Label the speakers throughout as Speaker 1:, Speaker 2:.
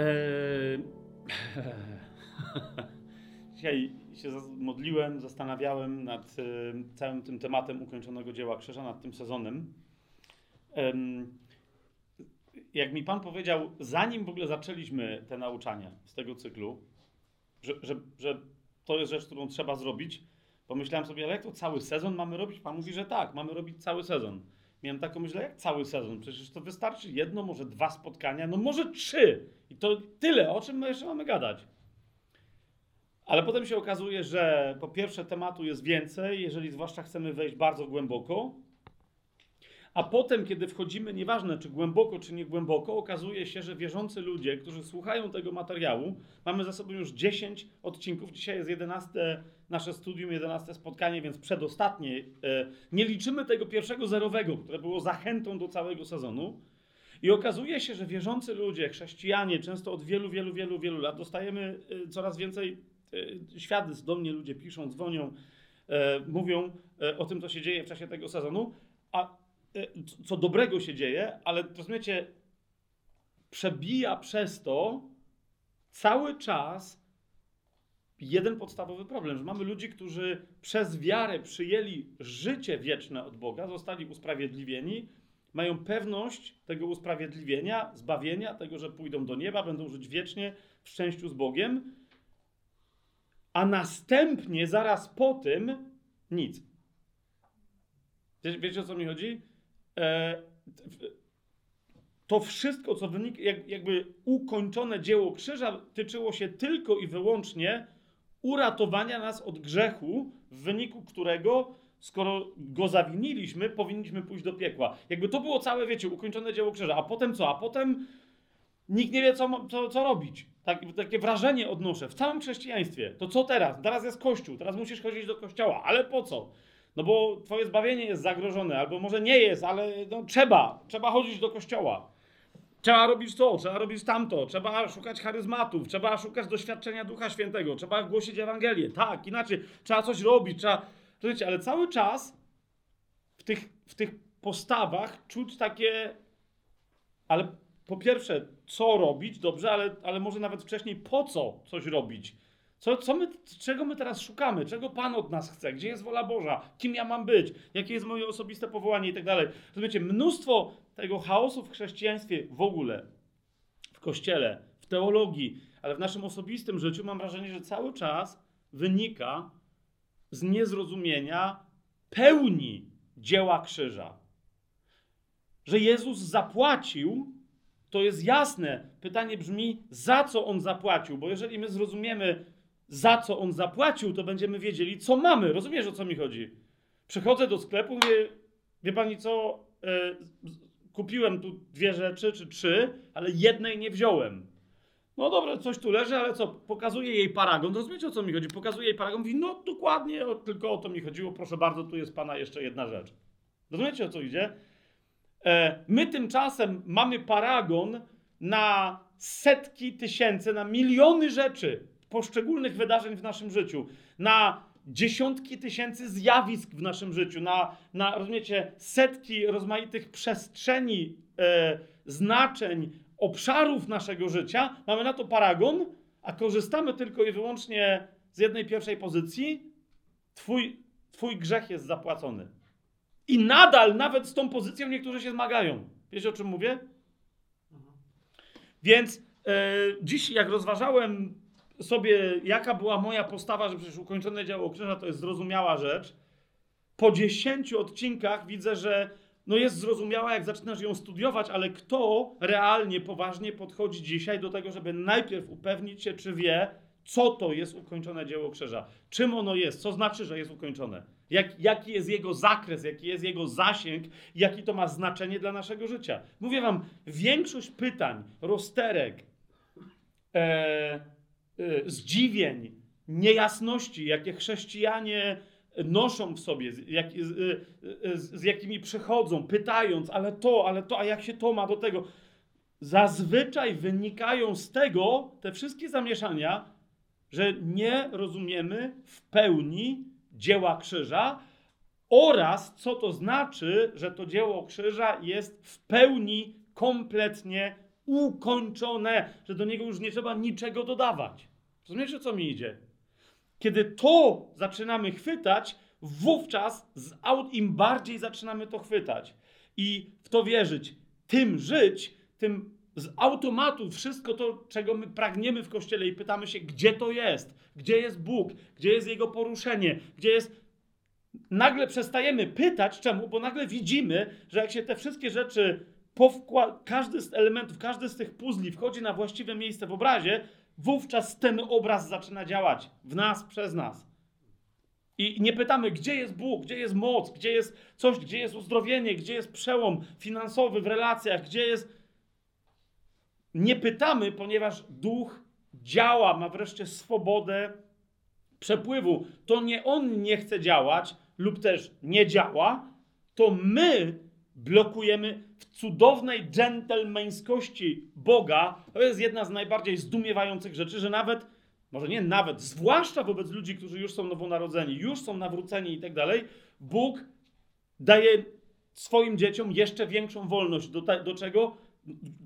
Speaker 1: Eee... Dzisiaj się modliłem, zastanawiałem nad e, całym tym tematem ukończonego dzieła krzyża, nad tym sezonem. jak mi Pan powiedział, zanim w ogóle zaczęliśmy te nauczania z tego cyklu, że, że, że to jest rzecz, którą trzeba zrobić, pomyślałem sobie, ale jak to cały sezon mamy robić? Pan mówi, że tak, mamy robić cały sezon. Miałem taką myśl, jak cały sezon? Przecież to wystarczy jedno, może dwa spotkania, no może trzy. I to tyle, o czym my jeszcze mamy gadać. Ale potem się okazuje, że po pierwsze tematu jest więcej, jeżeli zwłaszcza chcemy wejść bardzo głęboko. A potem, kiedy wchodzimy, nieważne czy głęboko, czy nie głęboko, okazuje się, że wierzący ludzie, którzy słuchają tego materiału, mamy za sobą już 10 odcinków. Dzisiaj jest 11 nasze studium, 11 spotkanie, więc przedostatnie. E, nie liczymy tego pierwszego zerowego, które było zachętą do całego sezonu. I okazuje się, że wierzący ludzie, chrześcijanie, często od wielu, wielu, wielu, wielu lat dostajemy e, coraz więcej e, świadectw. Do mnie ludzie piszą, dzwonią, mówią o tym, co się dzieje w czasie tego sezonu. A co dobrego się dzieje, ale rozumiecie, przebija przez to cały czas jeden podstawowy problem, że mamy ludzi, którzy przez wiarę przyjęli życie wieczne od Boga, zostali usprawiedliwieni, mają pewność tego usprawiedliwienia, zbawienia, tego, że pójdą do nieba, będą żyć wiecznie w szczęściu z Bogiem, a następnie, zaraz po tym, nic. Wiecie, wiecie o co mi chodzi? E, to wszystko, co wynika, jak, jakby ukończone dzieło krzyża, tyczyło się tylko i wyłącznie uratowania nas od grzechu, w wyniku którego, skoro go zawiniliśmy, powinniśmy pójść do piekła. Jakby to było całe, wiecie, ukończone dzieło krzyża. A potem co? A potem nikt nie wie, co, co, co robić. Tak, takie wrażenie odnoszę w całym chrześcijaństwie. To co teraz? Teraz jest kościół, teraz musisz chodzić do kościoła. Ale po co? No bo twoje zbawienie jest zagrożone, albo może nie jest, ale no, trzeba. Trzeba chodzić do kościoła. Trzeba robić to, trzeba robić tamto, trzeba szukać charyzmatów, trzeba szukać doświadczenia Ducha Świętego, trzeba głosić Ewangelię. Tak, inaczej, trzeba coś robić, trzeba. Wiecie, ale cały czas w tych, w tych postawach czuć takie. Ale po pierwsze, co robić, dobrze, ale, ale może nawet wcześniej po co coś robić. Co, co my, czego my teraz szukamy? Czego Pan od nas chce? Gdzie jest wola Boża? Kim ja mam być? Jakie jest moje osobiste powołanie i tak dalej. Rozumiecie, mnóstwo tego chaosu w chrześcijaństwie w ogóle, w kościele, w teologii, ale w naszym osobistym życiu mam wrażenie, że cały czas wynika z niezrozumienia pełni dzieła krzyża. Że Jezus zapłacił, to jest jasne. Pytanie brzmi, za co on zapłacił? Bo jeżeli my zrozumiemy, za co on zapłacił, to będziemy wiedzieli, co mamy. Rozumiesz, o co mi chodzi? Przychodzę do sklepu, mówię, wie pani co, e, kupiłem tu dwie rzeczy czy trzy, ale jednej nie wziąłem. No dobra, coś tu leży, ale co? Pokazuje jej paragon. Rozumiecie o co mi chodzi? Pokazuje jej paragon, mówi, no dokładnie, o, tylko o to mi chodziło. Proszę bardzo, tu jest pana jeszcze jedna rzecz. Rozumiecie o co idzie? E, my tymczasem mamy paragon na setki tysięcy, na miliony rzeczy, poszczególnych wydarzeń w naszym życiu, na dziesiątki tysięcy zjawisk w naszym życiu, na, na rozumiecie, setki rozmaitych przestrzeni, e, znaczeń, obszarów naszego życia, mamy na to paragon, a korzystamy tylko i wyłącznie z jednej pierwszej pozycji, twój, twój grzech jest zapłacony. I nadal, nawet z tą pozycją, niektórzy się zmagają. Wiecie o czym mówię? Mhm. Więc e, dziś, jak rozważałem sobie, jaka była moja postawa, że przecież ukończone dzieło krzyża to jest zrozumiała rzecz. Po dziesięciu odcinkach widzę, że no jest zrozumiała, jak zaczynasz ją studiować, ale kto realnie, poważnie podchodzi dzisiaj do tego, żeby najpierw upewnić się, czy wie, co to jest ukończone dzieło krzyża? Czym ono jest? Co znaczy, że jest ukończone? Jak, jaki jest jego zakres, jaki jest jego zasięg, jaki to ma znaczenie dla naszego życia? Mówię wam, większość pytań, rozterek, e, zdziwień, niejasności, jakie chrześcijanie noszą w sobie, z, jak, z, y, y, z, z jakimi przychodzą, pytając, ale to, ale to, a jak się to ma do tego. Zazwyczaj wynikają z tego te wszystkie zamieszania, że nie rozumiemy w pełni dzieła krzyża oraz co to znaczy, że to dzieło krzyża jest w pełni, kompletnie ukończone, że do niego już nie trzeba niczego dodawać. Rozumiesz, o co mi idzie? Kiedy to zaczynamy chwytać, wówczas z aut, im bardziej zaczynamy to chwytać i w to wierzyć, tym żyć, tym z automatu wszystko to, czego my pragniemy w kościele i pytamy się, gdzie to jest, gdzie jest Bóg, gdzie jest Jego poruszenie, gdzie jest. Nagle przestajemy pytać, czemu, bo nagle widzimy, że jak się te wszystkie rzeczy, powkła... każdy z elementów, każdy z tych puzli wchodzi na właściwe miejsce w obrazie, wówczas ten obraz zaczyna działać w nas, przez nas. I nie pytamy, gdzie jest Bóg, gdzie jest moc, gdzie jest coś, gdzie jest uzdrowienie, gdzie jest przełom finansowy w relacjach, gdzie jest. Nie pytamy, ponieważ duch działa, ma wreszcie swobodę przepływu. To nie on nie chce działać lub też nie działa, to my blokujemy cudownej dżentelmeńskości Boga. To jest jedna z najbardziej zdumiewających rzeczy, że nawet, może nie nawet, zwłaszcza wobec ludzi, którzy już są nowonarodzeni, już są nawróceni i tak dalej, Bóg daje swoim dzieciom jeszcze większą wolność. Do, te, do czego?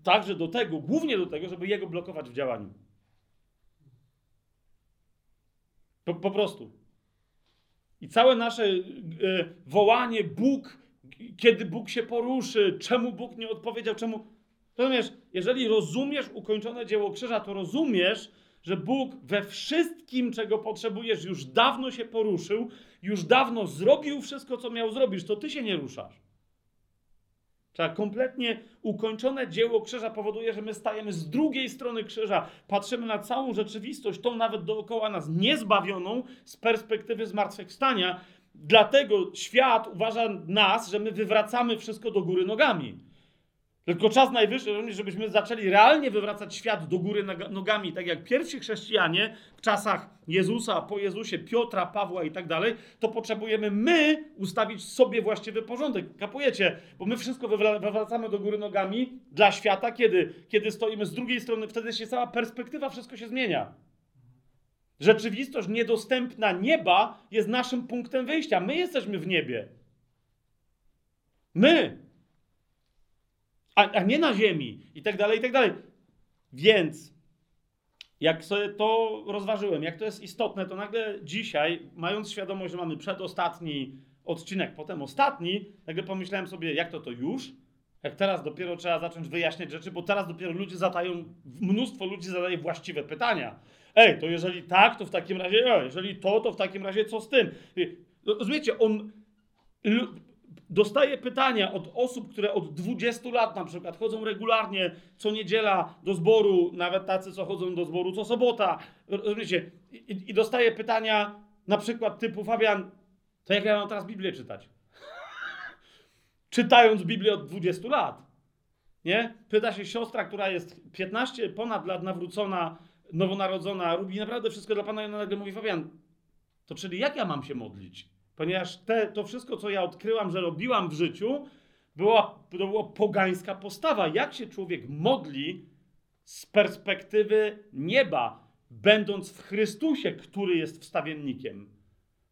Speaker 1: Także do tego, głównie do tego, żeby Jego blokować w działaniu. Po, po prostu. I całe nasze e, wołanie Bóg, kiedy Bóg się poruszy, czemu Bóg nie odpowiedział, czemu. Rozumiesz, jeżeli rozumiesz ukończone dzieło krzyża, to rozumiesz, że Bóg we wszystkim, czego potrzebujesz, już dawno się poruszył, już dawno zrobił wszystko, co miał zrobić, to ty się nie ruszasz. Trzeba kompletnie ukończone dzieło krzyża powoduje, że my stajemy z drugiej strony krzyża, patrzymy na całą rzeczywistość, tą nawet dookoła nas niezbawioną z perspektywy zmartwychwstania. Dlatego świat uważa nas, że my wywracamy wszystko do góry nogami. Tylko czas najwyższy, żebyśmy zaczęli realnie wywracać świat do góry nogami, tak jak pierwsi chrześcijanie w czasach Jezusa, po Jezusie, Piotra, Pawła i tak dalej, to potrzebujemy my ustawić sobie właściwy porządek. Kapujecie? Bo my wszystko wywracamy do góry nogami dla świata, kiedy, kiedy stoimy z drugiej strony, wtedy się cała perspektywa, wszystko się zmienia. Rzeczywistość niedostępna nieba jest naszym punktem wyjścia. My jesteśmy w niebie. My, a, a nie na ziemi i tak dalej, i tak dalej. Więc jak sobie to rozważyłem, jak to jest istotne, to nagle dzisiaj, mając świadomość, że mamy przedostatni odcinek, potem ostatni, nagle pomyślałem sobie, jak to to już? Jak teraz dopiero trzeba zacząć wyjaśniać rzeczy, bo teraz dopiero ludzie zadają, mnóstwo ludzi zadaje właściwe pytania. Ej, to jeżeli tak, to w takim razie, jeżeli to, to w takim razie co z tym? Rozumiecie, on dostaję pytania od osób, które od 20 lat na przykład chodzą regularnie co niedziela do zboru, nawet tacy, co chodzą do zboru co sobota. Rozumiecie? I, i dostaję pytania na przykład typu Fabian, to jak ja mam teraz Biblię czytać? Czytając Biblię od 20 lat. Nie? Pyta się siostra, która jest 15 ponad lat nawrócona, nowonarodzona, robi naprawdę wszystko dla Pana i ona nagle mówi, Fabian, to czyli jak ja mam się modlić? Ponieważ te, to wszystko, co ja odkryłam, że robiłam w życiu, była, to była pogańska postawa. Jak się człowiek modli z perspektywy nieba, będąc w Chrystusie, który jest wstawiennikiem?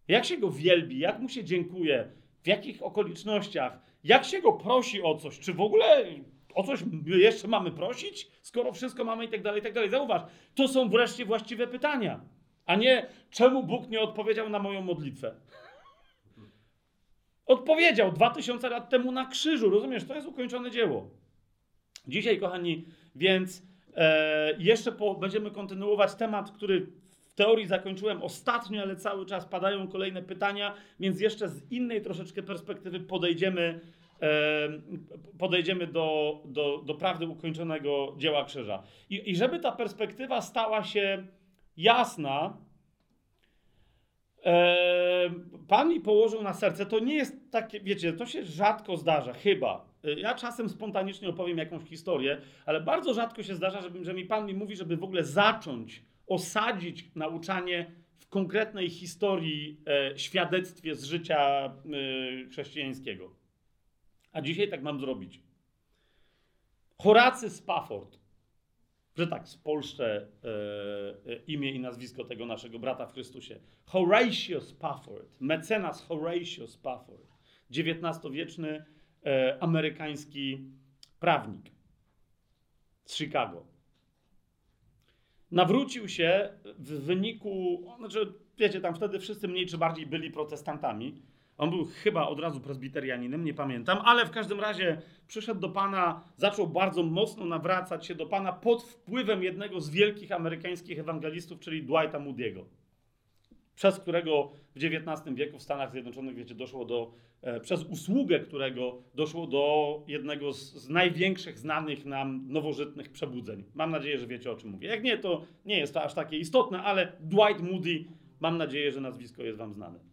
Speaker 1: Jak się go wielbi, jak mu się dziękuje, w jakich okolicznościach, jak się go prosi o coś, czy w ogóle o coś jeszcze mamy prosić, skoro wszystko mamy i tak dalej, i tak dalej. Zauważ, to są wreszcie właściwe pytania, a nie czemu Bóg nie odpowiedział na moją modlitwę. Odpowiedział 2000 lat temu na krzyżu, rozumiesz? To jest ukończone dzieło. Dzisiaj, kochani, więc e, jeszcze po, będziemy kontynuować temat, który w teorii zakończyłem ostatnio, ale cały czas padają kolejne pytania, więc jeszcze z innej troszeczkę perspektywy podejdziemy, podejdziemy do, do, do prawdy ukończonego dzieła krzyża. I, I żeby ta perspektywa stała się jasna, Pan mi położył na serce, to nie jest takie, wiecie, to się rzadko zdarza, chyba. E, ja czasem spontanicznie opowiem jakąś historię, ale bardzo rzadko się zdarza, żeby, że mi Pan mi mówi, żeby w ogóle zacząć osadzić nauczanie w konkretnej historii, e, świadectwie z życia e, chrześcijańskiego. A dzisiaj tak mam zrobić. Horacy Spafford że tak spolszczę e, e, imię i nazwisko tego naszego brata w Chrystusie. Horatio Spafford, mecenas Horatio Spafford, XIX-wieczny e, amerykański prawnik. z Chicago. Nawrócił się w wyniku, znaczy wiecie, tam wtedy wszyscy mniej czy bardziej byli protestantami. On był chyba od razu prezbiterianinem, nie pamiętam, ale w każdym razie przyszedł do Pana, zaczął bardzo mocno nawracać się do Pana pod wpływem jednego z wielkich amerykańskich ewangelistów, czyli Dwighta Moody'ego przez którego w XIX wieku w Stanach Zjednoczonych, wiecie, doszło do, e, przez usługę którego doszło do jednego z, z, największych znanych nam nowożytnych przebudzeń. Mam nadzieję, że wiecie o czym mówię. Jak nie, to nie jest to aż takie istotne, ale Dwight Moody, mam nadzieję, że nazwisko jest wam znane.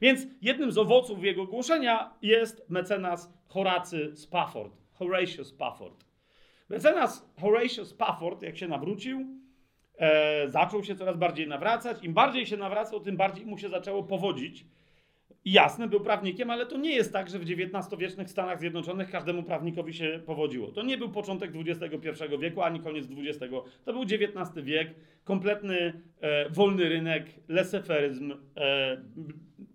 Speaker 1: Więc jednym z owoców jego głoszenia jest mecenas Horacy Spafford, Horatio Spafford. Mecenas Horatio Spafford, jak się nawrócił, e, zaczął się coraz bardziej nawracać. Im bardziej się nawracał, tym bardziej mu się zaczęło powodzić. I jasne, był prawnikiem, ale to nie jest tak, że w XIX-wiecznych Stanach Zjednoczonych każdemu prawnikowi się powodziło. To nie był początek XXI wieku, ani koniec XX. To był XIX wiek, kompletny e, wolny rynek, leseferyzm, e,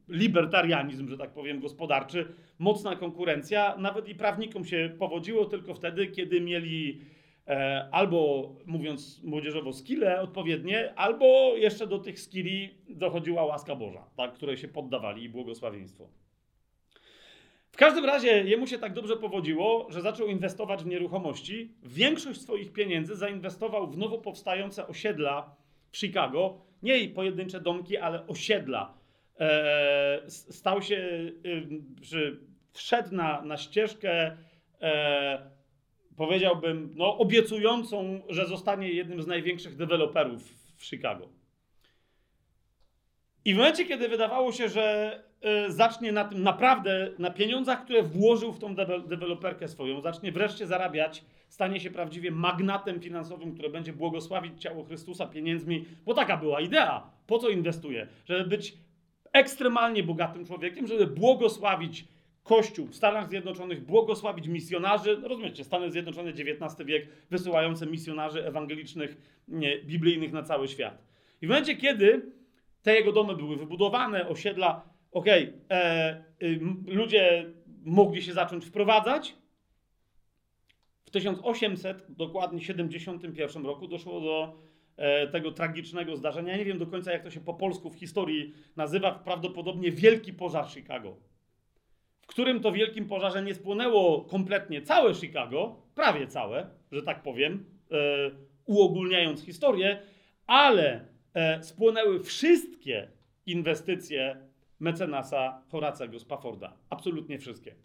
Speaker 1: libertarianizm, że tak powiem, gospodarczy, mocna konkurencja. Nawet i prawnikom się powodziło tylko wtedy, kiedy mieli E, albo mówiąc młodzieżowo skille odpowiednie, albo jeszcze do tych skilli dochodziła łaska Boża, tak, której się poddawali i błogosławieństwo. W każdym razie jemu się tak dobrze powodziło, że zaczął inwestować w nieruchomości. Większość swoich pieniędzy zainwestował w nowo powstające osiedla w Chicago. Nie pojedyncze domki, ale osiedla. E, stał się, y, wszedł na, na ścieżkę e, powiedziałbym, no, obiecującą, że zostanie jednym z największych deweloperów w Chicago. I w momencie, kiedy wydawało się, że y, zacznie na tym naprawdę, na pieniądzach, które włożył w tą deweloperkę swoją, zacznie wreszcie zarabiać, stanie się prawdziwie magnatem finansowym, który będzie błogosławić ciało Chrystusa pieniędzmi, bo taka była idea. Po co inwestuje? Żeby być ekstremalnie bogatym człowiekiem, żeby błogosławić Kościół w Stanach Zjednoczonych błogosławić misjonarzy, no rozumiecie, Stany Zjednoczone XIX wiek, wysyłające misjonarzy ewangelicznych, nie, biblijnych na cały świat. I w momencie, kiedy te jego domy były wybudowane, osiedla, okej, okay, e, ludzie mogli się zacząć wprowadzać, w 1800, dokładnie 71 roku doszło do tego tragicznego zdarzenia. Ja nie wiem do końca, jak to się po polsku w historii nazywa, prawdopodobnie Wielki Pożar Chicago w którym to wielkim pożarze nie spłonęło kompletnie całe Chicago, prawie całe, że tak powiem, e, uogólniając historię, ale e, spłonęły wszystkie inwestycje mecenasa Horacego Spafforda. Absolutnie wszystkie.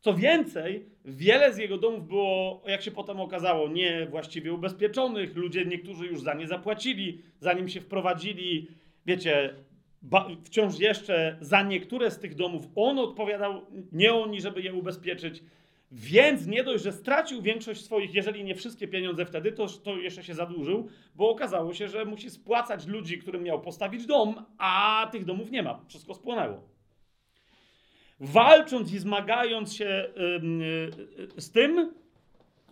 Speaker 1: Co więcej, wiele z jego domów było, jak się potem okazało, nie właściwie ubezpieczonych. Ludzie, niektórzy już za nie zapłacili, zanim się wprowadzili. Wiecie, wciąż jeszcze za niektóre z tych domów on odpowiadał, nie oni, żeby je ubezpieczyć. Więc nie dość, że stracił większość swoich, jeżeli nie wszystkie pieniądze wtedy, to, to jeszcze się zadłużył, bo okazało się, że musi spłacać ludzi, którym miał postawić dom, a tych domów nie ma. Wszystko spłonęło. Walcząc i zmagając się yy, z tym,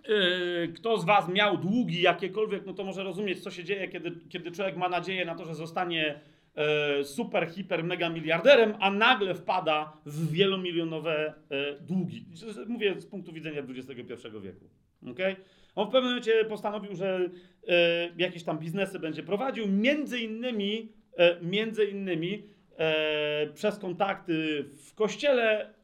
Speaker 1: yy, kto z Was miał długi jakiekolwiek, no to może rozumieć, co się dzieje, kiedy, kiedy człowiek ma nadzieję na to, że zostanie E, super, hiper, mega miliarderem, a nagle wpada w wielomilionowe e, długi. Mówię z punktu widzenia XXI wieku. Okay? On w pewnym momencie postanowił, że e, jakieś tam biznesy będzie prowadził, między innymi, między innymi przez kontakty w kościele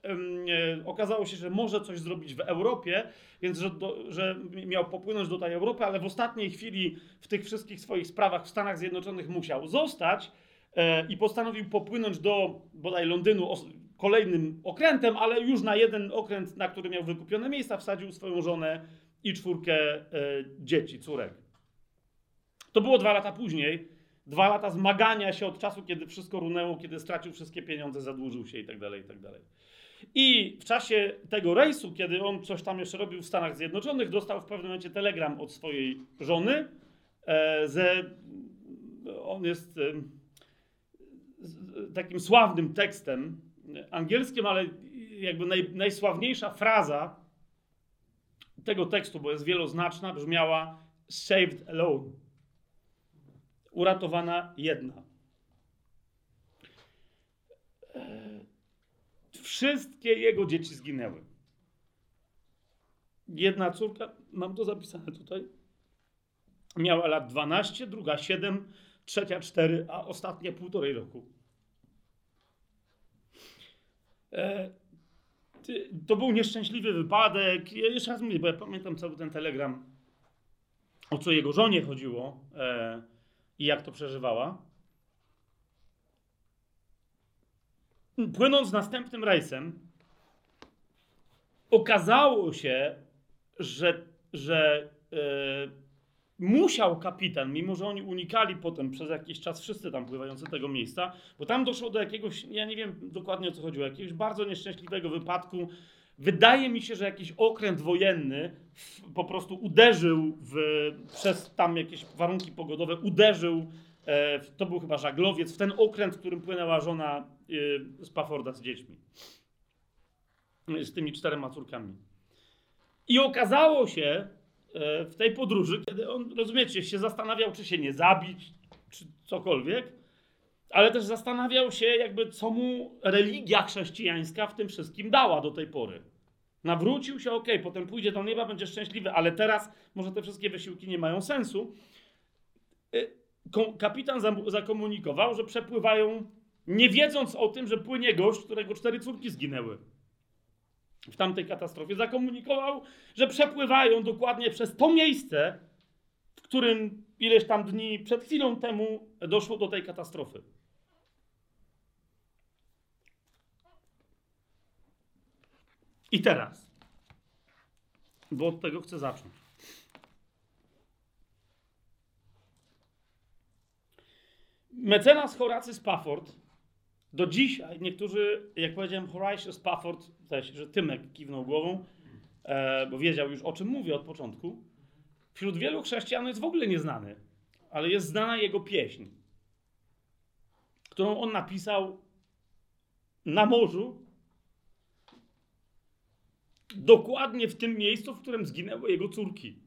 Speaker 1: okazało się, że może coś zrobić w Europie, więc że, do, że miał popłynąć do tej Europy, ale w ostatniej chwili w tych wszystkich swoich sprawach w Stanach Zjednoczonych musiał zostać E, i postanowił popłynąć do bodaj Londynu kolejnym okrętem, ale już na jeden okręt, na który miał wykupione miejsca, wsadził swoją żonę i czwórkę e, dzieci, córek. To było dwa lata później. Dwa lata zmagania się od czasu, kiedy wszystko runęło, kiedy stracił wszystkie pieniądze, zadłużył się i tak dalej, i tak dalej. I w czasie tego rejsu, kiedy on coś tam jeszcze robił w Stanach Zjednoczonych, dostał w pewnym momencie telegram od swojej żony, e, że on jest takim sławnym tekstem angielskim, ale jakby naj, najsławniejsza fraza tego tekstu, bo jest wieloznaczna, brzmiała saved alone. Uratowana jedna. Wszystkie jego dzieci zginęły. jedna córka, mam to zapisane tutaj, miała lat 12, druga 7, trzecia 4, a ostatnia półtorej roku. E, to był nieszczęśliwy wypadek. Ja jeszcze raz mówię, bo ja pamiętam cały ten telegram, o co jego żonie chodziło e, i jak to przeżywała. Płynąc następnym rejsem, okazało się, że, że e, musiał kapitan, mimo że oni unikali potem przez jakiś czas wszyscy tam pływający tego miejsca, bo tam doszło do jakiegoś, ja nie wiem dokładnie o co chodziło, jakiegoś bardzo nieszczęśliwego wypadku. Wydaje mi się, że jakiś okręt wojenny po prostu uderzył w, przez tam jakieś warunki pogodowe, uderzył, e, to był chyba żaglowiec, w ten okręt, w którym płynęła żona e, Spafforda z dziećmi. Z tymi czterema córkami. I okazało się, E, w tej podróży, kiedy on, rozumiecie, się zastanawiał, czy się nie zabić, czy cokolwiek, ale też zastanawiał się, jakby co mu religia chrześcijańska w tym wszystkim dała do tej pory. Nawrócił się, ok, potem pójdzie do nieba, będzie szczęśliwy, ale teraz może te wszystkie wysiłki nie mają sensu. E, kapitan zakomunikował, że przepływają, nie wiedząc o tym, że płynie gość, którego cztery córki zginęły w tamtej katastrofie, zakomunikował, że przepływają dokładnie przez to miejsce, w którym ileś tam dni przed chwilą temu doszło do tej katastrofy. I teraz, bo od tego chcę zacząć. Mecenas Horacy Spafford do dzisiaj niektórzy, jak powiedziałem, Horatio Spafford, też, że Tymek kiwnął głową, e, bo wiedział już o czym mówię od początku. Wśród wielu chrześcijan jest w ogóle nieznany, ale jest znana jego pieśń, którą on napisał na morzu, dokładnie w tym miejscu, w którym zginęły jego córki.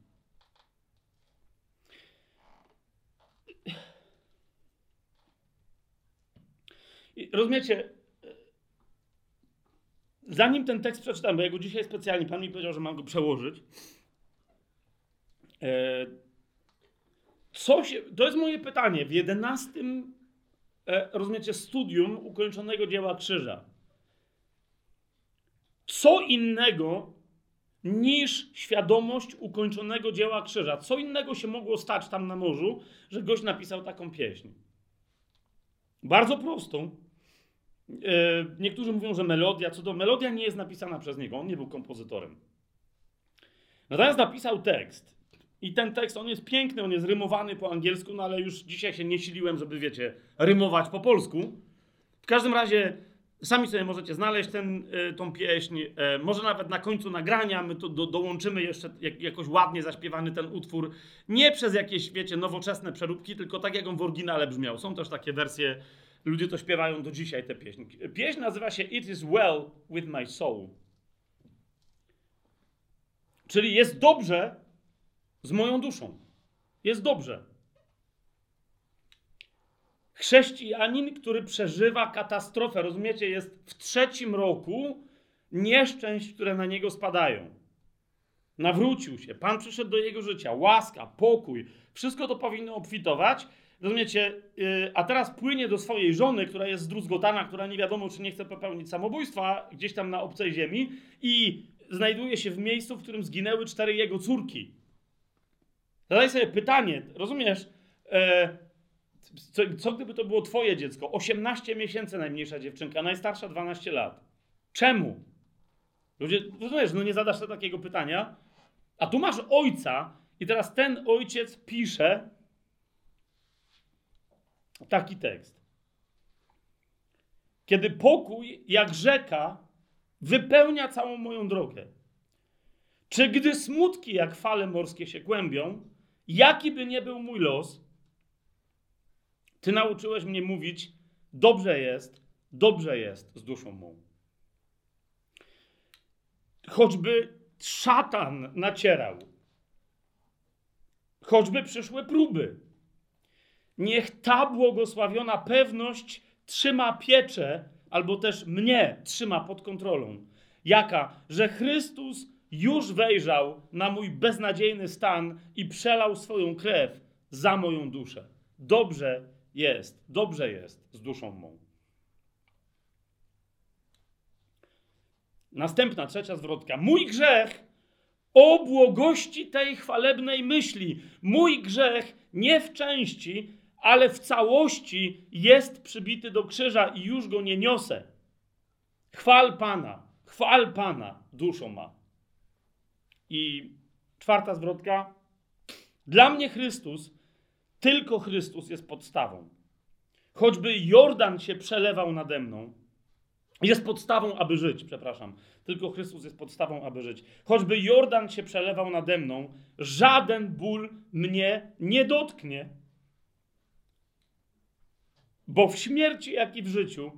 Speaker 1: rozumiecie, zanim ten tekst przeczytam, bo ja go dzisiaj specjalnie, pan mi powiedział, że mam go przełożyć. E, co się, to jest moje pytanie. W jedenastym, e, rozumiecie, studium ukończonego dzieła krzyża. Co innego niż świadomość ukończonego dzieła krzyża? Co innego się mogło stać tam na morzu, że gość napisał taką pieśń? Bardzo prostą, E, niektórzy mówią, że melodia, co do melodia nie jest napisana przez niego, on nie był kompozytorem. Natomiast napisał tekst. I ten tekst, on jest piękny, on jest rymowany po angielsku, no ale już dzisiaj się nie siliłem, żeby, wiecie, rymować po polsku. W każdym razie sami sobie możecie znaleźć ten, e, tą pieśń. E, może nawet na końcu nagrania my to do, dołączymy jeszcze jak, jakoś ładnie zaśpiewany ten utwór. Nie przez jakieś, wiecie, nowoczesne przeróbki, tylko tak jak on w oryginale brzmiał. Są też takie wersje Ludzie to śpiewają do dzisiaj, te pieśni. Pieśń nazywa się It is well with my soul. Czyli jest dobrze z moją duszą. Jest dobrze. Chrześcijanin, który przeżywa katastrofę, rozumiecie, jest w trzecim roku nieszczęść, które na niego spadają. Nawrócił się, Pan przyszedł do jego życia, łaska, pokój, wszystko to powinno obfitować Rozumiecie? Y, a teraz płynie do swojej żony, która jest zdruzgotana, która nie wiadomo, czy nie chce popełnić samobójstwa gdzieś tam na obcej ziemi i znajduje się w miejscu, w którym zginęły cztery jego córki. Zadaj sobie pytanie, rozumiesz? E, co, co gdyby to było twoje dziecko? 18 miesięcy najmniejsza dziewczynka, najstarsza 12 lat. Czemu? Ludzie, rozumiesz, no nie zadasz sobie takiego pytania. A tu masz ojca i teraz ten ojciec pisze, taki tekst. Kiedy pokój, jak rzeka, wypełnia całą moją drogę. Czy gdy smutki, jak fale morskie się kłębią, jaki by nie był mój los, ty nauczyłeś mnie mówić: dobrze jest, dobrze jest z duszą mą. Choćby szatan nacierał, choćby przyszłe próby, Niech ta błogosławiona pewność trzyma pieczę, albo też mnie trzyma pod kontrolą. Jaka? Że Chrystus już wejrzał na mój beznadziejny stan i przelał swoją krew za moją duszę. Dobrze jest, dobrze jest z duszą mą. Następna, trzecia zwrotka. Mój grzech o błogości tej chwalebnej myśli. Mój grzech nie w części, ale w całości jest przybity do krzyża i już go nie niosę. Chwal Pana, chwal Pana, duszą ma. I czwarta zwrotka. Dla mnie Chrystus, tylko Chrystus jest podstawą. Choćby Jordan się przelewał nade mną, jest podstawą, aby żyć, przepraszam. Tylko Chrystus jest podstawą, aby żyć. Choćby Jordan się przelewał nade mną, żaden ból mnie nie dotknie. Bo w śmierci, jak i w życiu,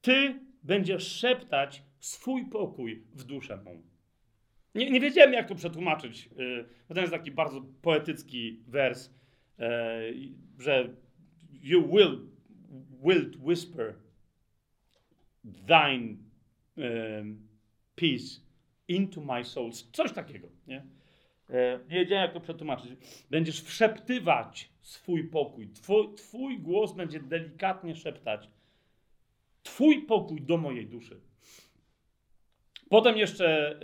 Speaker 1: Ty będziesz szeptać swój pokój w duszę mą. Nie, nie wiedziałem, jak to przetłumaczyć. Yy, to jest taki bardzo poetycki wers, że you will wilt whisper thine um, peace into my soul. Coś takiego, nie? E, nie wiedziałem, jak to przetłumaczyć. Będziesz wszeptywać swój pokój. Twój, twój głos będzie delikatnie szeptać. Twój pokój do mojej duszy. Potem jeszcze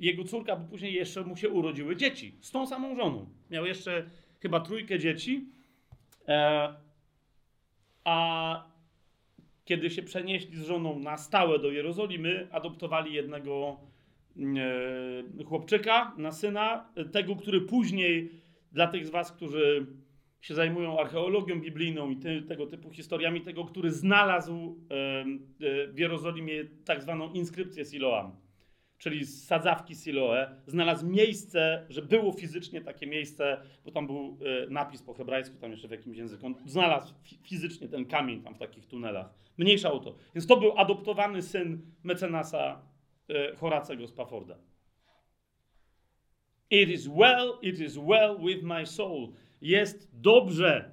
Speaker 1: jego córka, bo później jeszcze mu się urodziły dzieci z tą samą żoną. Miał jeszcze chyba trójkę dzieci. E, a kiedy się przenieśli z żoną na stałe do Jerozolimy, adoptowali jednego e, chłopczyka na syna, tego, który później dla tych z was, którzy się zajmują archeologią biblijną i tego typu historiami, tego, który znalazł e, w Jerozolimie tak zwaną inskrypcję Siloam czyli z sadzawki Siloe, znalazł miejsce, że było fizycznie takie miejsce, bo tam był e, napis po hebrajsku, tam jeszcze w jakimś języku. On znalazł fizycznie ten kamień tam w takich tunelach. Mniejsza o to. Więc to był adoptowany syn mecenasa e, Horacego z Pafforda. It is well, it is well with my soul. Jest dobrze.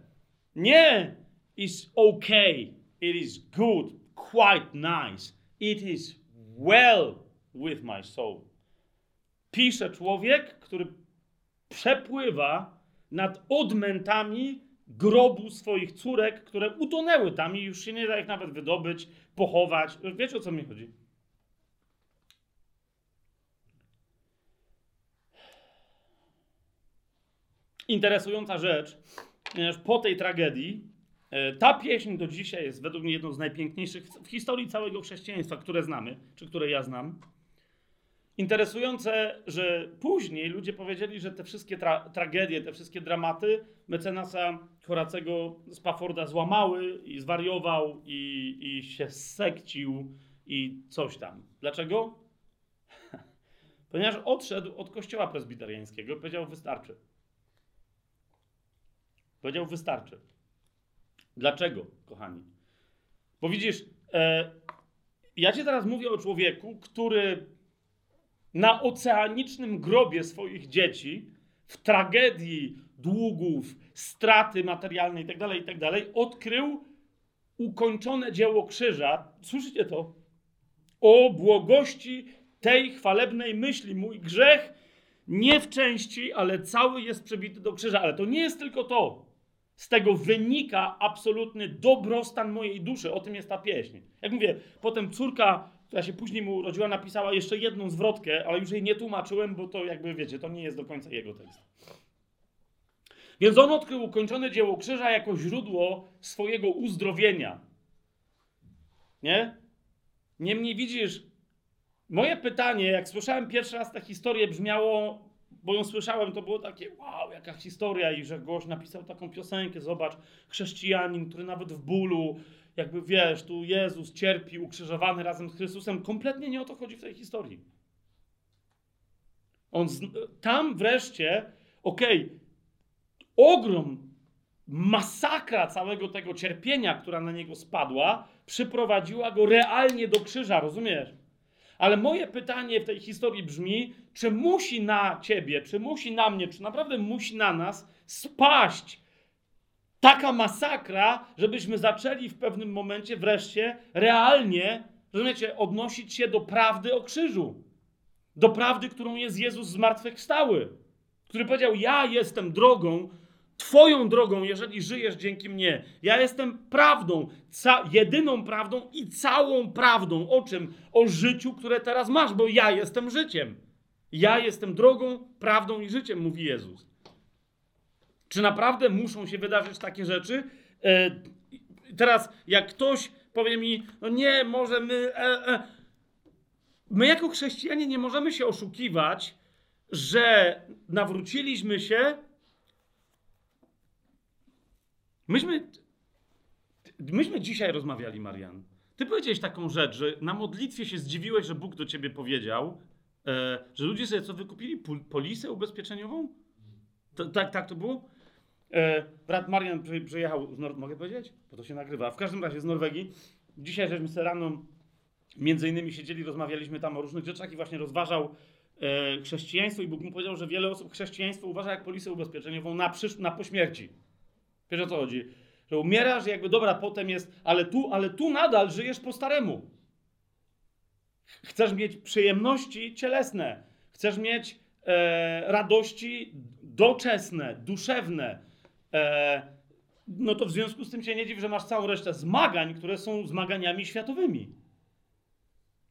Speaker 1: Nie, it's okay. It is good, quite nice. It is well with my soul. Pisze człowiek, który przepływa nad odmętami grobu swoich córek, które utonęły tam i już się nie da ich nawet wydobyć, pochować. Wiecie o co mi chodzi? Interesująca rzecz, ponieważ po tej tragedii e, ta pieśń do dzisiaj jest według mnie jedną z najpiękniejszych w historii całego chrześcijaństwa, które znamy, czy które ja znam. Interesujące, że później ludzie powiedzieli, że te wszystkie tra tragedie, te wszystkie dramaty mecenasa Horacego z Pafforda złamały i zwariował i, i się sekcił i coś tam. Dlaczego? Ponieważ odszedł od kościoła prezbiteriańskiego powiedział wystarczy. Powiedział wystarczy. Dlaczego, kochani? Bo widzisz, e, ja ci teraz mówię o człowieku, który na oceanicznym grobie swoich dzieci, w tragedii długów, straty materialnej itd., tak itd., tak odkrył ukończone dzieło krzyża. Słyszycie to? O błogości tej chwalebnej myśli. Mój grzech nie w części, ale cały jest przebity do krzyża. Ale to nie jest tylko to. Z tego wynika absolutny dobrostan mojej duszy. O tym jest ta pieśń. Jak mówię, potem córka która się później mu urodziła, napisała jeszcze jedną zwrotkę, ale już jej nie tłumaczyłem, bo to jakby wiecie, to nie jest do końca jego tekst. Więc on odkrył ukończone dzieło krzyża jako źródło swojego uzdrowienia. Nie? Niemniej widzisz, moje pytanie, jak słyszałem pierwszy raz tę historię, brzmiało, bo ją słyszałem, to było takie, wow, jaka historia, i że gość napisał taką piosenkę, zobacz, chrześcijanin, który nawet w bólu jakby wiesz, tu Jezus cierpi ukrzyżowany razem z Chrystusem. Kompletnie nie o to chodzi w tej historii. On z... tam wreszcie, okej, okay, ogrom, masakra całego tego cierpienia, która na niego spadła, przyprowadziła go realnie do krzyża, rozumiesz? Ale moje pytanie w tej historii brzmi, czy musi na ciebie, czy musi na mnie, czy naprawdę musi na nas spaść taka masakra, żebyśmy zaczęli w pewnym momencie wreszcie realnie, rozumiecie, odnosić się do prawdy o krzyżu. Do prawdy, którą jest Jezus zmartwychwstały, który powiedział: Ja jestem drogą, Twoją drogą, jeżeli żyjesz dzięki mnie. Ja jestem prawdą, jedyną prawdą i całą prawdą. O czym? O życiu, które teraz masz, bo ja jestem życiem. Ja jestem drogą, prawdą i życiem, mówi Jezus. Czy naprawdę muszą się wydarzyć takie rzeczy? E, teraz, jak ktoś powie mi, no nie, może my. E, e, my, jako chrześcijanie, nie możemy się oszukiwać, że nawróciliśmy się Myśmy, myśmy dzisiaj rozmawiali, Marian. Ty powiedziałeś taką rzecz, że na modlitwie się zdziwiłeś, że Bóg do ciebie powiedział, że ludzie sobie co wykupili? Polisę ubezpieczeniową? To, tak, tak to było? E, brat Marian przyjechał z Nor- Mogę powiedzieć? Bo to się nagrywa. W każdym razie z Norwegii. Dzisiaj żeśmy sobie rano między innymi siedzieli, rozmawialiśmy tam o różnych rzeczach i właśnie rozważał e, chrześcijaństwo i Bóg mu powiedział, że wiele osób chrześcijaństwo uważa jak polisę ubezpieczeniową na, przysz- na pośmierci. Wiesz o co chodzi? Że umierasz, jakby dobra, potem jest, ale tu, ale tu nadal żyjesz po staremu. Chcesz mieć przyjemności cielesne, chcesz mieć e, radości doczesne, duszewne. E, no to w związku z tym się nie dziw, że masz całą resztę zmagań, które są zmaganiami światowymi.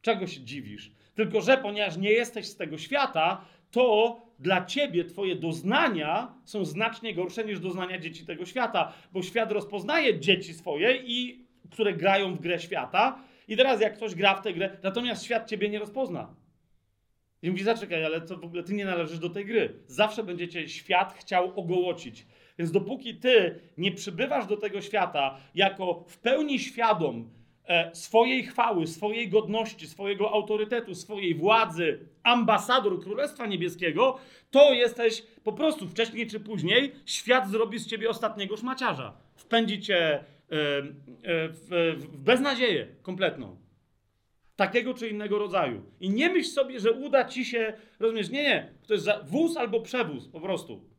Speaker 1: Czego się dziwisz? Tylko, że ponieważ nie jesteś z tego świata, to dla ciebie twoje doznania są znacznie gorsze niż doznania dzieci tego świata, bo świat rozpoznaje dzieci swoje i które grają w grę świata. I teraz jak ktoś gra w tę grę, natomiast świat ciebie nie rozpozna. I mówi, zaczekaj, ale to w ogóle ty nie należysz do tej gry. Zawsze będziecie świat chciał ogołocić. Więc dopóki ty nie przybywasz do tego świata jako w pełni świadom, E, swojej chwały, swojej godności, swojego autorytetu, swojej władzy, ambasador Królestwa Niebieskiego, to jesteś po prostu wcześniej czy później, świat zrobi z ciebie ostatniego szmaciarza. Wpędzi cię e, e, w, w beznadzieję kompletną. Takiego czy innego rodzaju. I nie myśl sobie, że uda ci się, rozumiesz, nie, nie, to jest wóz albo przewóz po prostu.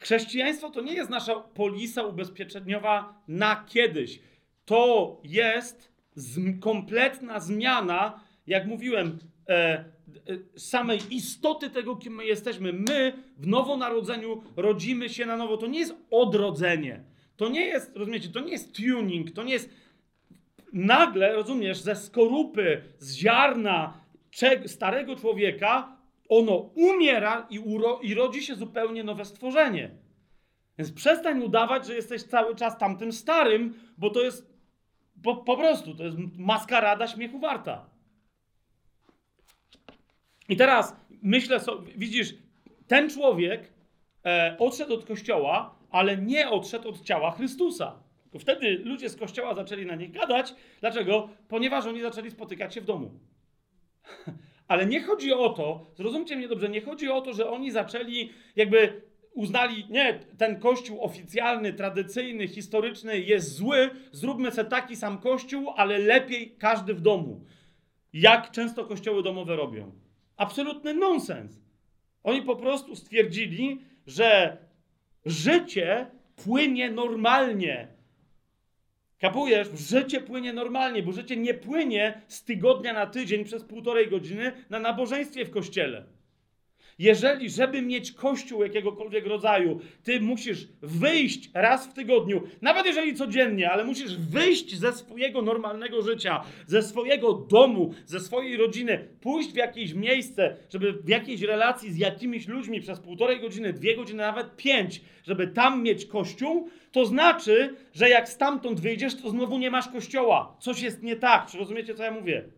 Speaker 1: Chrześcijaństwo to nie jest nasza polisa ubezpieczeniowa na kiedyś. To jest kompletna zmiana, jak mówiłem, e, e, samej istoty tego, kim my jesteśmy. My w nowonarodzeniu rodzimy się na nowo. To nie jest odrodzenie. To nie jest, rozumiecie, to nie jest tuning, to nie jest nagle, rozumiesz, ze skorupy, z ziarna starego człowieka ono umiera i, uro, i rodzi się zupełnie nowe stworzenie. Więc przestań udawać, że jesteś cały czas tamtym starym, bo to jest po, po prostu, to jest maskarada śmiechu warta. I teraz myślę sobie, widzisz, ten człowiek e, odszedł od kościoła, ale nie odszedł od ciała Chrystusa. Tylko wtedy ludzie z kościoła zaczęli na nich gadać. Dlaczego? Ponieważ oni zaczęli spotykać się w domu. Ale nie chodzi o to, zrozumcie mnie dobrze, nie chodzi o to, że oni zaczęli jakby uznali, nie, ten kościół oficjalny, tradycyjny, historyczny jest zły, zróbmy sobie taki sam kościół, ale lepiej każdy w domu. Jak często kościoły domowe robią? Absolutny nonsens. Oni po prostu stwierdzili, że życie płynie normalnie Kapujesz? Życie płynie normalnie, bo życie nie płynie z tygodnia na tydzień przez półtorej godziny na nabożeństwie w kościele. Jeżeli, żeby mieć kościół jakiegokolwiek rodzaju, ty musisz wyjść raz w tygodniu, nawet jeżeli codziennie, ale musisz wyjść ze swojego normalnego życia, ze swojego domu, ze swojej rodziny, pójść w jakieś miejsce, żeby w jakiejś relacji z jakimiś ludźmi przez półtorej godziny, dwie godziny, nawet pięć, żeby tam mieć kościół, to znaczy, że jak stamtąd wyjdziesz, to znowu nie masz kościoła. Coś jest nie tak. Czy rozumiecie, co ja mówię?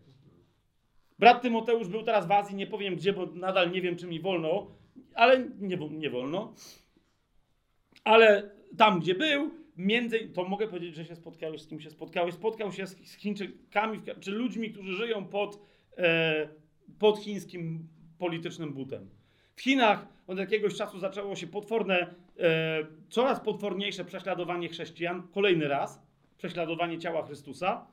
Speaker 1: Brat Tymoteusz był teraz w Azji, nie powiem gdzie, bo nadal nie wiem, czy mi wolno, ale nie, nie wolno. Ale tam, gdzie był, między, to mogę powiedzieć, że się spotkałeś, z kim się spotkałeś. Spotkał się z, z Chińczykami, czy ludźmi, którzy żyją pod, e, pod chińskim politycznym butem. W Chinach od jakiegoś czasu zaczęło się potworne, e, coraz potworniejsze prześladowanie chrześcijan, kolejny raz, prześladowanie ciała Chrystusa.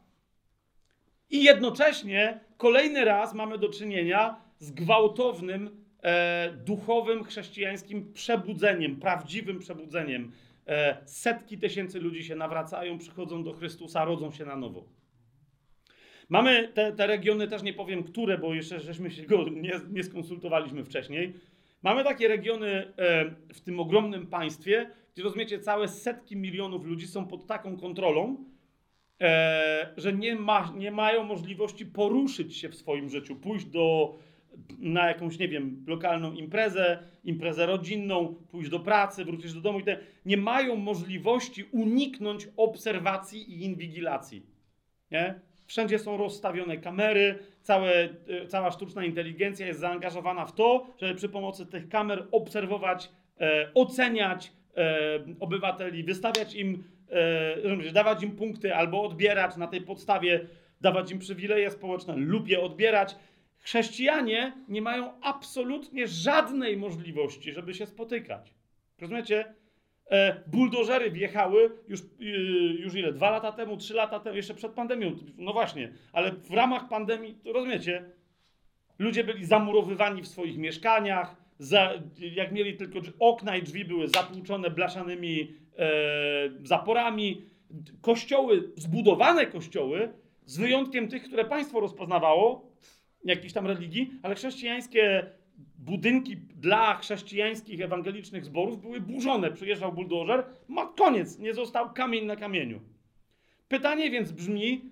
Speaker 1: I jednocześnie kolejny raz mamy do czynienia z gwałtownym, e, duchowym, chrześcijańskim przebudzeniem, prawdziwym przebudzeniem. E, setki tysięcy ludzi się nawracają, przychodzą do Chrystusa, rodzą się na nowo. Mamy te, te regiony, też nie powiem które, bo jeszcze żeśmy się go nie, nie skonsultowaliśmy wcześniej. Mamy takie regiony e, w tym ogromnym państwie, gdzie rozumiecie, całe setki milionów ludzi są pod taką kontrolą, e, że nie, ma, nie mają możliwości poruszyć się w swoim życiu, pójść do, na jakąś, nie wiem, lokalną imprezę, imprezę rodzinną, pójść do pracy, wrócić do domu i te, nie mają możliwości uniknąć obserwacji i inwigilacji. Nie? Wszędzie są rozstawione kamery, całe, e, cała sztuczna inteligencja jest zaangażowana w to, żeby przy pomocy tych kamer obserwować, e, oceniać e, obywateli, wystawiać im, e, dawać im punkty albo odbierać na tej podstawie, dawać im przywileje społeczne lub je odbierać. Chrześcijanie nie mają absolutnie żadnej możliwości, żeby się spotykać. Rozumiecie? E, buldożery wjechały już, y, już ile? Dwa lata temu, trzy lata temu, jeszcze przed pandemią. No właśnie, ale w ramach pandemii, to rozumiecie, ludzie byli zamurowywani w swoich mieszkaniach, za, jak mieli tylko okna i drzwi były zatłuczone blaszanymi e, zaporami. Kościoły, zbudowane kościoły, z wyjątkiem tych, które państwo rozpoznawało, jakichś tam religii, ale chrześcijańskie budynki dla chrześcijańskich ewangelicznych zborów były burzone. Przyjeżdżał buldożer, ma koniec, nie został kamień na kamieniu. Pytanie więc brzmi,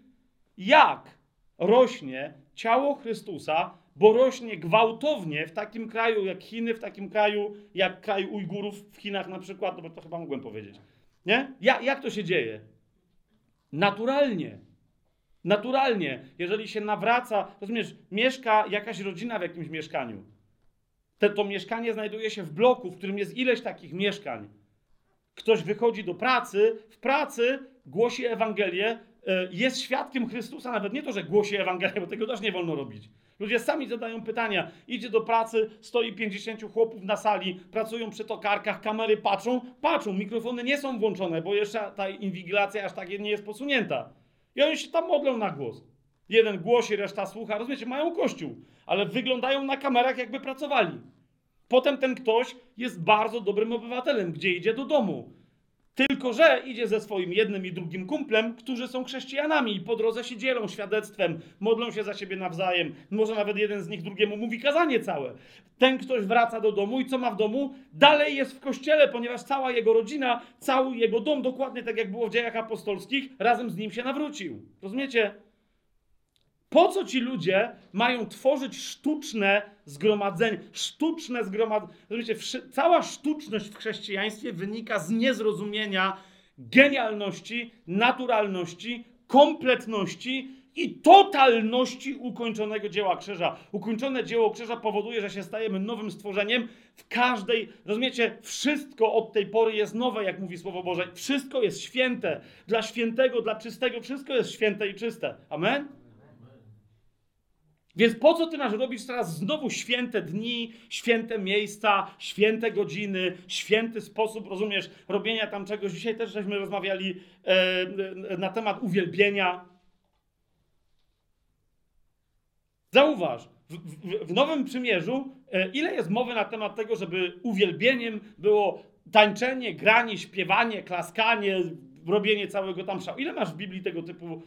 Speaker 1: jak rośnie ciało Chrystusa, bo rośnie gwałtownie w takim kraju jak Chiny, w takim kraju jak kraj Ujgurów w Chinach na przykład, no bo to chyba mogłem powiedzieć. Nie? Ja, jak to się dzieje? Naturalnie. Naturalnie, jeżeli się nawraca, rozumiesz, mieszka jakaś rodzina w jakimś mieszkaniu te, to mieszkanie znajduje się w bloku, w którym jest ileś takich mieszkań. Ktoś wychodzi do pracy, w pracy głosi Ewangelię, e, jest świadkiem Chrystusa, nawet nie to, że głosi Ewangelię, bo tego też nie wolno robić. Ludzie sami zadają pytania. Idzie do pracy, stoi 50 chłopów na sali, pracują przy tokarkach, kamery patrzą, patrzą, mikrofony nie są włączone, bo jeszcze ta inwigilacja aż tak nie jest posunięta. I oni się tam modlą na głos. Jeden głosi, reszta słucha. Rozumiecie, mają kościół, ale wyglądają na kamerach, jakby pracowali. Potem ten ktoś jest bardzo dobrym obywatelem, gdzie idzie do domu. Tylko, że idzie ze swoim jednym i drugim kumplem, którzy są chrześcijanami i po drodze się dzielą świadectwem, modlą się za siebie nawzajem. Może nawet jeden z nich drugiemu mówi kazanie całe. Ten ktoś wraca do domu i co ma w domu? Dalej jest w kościele, ponieważ cała jego rodzina, cały jego dom, dokładnie tak jak było w dziejach apostolskich, razem z nim się nawrócił. Rozumiecie? Po co ci ludzie mają tworzyć sztuczne zgromadzenie, sztuczne zgromadzenie? Rozumiecie, cała sztuczność w chrześcijaństwie wynika z niezrozumienia genialności, naturalności, kompletności i totalności ukończonego dzieła krzyża. Ukończone dzieło krzyża powoduje, że się stajemy nowym stworzeniem w każdej, rozumiecie, wszystko od tej pory jest nowe, jak mówi Słowo Boże. Wszystko jest święte. Dla świętego, dla czystego, wszystko jest święte i czyste. Amen? Więc po co ty masz robić teraz znowu święte dni, święte miejsca, święte godziny, święty sposób, rozumiesz, robienia tam czegoś? Dzisiaj też żeśmy rozmawiali e, na temat uwielbienia. Zauważ, w, w, w Nowym Przymierzu e, ile jest mowy na temat tego, żeby uwielbieniem było tańczenie, granie, śpiewanie, klaskanie, robienie całego tam szału. Ile masz w Biblii tego typu,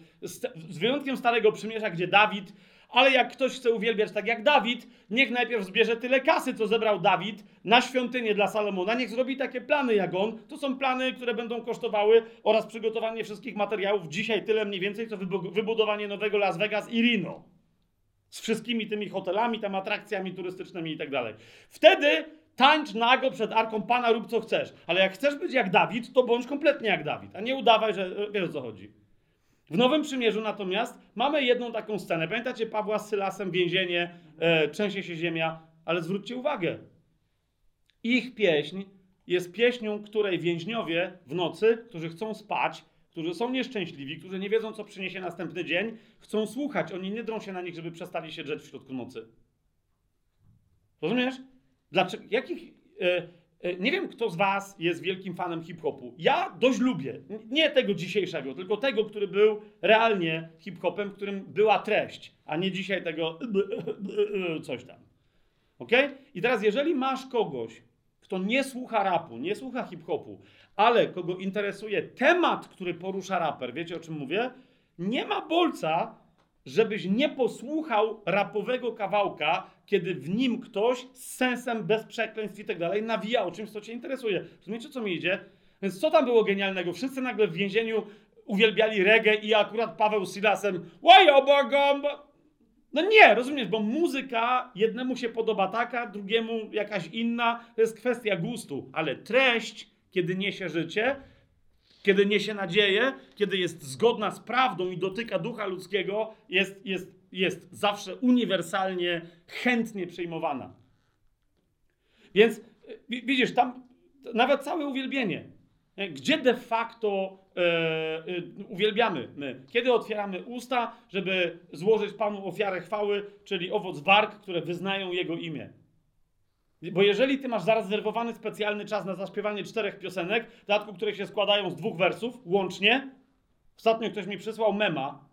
Speaker 1: z wyjątkiem Starego Przymierza, gdzie Dawid ale jak ktoś chce uwielbiać tak jak Dawid, niech najpierw zbierze tyle kasy, co zebrał Dawid na świątynię dla Salomona. Niech zrobi takie plany jak on. To są plany, które będą kosztowały oraz przygotowanie wszystkich materiałów. Dzisiaj tyle mniej więcej, co wybudowanie nowego Las Vegas i Reno. Z wszystkimi tymi hotelami, tam atrakcjami turystycznymi i tak dalej. Wtedy tańcz nago przed arką Pana, rób co chcesz. Ale jak chcesz być jak Dawid, to bądź kompletnie jak Dawid, a nie udawaj, że wiesz o co chodzi. W Nowym Przymierzu natomiast mamy jedną taką scenę. Pamiętacie Pawła z Sylasem, więzienie, e, trzęsie się ziemia, ale zwróćcie uwagę. Ich pieśń jest pieśnią, której więźniowie w nocy, którzy chcą spać, którzy są nieszczęśliwi, którzy nie wiedzą, co przyniesie następny dzień, chcą słuchać. Oni nie drą się na nich, żeby przestali się drzeć w środku nocy. Rozumiesz? Dlaczego? Jakich. E, nie wiem, kto z Was jest wielkim fanem hip-hopu. Ja dość lubię. Nie tego dzisiejszego, tylko tego, który był realnie hip-hopem, w którym była treść, a nie dzisiaj tego coś tam. Ok? I teraz, jeżeli masz kogoś, kto nie słucha rapu, nie słucha hip-hopu, ale kogo interesuje temat, który porusza raper, wiecie o czym mówię? Nie ma bolca żebyś nie posłuchał rapowego kawałka, kiedy w nim ktoś z sensem, bez przekleństw i tak dalej nawija o czymś, co cię interesuje. Rozumiecie, co mi idzie? Więc co tam było genialnego? Wszyscy nagle w więzieniu uwielbiali reggae i akurat Paweł z Silasem Łajo bogom! No nie, rozumiesz, bo muzyka jednemu się podoba taka, drugiemu jakaś inna, to jest kwestia gustu, ale treść, kiedy niesie życie, kiedy niesie nadzieję, kiedy jest zgodna z prawdą i dotyka ducha ludzkiego, jest, jest, jest zawsze uniwersalnie, chętnie przyjmowana. Więc y, widzisz, tam nawet całe uwielbienie, gdzie de facto e, e, uwielbiamy my? Kiedy otwieramy usta, żeby złożyć Panu ofiarę chwały, czyli owoc warg, które wyznają Jego imię. Bo jeżeli ty masz zarezerwowany specjalny czas na zaśpiewanie czterech piosenek, w dodatku które się składają z dwóch wersów łącznie, ostatnio ktoś mi przysłał mema,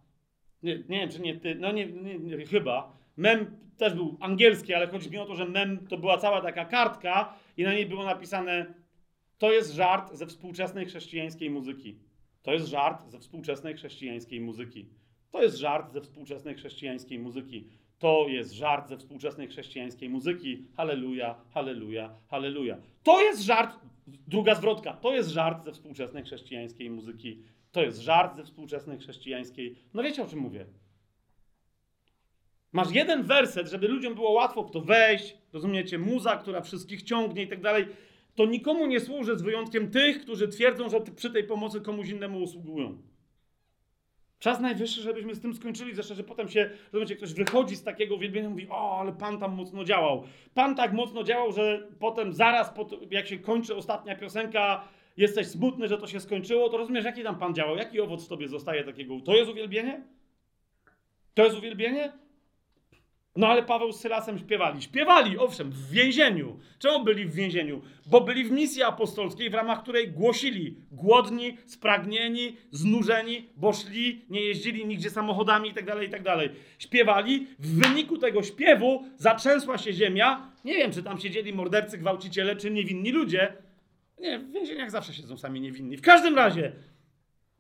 Speaker 1: nie, nie wiem czy nie ty, no nie, nie, nie, chyba, mem też był angielski, ale chodzi mi o to, że mem to była cała taka kartka i na niej było napisane to jest żart ze współczesnej chrześcijańskiej muzyki. To jest żart ze współczesnej chrześcijańskiej muzyki. To jest żart ze współczesnej chrześcijańskiej muzyki. To jest żart ze współczesnej chrześcijańskiej muzyki. Halleluja, halleluja, halleluja. To jest żart, druga zwrotka, to jest żart ze współczesnej chrześcijańskiej muzyki. To jest żart ze współczesnej chrześcijańskiej. No wiecie o czym mówię. Masz jeden werset, żeby ludziom było łatwo w to wejść, rozumiecie, muza, która wszystkich ciągnie i tak dalej. To nikomu nie służy z wyjątkiem tych, którzy twierdzą, że przy tej pomocy komuś innemu usługują. Czas najwyższy, żebyśmy z tym skończyli, zresztą, że potem się, rozumiecie, ktoś wychodzi z takiego uwielbienia i mówi, o, ale Pan tam mocno działał. Pan tak mocno działał, że potem zaraz, jak się kończy ostatnia piosenka, jesteś smutny, że to się skończyło, to rozumiesz, jaki tam Pan działał, jaki owoc w tobie zostaje takiego. To jest uwielbienie? To jest uwielbienie? No ale Paweł z Sylasem śpiewali. Śpiewali, owszem, w więzieniu. Czemu byli w więzieniu? Bo byli w misji apostolskiej, w ramach której głosili głodni, spragnieni, znużeni, bo szli, nie jeździli nigdzie samochodami itd., tak itd. Tak śpiewali. W wyniku tego śpiewu zatrzęsła się ziemia. Nie wiem, czy tam siedzieli mordercy, gwałciciele, czy niewinni ludzie. Nie, w więzieniach zawsze siedzą sami niewinni. W każdym razie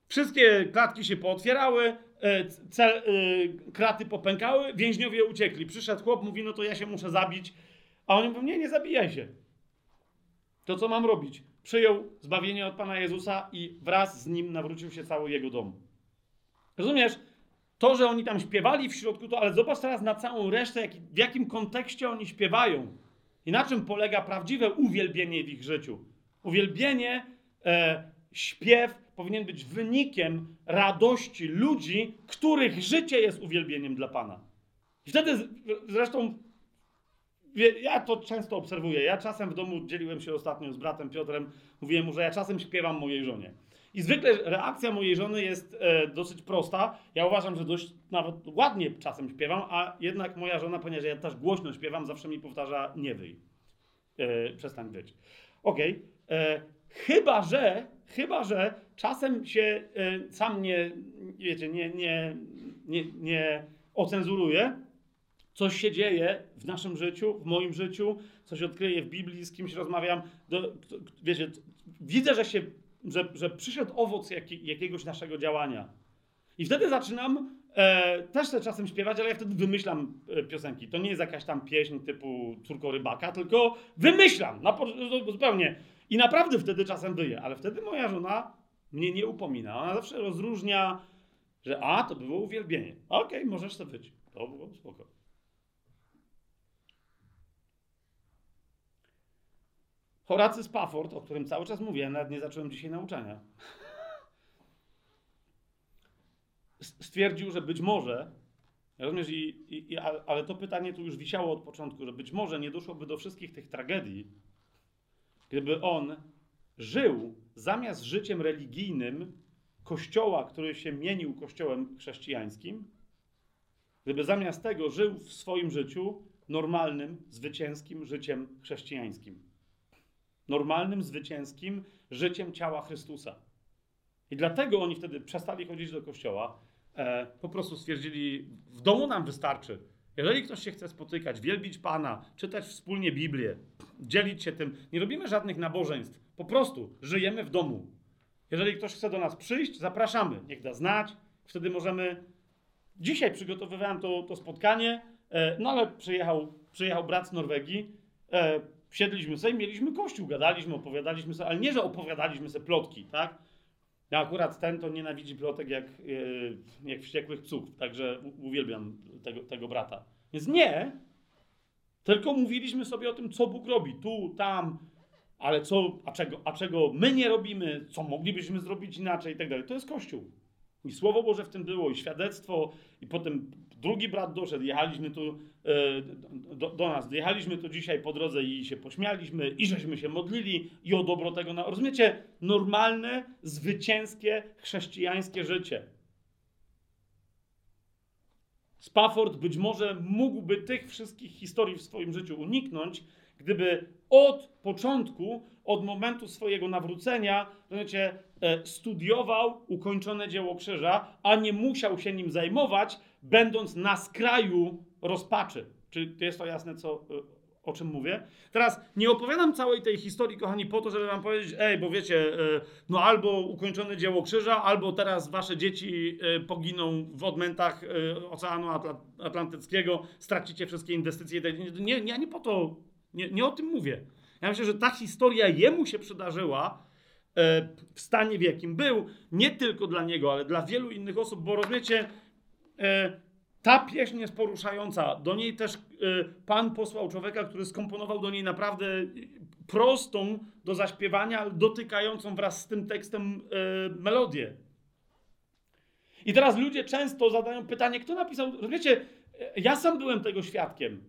Speaker 1: wszystkie klatki się pootwierały, E, cel, e, kraty popękały, więźniowie uciekli. Przyszedł chłop, mówi, no to ja się muszę zabić. A oni mówią, nie, nie zabijaj się. To co mam robić? Przyjął zbawienie od Pana Jezusa i wraz z nim nawrócił się cały jego dom. Rozumiesz? To, że oni tam śpiewali w środku, to ale zobacz teraz na całą resztę, jak, w jakim kontekście oni śpiewają. I na czym polega prawdziwe uwielbienie w ich życiu. Uwielbienie, e, śpiew powinien być wynikiem radości ludzi, których życie jest uwielbieniem dla Pana. I wtedy zresztą ja to często obserwuję. Ja czasem w domu dzieliłem się ostatnio z bratem Piotrem, mówiłem mu, że ja czasem śpiewam mojej żonie. I zwykle reakcja mojej żony jest e, dosyć prosta. Ja uważam, że dość nawet ładnie czasem śpiewam, a jednak moja żona, ponieważ ja też głośno śpiewam, zawsze mi powtarza nie wyj. E, przestań być. Okej. Okay. E, chyba, że Chyba, że czasem się y, sam nie, wiecie, nie, nie, nie, nie ocenzuruje. Coś się dzieje w naszym życiu, w moim życiu, coś odkryję w Biblii, z kimś rozmawiam. Do, wiecie, widzę, że, się, że, że przyszedł owoc jak, jakiegoś naszego działania. I wtedy zaczynam e, też te czasem śpiewać, ale ja wtedy wymyślam e, piosenki. To nie jest jakaś tam pieśń typu Córko Rybaka, tylko wymyślam na, zupełnie i naprawdę wtedy czasem wyje, ale wtedy moja żona mnie nie upomina. Ona zawsze rozróżnia, że a, to było uwielbienie. Okej, okay, możesz to być. To było spoko. Horacy Spafford, o którym cały czas mówię, nawet nie zacząłem dzisiaj nauczania, stwierdził, że być może, rozumiesz, i, i, ale to pytanie tu już wisiało od początku, że być może nie doszłoby do wszystkich tych tragedii, gdyby on żył zamiast życiem religijnym kościoła, który się mienił kościołem chrześcijańskim, gdyby zamiast tego żył w swoim życiu normalnym, zwycięskim życiem chrześcijańskim. Normalnym, zwycięskim życiem ciała Chrystusa. I dlatego oni wtedy przestali chodzić do kościoła, po prostu stwierdzili, w domu nam wystarczy. Jeżeli ktoś się chce spotykać, wielbić Pana, czytać wspólnie Biblię, dzielić się tym, nie robimy żadnych nabożeństw. Po prostu żyjemy w domu. Jeżeli ktoś chce do nas przyjść, zapraszamy. Niech da znać. Wtedy możemy dzisiaj przygotowywałem to, to spotkanie, e, no ale przyjechał, przyjechał brat z Norwegii, e, siedliśmy sobie, mieliśmy kościół, gadaliśmy, opowiadaliśmy sobie, ale nie, że opowiadaliśmy sobie plotki, tak? Ja akurat ten to nienawidzi plotek jak, e, jak wściekłych psów, także uwielbiam tego, tego brata. Więc nie, tylko mówiliśmy sobie o tym, co Bóg robi, tu, tam, ale co, a czego, a czego my nie robimy, co moglibyśmy zrobić inaczej i tak dalej. To jest Kościół. I Słowo Boże w tym było, i świadectwo, i potem drugi brat doszedł, jechaliśmy tu e, do, do nas, jechaliśmy tu dzisiaj po drodze i się pośmialiśmy, i żeśmy się modlili, i o dobro tego, na... rozumiecie, normalne, zwycięskie, chrześcijańskie życie. Spafford być może mógłby tych wszystkich historii w swoim życiu uniknąć, gdyby od początku, od momentu swojego nawrócenia, rozumiecie, e, studiował ukończone dzieło krzyża, a nie musiał się nim zajmować, będąc na skraju rozpaczy. Czy jest to jasne, co, e, o czym mówię? Teraz nie opowiadam całej tej historii, kochani, po to, żeby wam powiedzieć, ej, bo wiecie, e, no albo ukończone dzieło krzyża, albo teraz wasze dzieci e, poginą w odmętach Oceanu Atla- Atlantyckiego, stracicie wszystkie inwestycje. Nie, nie, nie po to, nie, nie o tym mówię. Ja myślę, że ta historia jemu się przydarzyła w stanie, w jakim był, nie tylko dla niego, ale dla wielu innych osób, bo rozumiecie, ta pieśń jest poruszająca. Do niej też e, Pan posłał człowieka, który skomponował do niej naprawdę e, prostą do zaśpiewania, dotykającą wraz z tym tekstem e, melodię. I teraz ludzie często zadają pytanie, kto napisał. Wiecie, e, ja sam byłem tego świadkiem.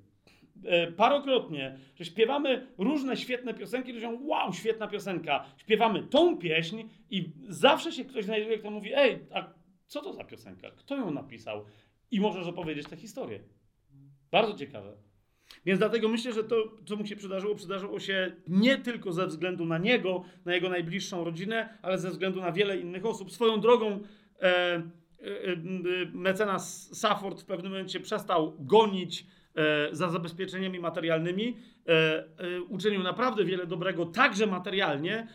Speaker 1: E, Parokrotnie, że śpiewamy różne świetne piosenki, ludzie mówią, wow, świetna piosenka. Śpiewamy tą pieśń i zawsze się ktoś znajduje, kto mówi, ej, a co to za piosenka? Kto ją napisał? I możesz opowiedzieć tę historię. Bardzo ciekawe. Więc dlatego myślę, że to, co mu się przydarzyło, przydarzyło się nie tylko ze względu na niego, na jego najbliższą rodzinę, ale ze względu na wiele innych osób. Swoją drogą e, e, e, mecenas Safford w pewnym momencie przestał gonić e, za zabezpieczeniami materialnymi. E, e, uczynił naprawdę wiele dobrego, także materialnie,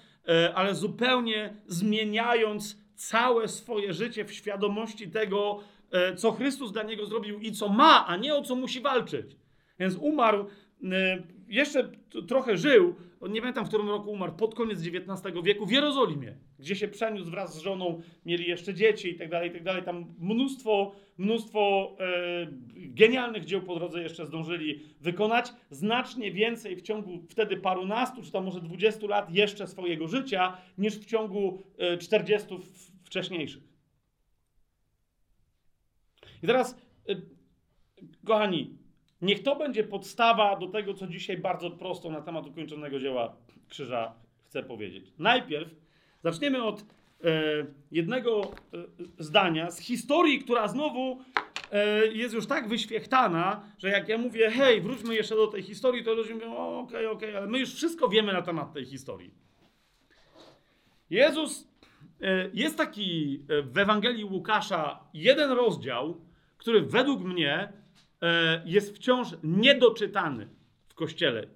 Speaker 1: ale zupełnie zmieniając całe swoje życie w świadomości tego, e, co Chrystus dla niego zrobił i co ma, a nie o co musi walczyć. Więc umarł, e, jeszcze trochę żył, nie pamiętam w którym roku umarł, pod koniec XIX wieku w Jerozolimie, gdzie się przeniósł wraz z żoną, mieli jeszcze dzieci i tak dalej, i tak dalej. Tam mnóstwo, mnóstwo e, genialnych dzieł po drodze jeszcze zdążyli wykonać. Znacznie więcej w ciągu wtedy parunastu, czy tam może 20 lat jeszcze swojego życia, niż w ciągu e, 40 w- wcześniejszych. I teraz, e, kochani, Niech to będzie podstawa do tego, co dzisiaj bardzo prosto na temat ukończonego dzieła krzyża chcę powiedzieć. Najpierw zaczniemy od e, jednego e, zdania z historii, która znowu e, jest już tak wyświechtana, że jak ja mówię, hej, wróćmy jeszcze do tej historii, to ludzie mówią, okej, okej, ale my już wszystko wiemy na temat tej historii. Jezus, e, jest taki e, w Ewangelii Łukasza jeden rozdział, który według mnie jest wciąż niedoczytany w Kościele e,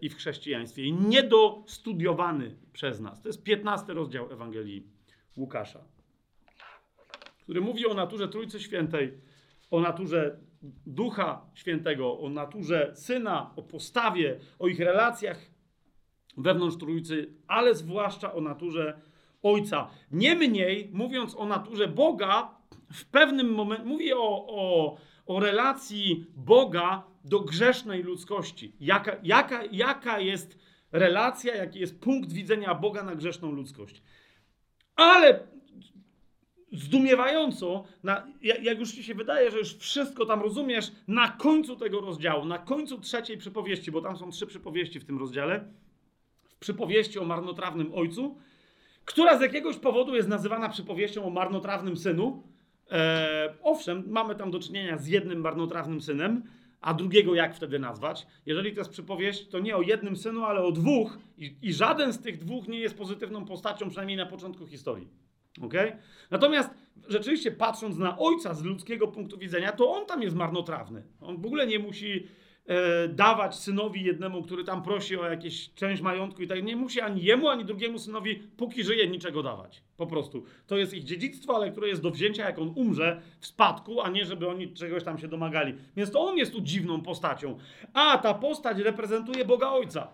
Speaker 1: i w chrześcijaństwie i niedostudiowany przez nas. To jest 15 rozdział Ewangelii Łukasza, który mówi o naturze Trójcy Świętej, o naturze Ducha Świętego, o naturze Syna, o postawie, o ich relacjach wewnątrz Trójcy, ale zwłaszcza o naturze Ojca. Niemniej, mówiąc o naturze Boga, w pewnym momencie mówi o, o, o relacji Boga do grzesznej ludzkości. Jaka, jaka, jaka jest relacja, jaki jest punkt widzenia Boga na grzeszną ludzkość. Ale zdumiewająco, na, jak już ci się wydaje, że już wszystko tam rozumiesz, na końcu tego rozdziału, na końcu trzeciej przypowieści, bo tam są trzy przypowieści w tym rozdziale, w przypowieści o marnotrawnym ojcu, która z jakiegoś powodu jest nazywana przypowieścią o marnotrawnym synu. E, owszem, mamy tam do czynienia z jednym marnotrawnym synem, a drugiego jak wtedy nazwać? Jeżeli to jest przypowieść, to nie o jednym synu, ale o dwóch, i, i żaden z tych dwóch nie jest pozytywną postacią, przynajmniej na początku historii. Okay? Natomiast rzeczywiście patrząc na ojca z ludzkiego punktu widzenia, to on tam jest marnotrawny. On w ogóle nie musi dawać synowi jednemu, który tam prosi o jakieś część majątku i tak. Nie musi ani jemu, ani drugiemu synowi, póki żyje, niczego dawać. Po prostu. To jest ich dziedzictwo, ale które jest do wzięcia, jak on umrze w spadku, a nie żeby oni czegoś tam się domagali. Więc to on jest tu dziwną postacią. A ta postać reprezentuje Boga Ojca.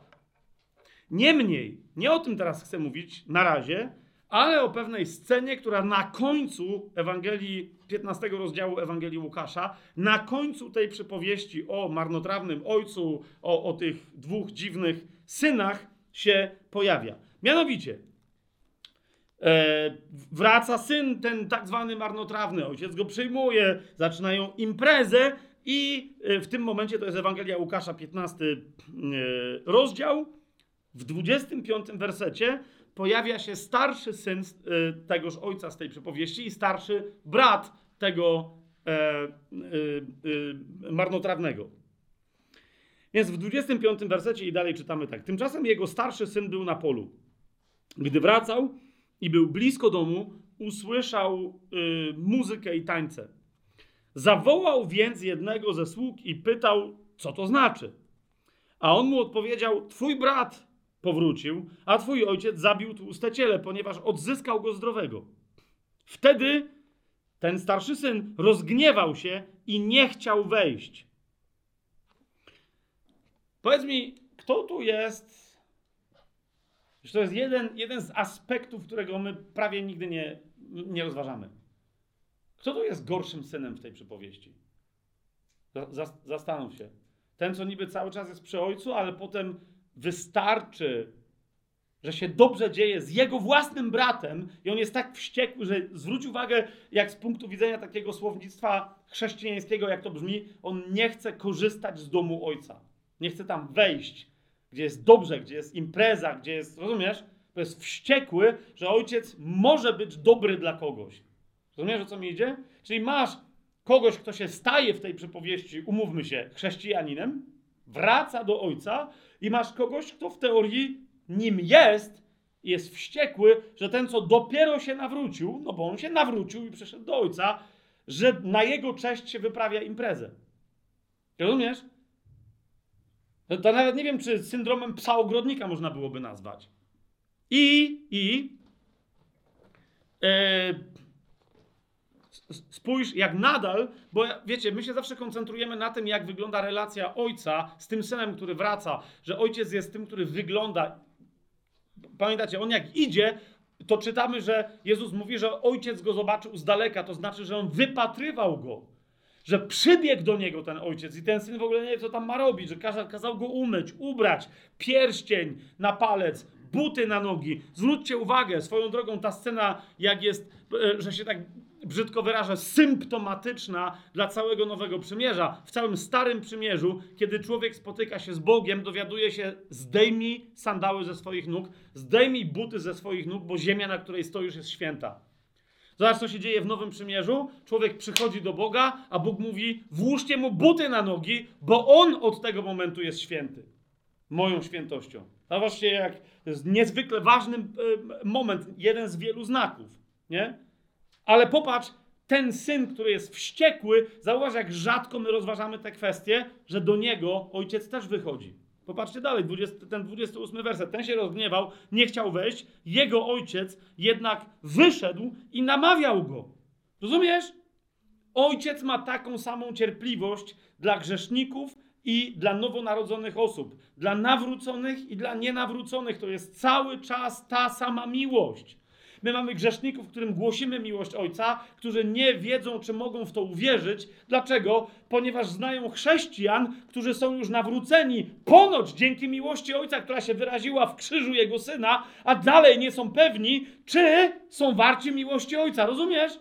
Speaker 1: Niemniej, nie o tym teraz chcę mówić na razie, ale o pewnej scenie, która na końcu Ewangelii, 15 rozdziału Ewangelii Łukasza, na końcu tej przypowieści o marnotrawnym ojcu, o, o tych dwóch dziwnych synach się pojawia. Mianowicie, e, wraca syn, ten tak zwany marnotrawny, ojciec go przyjmuje, zaczynają imprezę i e, w tym momencie to jest Ewangelia Łukasza, 15 e, rozdział, w 25 wersecie pojawia się starszy syn y, tegoż ojca z tej przypowieści i starszy brat tego e, y, y, marnotrawnego. Więc w 25 wersecie i dalej czytamy tak. Tymczasem jego starszy syn był na polu. Gdy wracał i był blisko domu, usłyszał y, muzykę i tańce. Zawołał więc jednego ze sług i pytał, co to znaczy. A on mu odpowiedział: Twój brat powrócił, a twój ojciec zabił tłuste ciele, ponieważ odzyskał go zdrowego. Wtedy ten starszy syn rozgniewał się i nie chciał wejść. Powiedz mi, kto tu jest? To jest jeden, jeden z aspektów, którego my prawie nigdy nie, nie rozważamy. Kto tu jest gorszym synem w tej przypowieści? Zastanów się. Ten, co niby cały czas jest przy ojcu, ale potem wystarczy, że się dobrze dzieje z jego własnym bratem i on jest tak wściekły, że zwróć uwagę, jak z punktu widzenia takiego słownictwa chrześcijańskiego, jak to brzmi, on nie chce korzystać z domu ojca. Nie chce tam wejść, gdzie jest dobrze, gdzie jest impreza, gdzie jest, rozumiesz? To jest wściekły, że ojciec może być dobry dla kogoś. Rozumiesz, o co mi idzie? Czyli masz kogoś, kto się staje w tej przypowieści, umówmy się, chrześcijaninem, wraca do ojca i masz kogoś, kto w teorii nim jest, jest wściekły, że ten, co dopiero się nawrócił, no bo on się nawrócił i przyszedł do ojca, że na jego cześć się wyprawia imprezę. Rozumiesz? To, to nawet nie wiem, czy syndromem psa ogrodnika można byłoby nazwać. I, i, yy, spójrz, jak nadal, bo wiecie, my się zawsze koncentrujemy na tym, jak wygląda relacja ojca z tym synem, który wraca, że ojciec jest tym, który wygląda. Pamiętacie, on jak idzie, to czytamy, że Jezus mówi, że ojciec go zobaczył z daleka, to znaczy, że on wypatrywał go. Że przybiegł do niego ten ojciec i ten syn w ogóle nie wie, co tam ma robić, że kazał, kazał go umyć, ubrać, pierścień na palec, buty na nogi. Zwróćcie uwagę, swoją drogą ta scena, jak jest, e, że się tak brzydko wyrażę, symptomatyczna dla całego Nowego Przymierza. W całym Starym Przymierzu, kiedy człowiek spotyka się z Bogiem, dowiaduje się, zdejmij sandały ze swoich nóg, zdejmij buty ze swoich nóg, bo ziemia, na której stoisz, jest święta. Zobacz, co się dzieje w Nowym Przymierzu. Człowiek przychodzi do Boga, a Bóg mówi, włóżcie mu buty na nogi, bo On od tego momentu jest święty. Moją świętością. Zobaczcie, jak to jest niezwykle ważny moment, jeden z wielu znaków, nie? Ale popatrz, ten syn, który jest wściekły, zauważ, jak rzadko my rozważamy te kwestie, że do niego ojciec też wychodzi. Popatrzcie dalej, 20, ten 28 werset. Ten się rozgniewał, nie chciał wejść, jego ojciec jednak wyszedł i namawiał go. Rozumiesz? Ojciec ma taką samą cierpliwość dla grzeszników i dla nowonarodzonych osób, dla nawróconych i dla nienawróconych. To jest cały czas ta sama miłość. My mamy grzeszników, którym głosimy miłość Ojca, którzy nie wiedzą, czy mogą w to uwierzyć. Dlaczego? Ponieważ znają chrześcijan, którzy są już nawróceni ponoć dzięki miłości Ojca, która się wyraziła w krzyżu Jego Syna, a dalej nie są pewni, czy są warci miłości Ojca. Rozumiesz?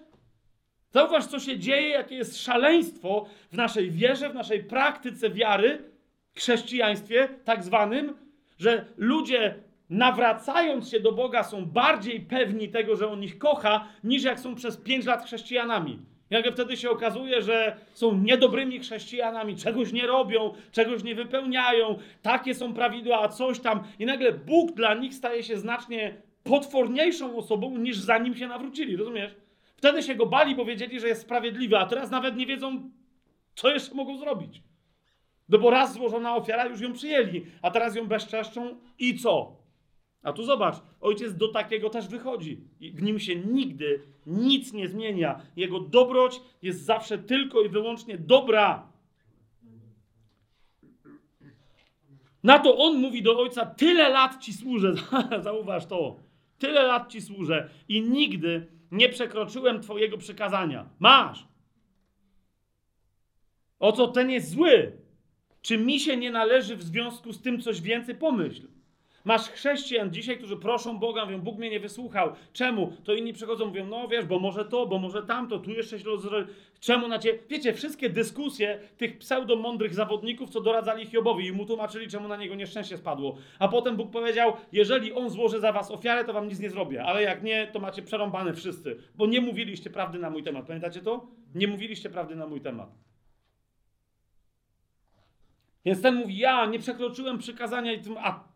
Speaker 1: Zauważ, co się dzieje, jakie jest szaleństwo w naszej wierze, w naszej praktyce wiary, chrześcijaństwie tak zwanym, że ludzie nawracając się do Boga, są bardziej pewni tego, że On ich kocha, niż jak są przez pięć lat chrześcijanami. Nagle wtedy się okazuje, że są niedobrymi chrześcijanami, czegoś nie robią, czegoś nie wypełniają, takie są prawidła, a coś tam. I nagle Bóg dla nich staje się znacznie potworniejszą osobą, niż zanim się nawrócili, rozumiesz? Wtedy się go bali, bo wiedzieli, że jest sprawiedliwy, a teraz nawet nie wiedzą, co jeszcze mogą zrobić. No bo raz złożona ofiara, już ją przyjęli, a teraz ją bezczeszczą i co? A tu zobacz, ojciec do takiego też wychodzi. W nim się nigdy nic nie zmienia. Jego dobroć jest zawsze tylko i wyłącznie dobra. Na to on mówi do ojca: Tyle lat ci służę. Zauważ to. Tyle lat ci służę i nigdy nie przekroczyłem twojego przykazania. Masz. O co ten jest zły? Czy mi się nie należy w związku z tym coś więcej pomyśl? Masz chrześcijan dzisiaj, którzy proszą Boga, mówią, Bóg mnie nie wysłuchał. Czemu? To inni przychodzą, mówią, no wiesz, bo może to, bo może tamto, tu jeszcze się rozro... Czemu na ciebie? Wiecie, wszystkie dyskusje tych pseudomądrych zawodników, co doradzali Hiobowi i mu tłumaczyli, czemu na niego nieszczęście spadło. A potem Bóg powiedział, jeżeli on złoży za was ofiarę, to wam nic nie zrobię, ale jak nie, to macie przerąbane wszyscy, bo nie mówiliście prawdy na mój temat. Pamiętacie to? Nie mówiliście prawdy na mój temat. Więc ten mówi, ja nie przekroczyłem przykazania, a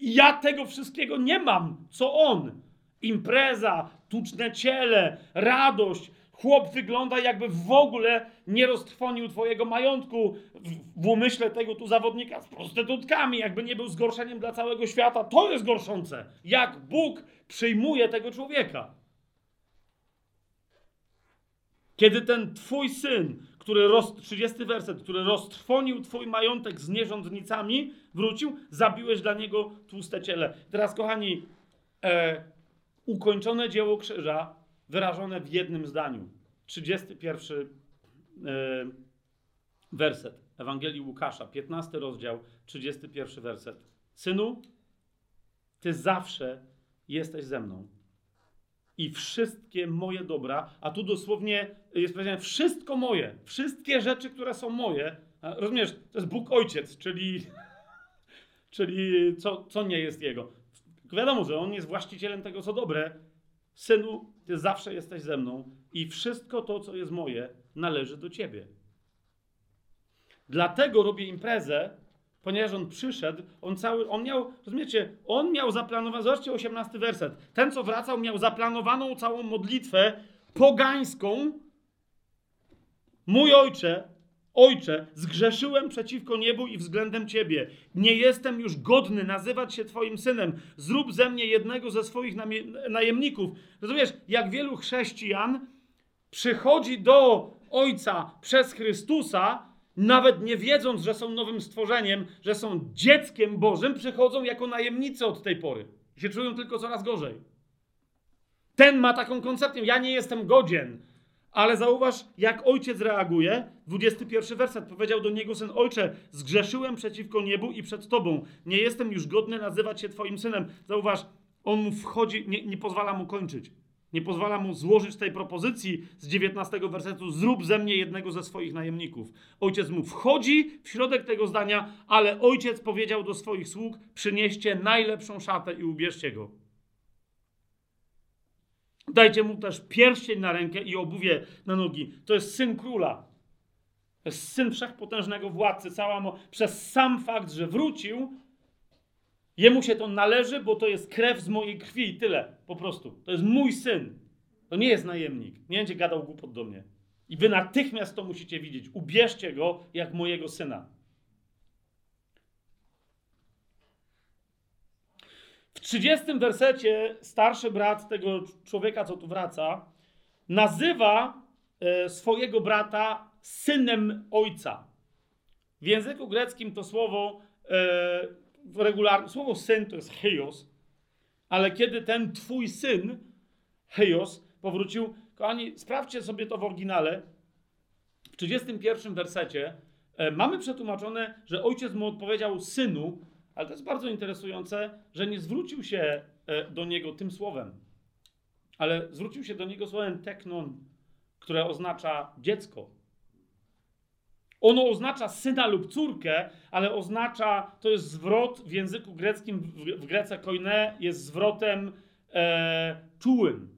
Speaker 1: ja tego wszystkiego nie mam, co on. Impreza, tuczne ciele, radość. Chłop wygląda jakby w ogóle nie roztrwonił twojego majątku w, w umyśle tego tu zawodnika z prostytutkami, jakby nie był zgorszeniem dla całego świata. To jest gorszące. Jak Bóg przyjmuje tego człowieka. Kiedy ten twój syn, który roz, 30 werset, który roztrwonił twój majątek z nierządnicami, wrócił, zabiłeś dla niego tłuste ciele. Teraz, kochani, e, ukończone dzieło krzyża wyrażone w jednym zdaniu. 31 e, werset Ewangelii Łukasza, 15 rozdział, 31 werset. Synu, ty zawsze jesteś ze mną i wszystkie moje dobra, a tu dosłownie jest powiedziane wszystko moje, wszystkie rzeczy, które są moje, rozumiesz, to jest Bóg Ojciec, czyli, czyli co, co nie jest Jego. Wiadomo, że On jest właścicielem tego, co dobre. Synu, Ty zawsze jesteś ze mną i wszystko to, co jest moje, należy do Ciebie. Dlatego robię imprezę, ponieważ on przyszedł, on cały, on miał, rozumiecie, on miał zaplanowaną, zobaczcie 18 werset, ten co wracał miał zaplanowaną całą modlitwę pogańską, mój ojcze, ojcze, zgrzeszyłem przeciwko niebu i względem ciebie, nie jestem już godny nazywać się twoim synem, zrób ze mnie jednego ze swoich najemników. Rozumiesz, jak wielu chrześcijan przychodzi do ojca przez Chrystusa, nawet nie wiedząc, że są nowym stworzeniem, że są dzieckiem Bożym, przychodzą jako najemnicy od tej pory. Się czują tylko coraz gorzej. Ten ma taką koncepcję, ja nie jestem godzien. Ale zauważ, jak ojciec reaguje. 21 werset powiedział do niego syn: Ojcze, zgrzeszyłem przeciwko niebu i przed tobą. Nie jestem już godny nazywać się twoim synem. Zauważ, on mu wchodzi, nie, nie pozwala mu kończyć. Nie pozwala mu złożyć tej propozycji z 19 wersetu: Zrób ze mnie jednego ze swoich najemników. Ojciec mu wchodzi w środek tego zdania, ale ojciec powiedział do swoich sług: Przynieście najlepszą szatę i ubierzcie go. Dajcie mu też pierścień na rękę i obuwie na nogi. To jest syn króla. To jest syn wszechpotężnego władcy. Cała mo- przez sam fakt, że wrócił, Jemu się to należy, bo to jest krew z mojej krwi i tyle. Po prostu. To jest mój syn. To nie jest najemnik. Nie będzie gadał głupot do mnie. I wy natychmiast to musicie widzieć. Ubierzcie go jak mojego syna. W 30 wersecie starszy brat tego człowieka, co tu wraca, nazywa e, swojego brata synem ojca. W języku greckim to słowo e, regularne, słowo syn to jest heios, ale kiedy ten twój syn, heios, powrócił, kochani, sprawdźcie sobie to w oryginale, w 31 wersecie e, mamy przetłumaczone, że ojciec mu odpowiedział synu, ale to jest bardzo interesujące, że nie zwrócił się e, do niego tym słowem, ale zwrócił się do niego słowem teknon, które oznacza dziecko. Ono oznacza syna lub córkę, ale oznacza, to jest zwrot w języku greckim, w, Grece koine jest zwrotem e, czułym.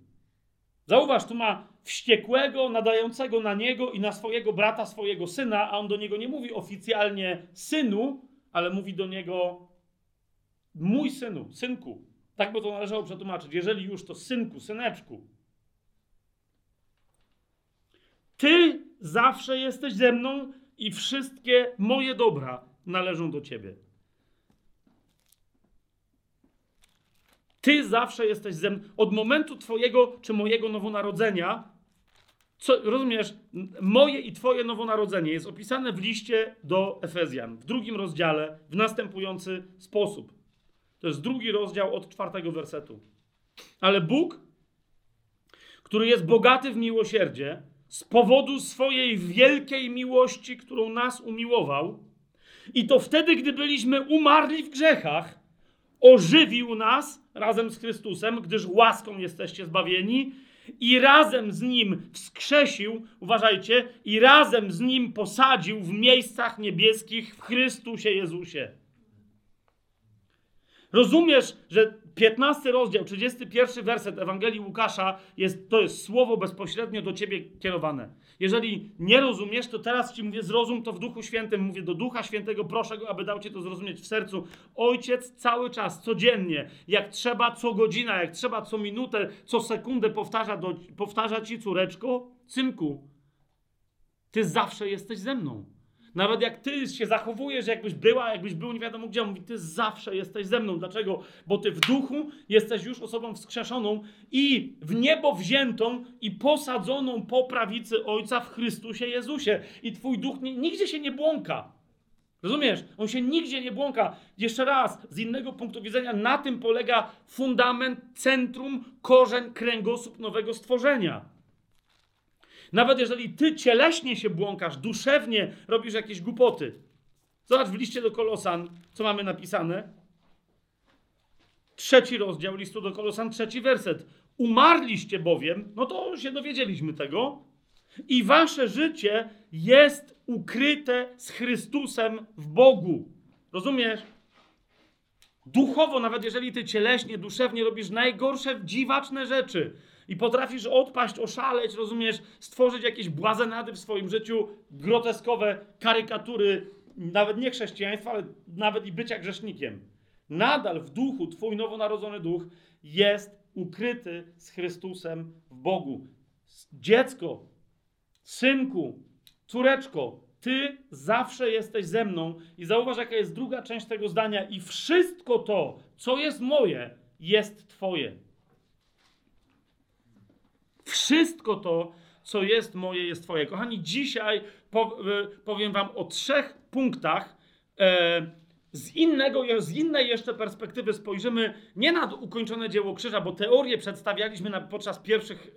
Speaker 1: Zauważ, tu ma wściekłego, nadającego na niego i na swojego brata, swojego syna, a on do niego nie mówi oficjalnie synu, ale mówi do niego mój synu, synku. Tak by to należało przetłumaczyć. Jeżeli już, to synku, syneczku. Ty zawsze jesteś ze mną i wszystkie moje dobra należą do Ciebie. Ty zawsze jesteś ze mną. Od momentu Twojego czy mojego nowonarodzenia, co, rozumiesz, moje i Twoje nowonarodzenie jest opisane w liście do Efezjan, w drugim rozdziale, w następujący sposób. To jest drugi rozdział od czwartego wersetu. Ale Bóg, który jest bogaty w miłosierdzie, z powodu swojej wielkiej miłości, którą nas umiłował, i to wtedy, gdy byliśmy umarli w grzechach, ożywił nas razem z Chrystusem, gdyż łaską jesteście zbawieni, i razem z nim wskrzesił, uważajcie, i razem z nim posadził w miejscach niebieskich w Chrystusie Jezusie. Rozumiesz, że 15 rozdział, 31 werset Ewangelii Łukasza jest, to jest słowo bezpośrednio do ciebie kierowane. Jeżeli nie rozumiesz, to teraz ci mówię, zrozum to w Duchu Świętym. Mówię do Ducha Świętego, proszę go, aby dał ci to zrozumieć w sercu. Ojciec cały czas, codziennie, jak trzeba, co godzina, jak trzeba, co minutę, co sekundę powtarza, do, powtarza ci, córeczko, synku, ty zawsze jesteś ze mną. Nawet jak ty się zachowujesz, jakbyś była, jakbyś był nie wiadomo gdzie, on mówi, ty zawsze jesteś ze mną. Dlaczego? Bo ty w duchu jesteś już osobą wskrzeszoną i w niebo wziętą i posadzoną po prawicy Ojca w Chrystusie Jezusie. I twój duch nie, nigdzie się nie błąka. Rozumiesz? On się nigdzie nie błąka. Jeszcze raz, z innego punktu widzenia, na tym polega fundament, centrum, korzeń, kręgosłup nowego stworzenia. Nawet jeżeli ty cieleśnie się błąkasz, duszewnie robisz jakieś głupoty. Zobacz w liście do Kolosan, co mamy napisane. Trzeci rozdział listu do Kolosan, trzeci werset. Umarliście bowiem, no to się dowiedzieliśmy tego, i wasze życie jest ukryte z Chrystusem w Bogu. Rozumiesz? Duchowo, nawet jeżeli ty cieleśnie, duszewnie robisz najgorsze, dziwaczne rzeczy, i potrafisz odpaść, oszaleć, rozumiesz, stworzyć jakieś błazenady w swoim życiu, groteskowe karykatury, nawet nie chrześcijaństwa, ale nawet i bycia grzesznikiem. Nadal w duchu, twój nowonarodzony duch jest ukryty z Chrystusem w Bogu. Dziecko, synku, córeczko, ty zawsze jesteś ze mną i zauważ, jaka jest druga część tego zdania i wszystko to, co jest moje, jest twoje. Wszystko to, co jest moje, jest Twoje. Kochani, dzisiaj e, powiem Wam o trzech punktach. E, z, innego, z innej jeszcze perspektywy spojrzymy nie na ukończone dzieło krzyża, bo teorię przedstawialiśmy na, podczas pierwszych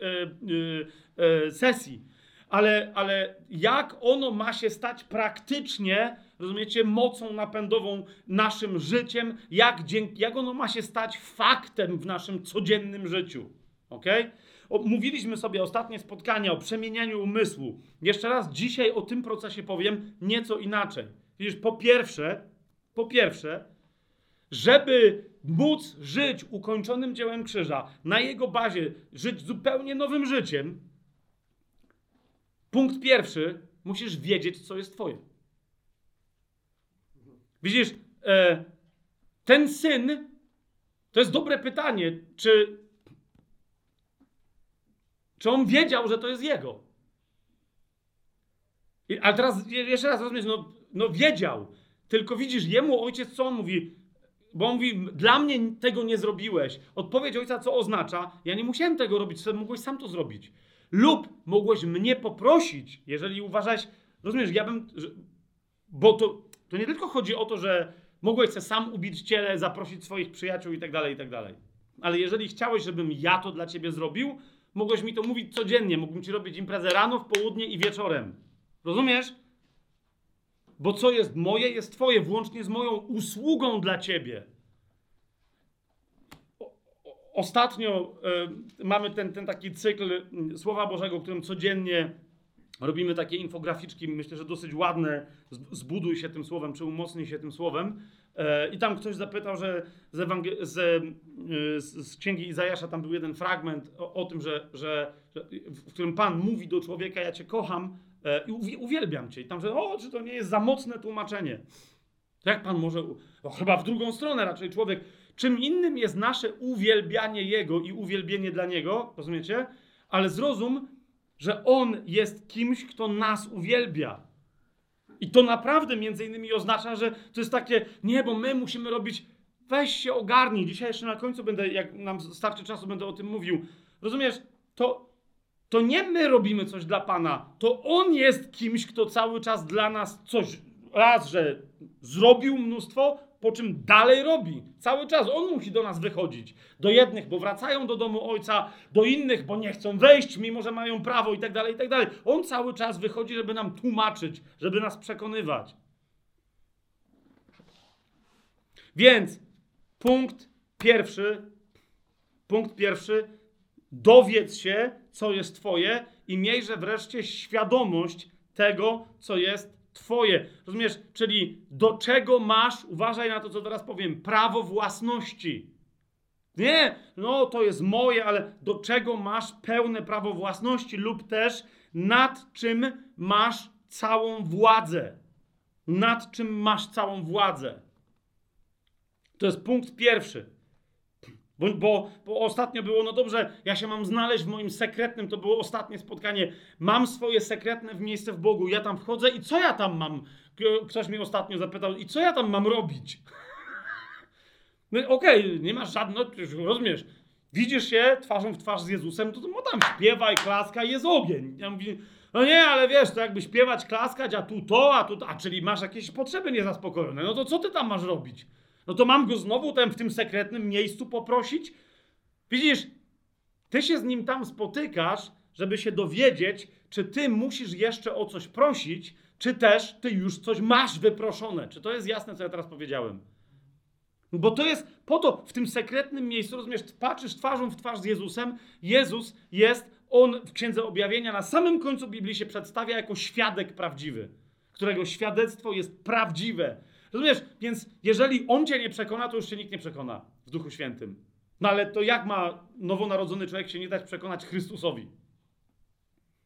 Speaker 1: e, sesji, ale, ale jak ono ma się stać praktycznie, rozumiecie, mocą napędową naszym życiem, jak, jak ono ma się stać faktem w naszym codziennym życiu. Okej? Mówiliśmy sobie ostatnie spotkania o przemienianiu umysłu. Jeszcze raz dzisiaj o tym procesie powiem nieco inaczej. Widzisz, po pierwsze, po pierwsze, żeby móc żyć ukończonym dziełem krzyża, na jego bazie żyć zupełnie nowym życiem, punkt pierwszy, musisz wiedzieć, co jest twoje. Widzisz, e, ten syn, to jest dobre pytanie, czy czy on wiedział, że to jest jego? I, ale teraz jeszcze raz rozumiesz, no, no wiedział. Tylko widzisz, jemu ojciec co on mówi? Bo on mówi, dla mnie tego nie zrobiłeś. Odpowiedź ojca co oznacza? Ja nie musiałem tego robić, mogłeś sam to zrobić. Lub mogłeś mnie poprosić, jeżeli uważasz, rozumiesz, ja bym, że, bo to, to nie tylko chodzi o to, że mogłeś sobie sam ubić ciele, zaprosić swoich przyjaciół i tak dalej, i tak dalej. Ale jeżeli chciałeś, żebym ja to dla ciebie zrobił, Mogłeś mi to mówić codziennie. Mógłbym ci robić imprezę rano, w południe i wieczorem. Rozumiesz? Bo co jest moje, jest twoje, włącznie z moją usługą dla ciebie. ostatnio y, mamy ten, ten taki cykl y, Słowa Bożego, którym codziennie robimy takie infograficzki, myślę, że dosyć ładne. Zbuduj się tym słowem, czy umocnij się tym słowem. E, I tam ktoś zapytał, że z, Ewangel- z, e, z, księgi Izajasza tam był jeden fragment o, o tym, że, że, że, w którym Pan mówi do człowieka: Ja cię kocham e, i uwielbiam cię. I tam, że o, czy to nie jest za mocne tłumaczenie? Jak Pan może. No, chyba w drugą stronę raczej człowiek. Czym innym jest nasze uwielbianie Jego i uwielbienie dla Niego, rozumiecie? Ale zrozum, że On jest kimś, kto nas uwielbia. I to naprawdę między innymi oznacza, że to jest takie, nie, bo my musimy robić, weź się ogarnij. Dzisiaj jeszcze na końcu będę, jak nam starczy czasu, będę o tym mówił. Rozumiesz? To, to nie my robimy coś dla Pana, to On jest kimś, kto cały czas dla nas coś, raz, że zrobił mnóstwo, po czym dalej robi. Cały czas On musi do nas wychodzić. Do jednych, bo wracają do domu Ojca, do innych, bo nie chcą wejść, mimo że mają prawo i tak dalej, i tak dalej. On cały czas wychodzi, żeby nam tłumaczyć, żeby nas przekonywać. Więc punkt pierwszy, punkt pierwszy, dowiedz się, co jest Twoje i miejże wreszcie świadomość tego, co jest Twoje. Rozumiesz? Czyli do czego masz, uważaj na to, co teraz powiem, prawo własności. Nie, no to jest moje, ale do czego masz pełne prawo własności lub też nad czym masz całą władzę. Nad czym masz całą władzę. To jest punkt pierwszy. Bo, bo, bo, ostatnio było, no dobrze, ja się mam znaleźć w moim sekretnym, to było ostatnie spotkanie. Mam swoje sekretne miejsce w Bogu, ja tam wchodzę i co ja tam mam? Ktoś mnie ostatnio zapytał, i co ja tam mam robić? No okej, okay, nie masz żadnego, rozumiesz, widzisz się twarzą w twarz z Jezusem, to, to no tam śpiewaj, klaska jest ogień. Ja mówię, no nie, ale wiesz, to jakby śpiewać, klaskać, a tu to, a tu to, a czyli masz jakieś potrzeby niezaspokojone, no to co ty tam masz robić? No to mam go znowu tam w tym sekretnym miejscu poprosić? Widzisz, ty się z nim tam spotykasz, żeby się dowiedzieć, czy ty musisz jeszcze o coś prosić, czy też ty już coś masz wyproszone. Czy to jest jasne, co ja teraz powiedziałem? Bo to jest po to, w tym sekretnym miejscu, rozumiesz, patrzysz twarzą w twarz z Jezusem, Jezus jest, on w Księdze Objawienia na samym końcu Biblii się przedstawia jako świadek prawdziwy, którego świadectwo jest prawdziwe. Rozumiesz? Więc jeżeli on cię nie przekona, to już cię nikt nie przekona w Duchu Świętym. No ale to jak ma nowonarodzony człowiek się nie dać przekonać Chrystusowi?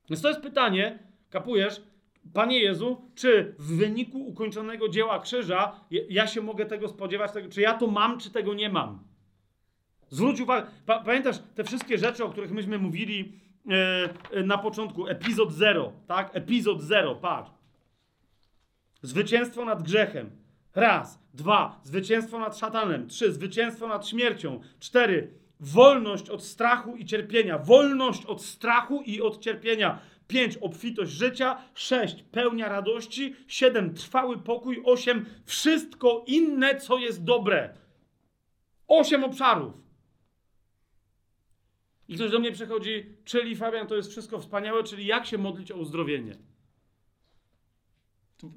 Speaker 1: Więc to jest pytanie, kapujesz, Panie Jezu, czy w wyniku ukończonego dzieła krzyża ja się mogę tego spodziewać, czy ja to mam, czy tego nie mam? Zwróć uwagę, pa, pamiętasz te wszystkie rzeczy, o których myśmy mówili e, na początku, epizod 0, tak? Epizod 0, patrz. Zwycięstwo nad grzechem, Raz. Dwa. Zwycięstwo nad szatanem. Trzy. Zwycięstwo nad śmiercią. Cztery. Wolność od strachu i cierpienia. Wolność od strachu i od cierpienia. Pięć. Obfitość życia. Sześć. Pełnia radości. Siedem. Trwały pokój. Osiem. Wszystko inne, co jest dobre. Osiem obszarów. I ktoś do mnie przychodzi, czyli Fabian, to jest wszystko wspaniałe, czyli jak się modlić o uzdrowienie.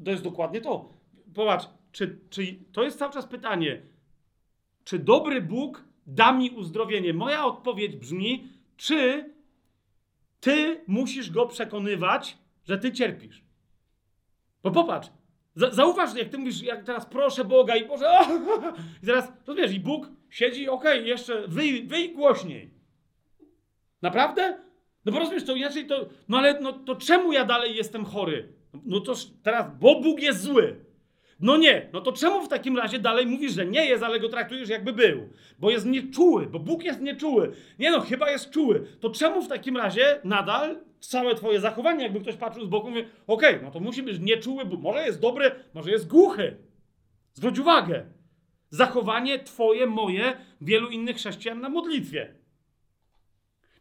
Speaker 1: To jest dokładnie to. Popatrz, czy, czy to jest cały czas pytanie, czy dobry Bóg da mi uzdrowienie? Moja odpowiedź brzmi, czy ty musisz go przekonywać, że ty cierpisz. Bo popatrz, za, zauważ, jak ty mówisz, jak teraz proszę Boga i Boże, i teraz, rozumiesz, i Bóg siedzi, okej, okay, jeszcze wyj, wyj głośniej. Naprawdę? No bo rozumiesz, to inaczej to, no ale no, to czemu ja dalej jestem chory? No to teraz, bo Bóg jest zły. No nie, no to czemu w takim razie dalej mówisz, że nie jest, ale go traktujesz jakby był? Bo jest nieczuły, bo Bóg jest nieczuły. Nie no, chyba jest czuły. To czemu w takim razie nadal całe twoje zachowanie, jakby ktoś patrzył z boku, mówi, okej, okay, no to musi być nieczuły, bo może jest dobry, może jest głuchy. Zwróć uwagę. Zachowanie twoje, moje, wielu innych chrześcijan na modlitwie.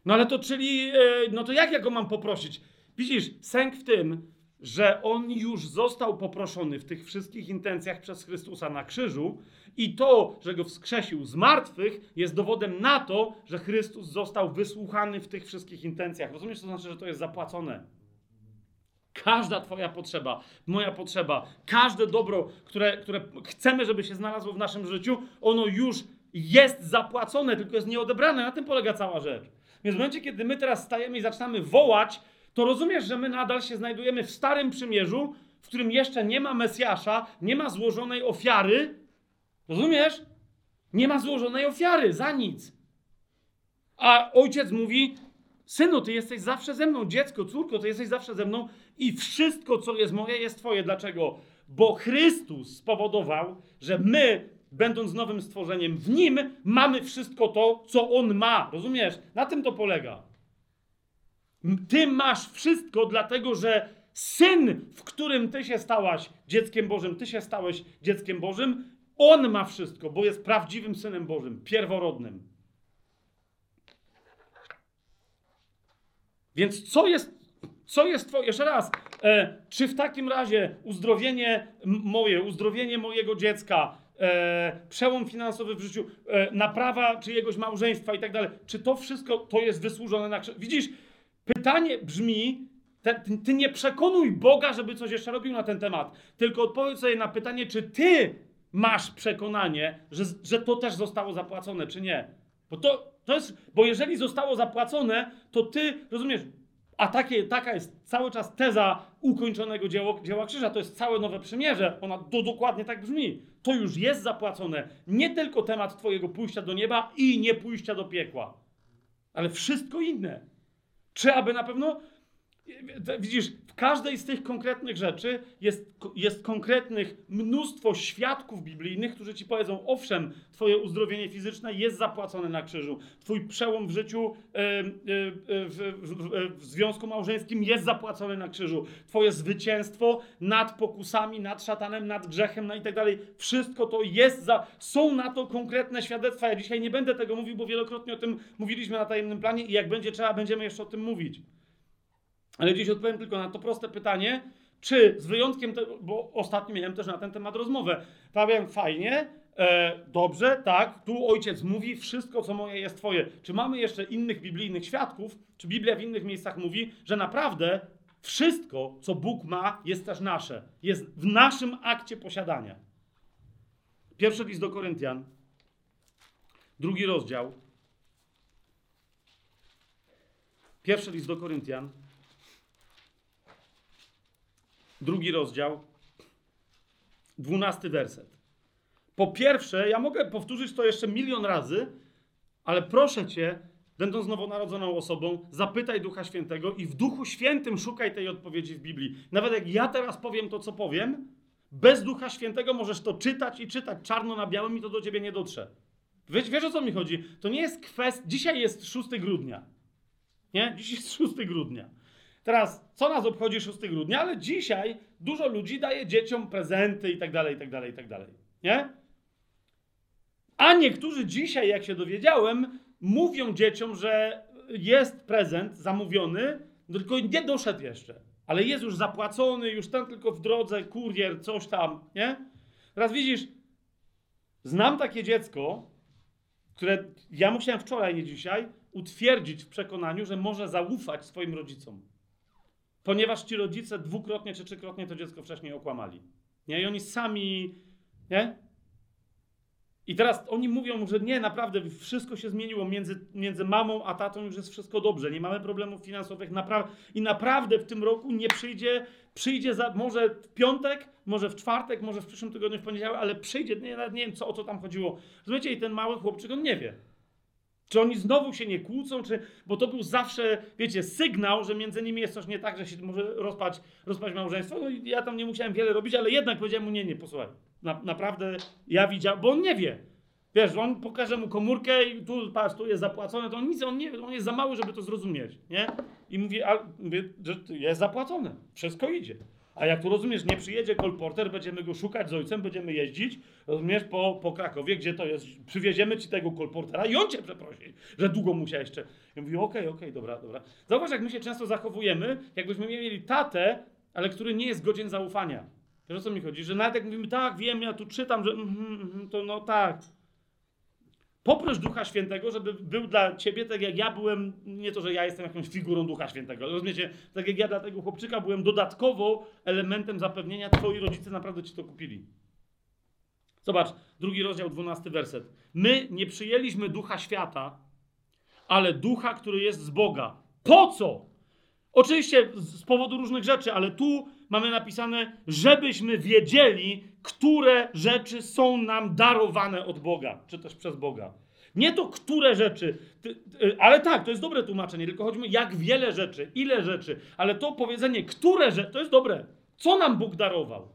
Speaker 1: No ale to czyli, e, no to jak ja go mam poprosić? Widzisz, sęk w tym, że on już został poproszony w tych wszystkich intencjach przez Chrystusa na krzyżu i to, że go wskrzesił z martwych, jest dowodem na to, że Chrystus został wysłuchany w tych wszystkich intencjach. Rozumiesz, to znaczy, że to jest zapłacone. Każda Twoja potrzeba, moja potrzeba, każde dobro, które, które chcemy, żeby się znalazło w naszym życiu, ono już jest zapłacone, tylko jest nieodebrane. Na tym polega cała rzecz. Więc w momencie, kiedy my teraz stajemy i zaczynamy wołać, to rozumiesz, że my nadal się znajdujemy w Starym Przymierzu, w którym jeszcze nie ma Mesjasza, nie ma złożonej ofiary. Rozumiesz? Nie ma złożonej ofiary za nic. A ojciec mówi: Synu, ty jesteś zawsze ze mną, dziecko, córko, ty jesteś zawsze ze mną i wszystko, co jest moje, jest twoje. Dlaczego? Bo Chrystus spowodował, że my, będąc nowym stworzeniem, w nim mamy wszystko to, co on ma. Rozumiesz? Na tym to polega. Ty masz wszystko, dlatego że syn, w którym ty się stałaś dzieckiem Bożym, ty się stałeś dzieckiem Bożym, on ma wszystko, bo jest prawdziwym synem Bożym, pierworodnym. Więc co jest, co jest twoje, jeszcze raz, e, czy w takim razie uzdrowienie moje, uzdrowienie mojego dziecka, e, przełom finansowy w życiu, e, naprawa czyjegoś małżeństwa i tak dalej, czy to wszystko to jest wysłużone na krzyż? Widzisz, pytanie brzmi, te, ty nie przekonuj Boga, żeby coś jeszcze robił na ten temat, tylko odpowiedz sobie na pytanie, czy ty masz przekonanie, że, że to też zostało zapłacone, czy nie. Bo to, to jest, bo jeżeli zostało zapłacone, to ty, rozumiesz, a takie, taka jest cały czas teza ukończonego dzieła, dzieła krzyża, to jest całe nowe przymierze, ona to dokładnie tak brzmi. To już jest zapłacone. Nie tylko temat twojego pójścia do nieba i nie pójścia do piekła, ale wszystko inne. Czy aby na pewno Widzisz, w każdej z tych konkretnych rzeczy jest, jest konkretnych mnóstwo świadków biblijnych, którzy ci powiedzą: owszem, Twoje uzdrowienie fizyczne jest zapłacone na krzyżu, Twój przełom w życiu, w, w, w związku małżeńskim jest zapłacony na krzyżu, Twoje zwycięstwo nad pokusami, nad szatanem, nad grzechem, no i tak dalej. Wszystko to jest za. Są na to konkretne świadectwa. Ja dzisiaj nie będę tego mówił, bo wielokrotnie o tym mówiliśmy na tajemnym planie i jak będzie trzeba, będziemy jeszcze o tym mówić. Ale dziś odpowiem tylko na to proste pytanie, czy z wyjątkiem, te, bo ostatnio miałem też na ten temat rozmowę. Powiem fajnie, e, dobrze, tak, tu ojciec mówi, wszystko co moje jest twoje. Czy mamy jeszcze innych biblijnych świadków, czy Biblia w innych miejscach mówi, że naprawdę wszystko, co Bóg ma, jest też nasze. Jest w naszym akcie posiadania. Pierwszy list do Koryntian, drugi rozdział. Pierwszy list do Koryntian, drugi rozdział, dwunasty werset. Po pierwsze, ja mogę powtórzyć to jeszcze milion razy, ale proszę cię, będąc nowonarodzoną osobą, zapytaj Ducha Świętego i w Duchu Świętym szukaj tej odpowiedzi w Biblii. Nawet jak ja teraz powiem to, co powiem, bez Ducha Świętego możesz to czytać i czytać czarno na białym i to do ciebie nie dotrze. Wiesz, wiesz o co mi chodzi? To nie jest kwestia. Dzisiaj jest 6 grudnia. Nie? Dziś jest 6 grudnia. Teraz, co nas obchodzi 6 grudnia, ale dzisiaj dużo ludzi daje dzieciom prezenty i tak dalej, i tak dalej, i tak dalej. Nie? A niektórzy dzisiaj, jak się dowiedziałem, mówią dzieciom, że jest prezent zamówiony, tylko nie doszedł jeszcze. Ale jest już zapłacony, już tam tylko w drodze, kurier, coś tam, nie? Teraz widzisz, znam takie dziecko, które ja musiałem wczoraj, nie dzisiaj, utwierdzić w przekonaniu, że może zaufać swoim rodzicom. Ponieważ ci rodzice dwukrotnie czy trzykrotnie to dziecko wcześniej okłamali. Nie? I oni sami, nie? I teraz oni mówią, że nie, naprawdę wszystko się zmieniło między, między mamą a tatą, już jest wszystko dobrze, nie mamy problemów finansowych napra i naprawdę w tym roku nie przyjdzie, przyjdzie za, może w piątek, może w czwartek, może w przyszłym tygodniu, w poniedziałek, ale przyjdzie, nie, nie wiem co, o co tam chodziło. Rozumiecie, i ten mały chłopczyk, on nie wie. Czy oni znowu się nie kłócą, czy, bo to był zawsze, wiecie, sygnał, że między nimi jest coś nie tak, że się może rozpać, rozpać małżeństwo. No ja tam nie musiałem wiele robić, ale jednak powiedziałem mu, nie, nie, posłuchaj. Na, naprawdę ja widziałem, bo on nie wie. Wiesz, on pokaże mu komórkę i tu, patrz, tu jest zapłacone, to on nic, on nie on jest za mały, żeby to zrozumieć, nie? I mówi, a, mówię, że jest zapłacone, wszystko idzie. A jak tu rozumiesz, nie przyjedzie kolporter, będziemy go szukać z ojcem, będziemy jeździć, rozumiesz, po, po Krakowie, gdzie to jest, przywieziemy ci tego kolportera i on cię przeprosi, że długo musiał jeszcze. Ja mówię, okej, okay, okej, okay, dobra, dobra. Zauważ, jak my się często zachowujemy, jakbyśmy mieli tatę, ale który nie jest godzien zaufania. Wiesz o co mi chodzi? Że nawet jak mówimy, tak, wiem, ja tu czytam, że mm, mm, to no tak, Poproś Ducha Świętego, żeby był dla ciebie tak jak ja byłem, nie to, że ja jestem jakąś figurą Ducha Świętego, rozumiecie, tak jak ja dla tego chłopczyka byłem dodatkowo elementem zapewnienia, twoi rodzice naprawdę ci to kupili. Zobacz, drugi rozdział, dwunasty werset. My nie przyjęliśmy ducha świata, ale ducha, który jest z Boga. Po co? Oczywiście z powodu różnych rzeczy, ale tu mamy napisane, żebyśmy wiedzieli, które rzeczy są nam darowane od Boga, czy też przez Boga. Nie to, które rzeczy, ale tak, to jest dobre tłumaczenie, tylko chodzi o jak wiele rzeczy, ile rzeczy, ale to powiedzenie, które rzeczy, to jest dobre. Co nam Bóg darował?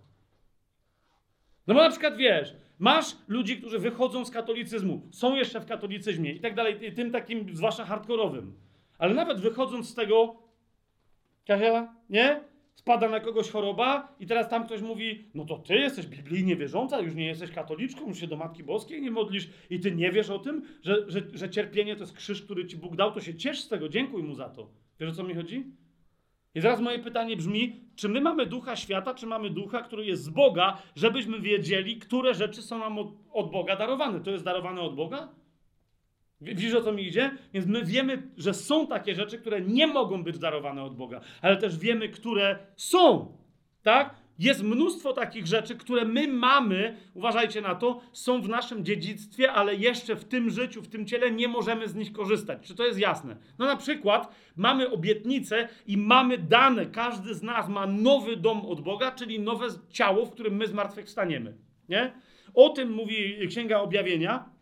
Speaker 1: No bo na przykład wiesz, masz ludzi, którzy wychodzą z katolicyzmu, są jeszcze w katolicyzmie i tak dalej, tym takim zwłaszcza hardkorowym. Ale nawet wychodząc z tego, Kasia, nie? spada na kogoś choroba i teraz tam ktoś mówi, no to ty jesteś biblijnie wierząca, już nie jesteś katoliczką, już się do Matki Boskiej nie modlisz i ty nie wiesz o tym, że, że, że cierpienie to jest krzyż, który ci Bóg dał, to się ciesz z tego, dziękuj Mu za to. Wiesz o co mi chodzi? I teraz moje pytanie brzmi, czy my mamy ducha świata, czy mamy ducha, który jest z Boga, żebyśmy wiedzieli, które rzeczy są nam od, od Boga darowane. To jest darowane od Boga? Widzisz o co mi idzie? Więc my wiemy, że są takie rzeczy, które nie mogą być darowane od Boga, ale też wiemy, które są. Tak? Jest mnóstwo takich rzeczy, które my mamy, uważajcie na to, są w naszym dziedzictwie, ale jeszcze w tym życiu, w tym ciele nie możemy z nich korzystać. Czy to jest jasne? No na przykład mamy obietnicę i mamy dane, każdy z nas ma nowy dom od Boga, czyli nowe ciało, w którym my zmartwychwstaniemy. Nie? O tym mówi Księga Objawienia.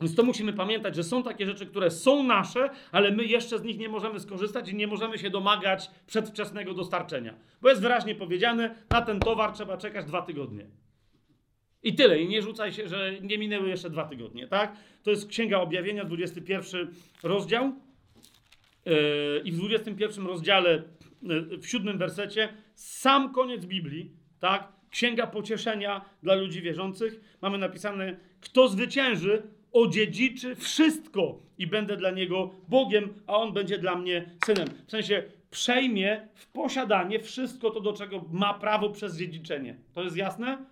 Speaker 1: Więc to musimy pamiętać, że są takie rzeczy, które są nasze, ale my jeszcze z nich nie możemy skorzystać i nie możemy się domagać przedwczesnego dostarczenia. Bo jest wyraźnie powiedziane, na ten towar trzeba czekać dwa tygodnie. I tyle. I nie rzucaj się, że nie minęły jeszcze dwa tygodnie, tak? To jest Księga Objawienia, 21 rozdział. Yy, I w 21 rozdziale, yy, w siódmym wersecie, sam koniec Biblii, tak? Księga pocieszenia dla ludzi wierzących. Mamy napisane, kto zwycięży, odziedziczy wszystko i będę dla niego Bogiem, a on będzie dla mnie synem. W sensie przejmie w posiadanie wszystko to, do czego ma prawo przez dziedziczenie. To jest jasne?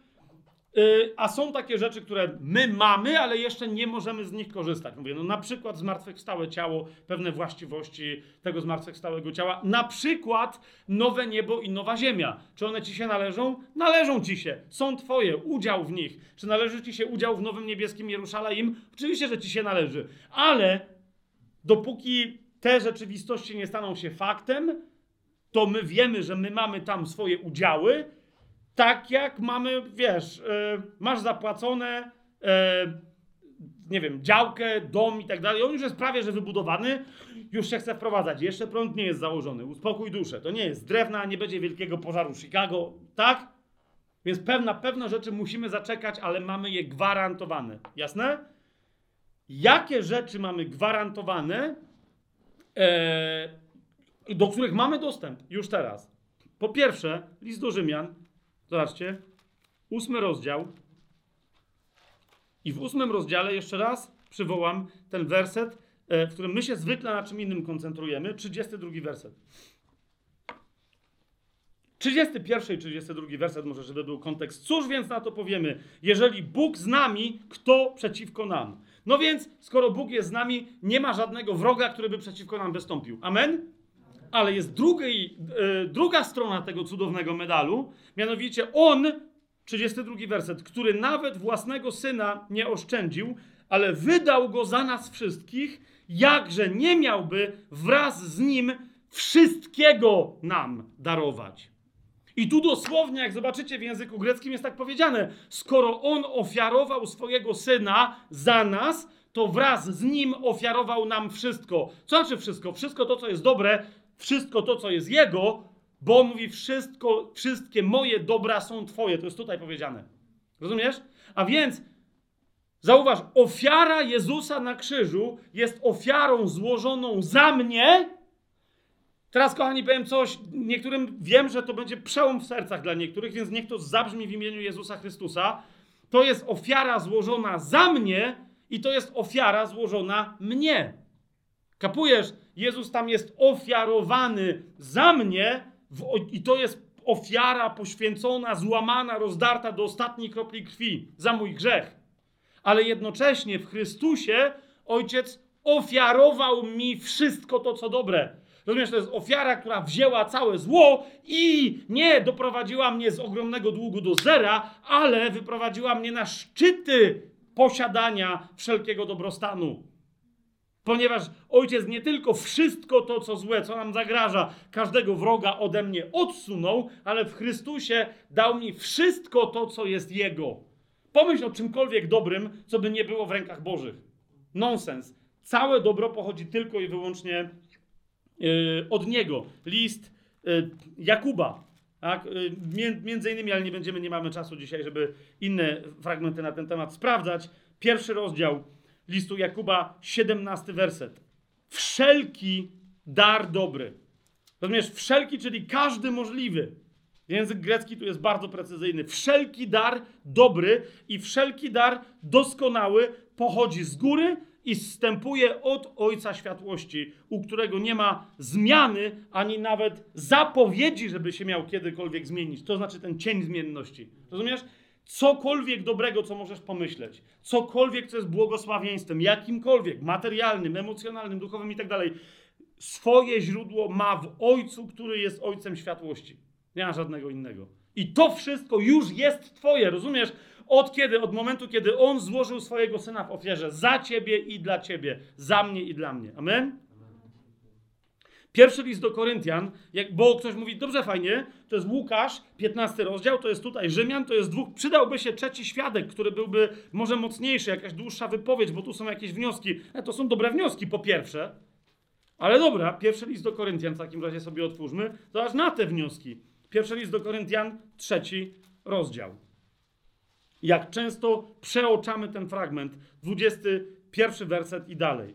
Speaker 1: Yy, a są takie rzeczy, które my mamy, ale jeszcze nie możemy z nich korzystać. Mówię, no na przykład zmartwychwstałe ciało, pewne właściwości tego zmartwychwstałego ciała, na przykład nowe niebo i nowa ziemia. Czy one ci się należą? Należą ci się, są twoje, udział w nich. Czy należy ci się udział w nowym niebieskim Jerusalem? Oczywiście, że ci się należy, ale dopóki te rzeczywistości nie staną się faktem, to my wiemy, że my mamy tam swoje udziały, tak jak mamy, wiesz, yy, masz zapłacone, yy, nie wiem, działkę, dom i tak dalej. On już jest prawie, że wybudowany, już się chce wprowadzać. Jeszcze prąd nie jest założony. Uspokój duszę. To nie jest drewna, nie będzie wielkiego pożaru Chicago, tak? Więc pewna, pewne rzeczy musimy zaczekać, ale mamy je gwarantowane. Jasne? Jakie rzeczy mamy gwarantowane, yy, do których mamy dostęp już teraz? Po pierwsze, list do Rzymian, Zobaczcie, ósmy rozdział. I w ósmym rozdziale jeszcze raz przywołam ten werset, w którym my się zwykle na czym innym koncentrujemy. 32 werset. 31 i 32 werset, może żeby był kontekst. Cóż więc na to powiemy? Jeżeli Bóg z nami, kto przeciwko nam? No więc, skoro Bóg jest z nami, nie ma żadnego wroga, który by przeciwko nam wystąpił. Amen? Ale jest e, druga strona tego cudownego medalu, mianowicie on, 32 werset, który nawet własnego syna nie oszczędził, ale wydał go za nas wszystkich, jakże nie miałby wraz z nim wszystkiego nam darować. I tu dosłownie, jak zobaczycie w języku greckim, jest tak powiedziane: skoro on ofiarował swojego syna za nas, to wraz z nim ofiarował nam wszystko. Co znaczy wszystko? Wszystko to, co jest dobre, wszystko to, co jest Jego, bo on mówi, wszystko, wszystkie moje dobra są Twoje. To jest tutaj powiedziane. Rozumiesz? A więc zauważ, ofiara Jezusa na krzyżu jest ofiarą złożoną za mnie. Teraz, kochani, powiem coś. Niektórym wiem, że to będzie przełom w sercach dla niektórych, więc niech to zabrzmi w imieniu Jezusa Chrystusa. To jest ofiara złożona za mnie i to jest ofiara złożona mnie. Kapujesz? Jezus tam jest ofiarowany za mnie w, i to jest ofiara poświęcona, złamana, rozdarta do ostatniej kropli krwi za mój grzech. Ale jednocześnie w Chrystusie Ojciec ofiarował mi wszystko to, co dobre. Rozumiesz, to jest ofiara, która wzięła całe zło i nie doprowadziła mnie z ogromnego długu do zera, ale wyprowadziła mnie na szczyty posiadania wszelkiego dobrostanu. Ponieważ ojciec nie tylko wszystko to, co złe, co nam zagraża, każdego wroga ode mnie odsunął, ale w Chrystusie dał mi wszystko to, co jest Jego. Pomyśl o czymkolwiek dobrym, co by nie było w rękach Bożych. Nonsens. Całe dobro pochodzi tylko i wyłącznie yy, od Niego. List yy, Jakuba. Tak? Yy, między innymi, ale nie będziemy, nie mamy czasu dzisiaj, żeby inne fragmenty na ten temat sprawdzać. Pierwszy rozdział listu Jakuba, 17 werset. Wszelki dar dobry. Rozumiesz, wszelki, czyli każdy możliwy. Język grecki tu jest bardzo precyzyjny. Wszelki dar dobry i wszelki dar doskonały pochodzi z góry i zstępuje od Ojca Światłości, u którego nie ma zmiany ani nawet zapowiedzi, żeby się miał kiedykolwiek zmienić. To znaczy ten cień zmienności. Rozumiesz? Cokolwiek dobrego, co możesz pomyśleć, cokolwiek, co jest błogosławieństwem, jakimkolwiek, materialnym, emocjonalnym, duchowym i tak dalej, swoje źródło ma w Ojcu, który jest Ojcem światłości. Nie ma żadnego innego. I to wszystko już jest Twoje, rozumiesz? Od kiedy? Od momentu, kiedy On złożył swojego Syna w ofierze za Ciebie i dla Ciebie, za mnie i dla mnie. Amen? Pierwszy list do Koryntian, jak, bo ktoś mówi, dobrze, fajnie, to jest Łukasz, 15 rozdział, to jest tutaj Rzymian, to jest dwóch, przydałby się trzeci świadek, który byłby może mocniejszy, jakaś dłuższa wypowiedź, bo tu są jakieś wnioski. E, to są dobre wnioski, po pierwsze, ale dobra, pierwszy list do Koryntian w takim razie sobie otwórzmy, aż na te wnioski. Pierwszy list do Koryntian, trzeci rozdział. Jak często przeoczamy ten fragment, 21 werset i dalej.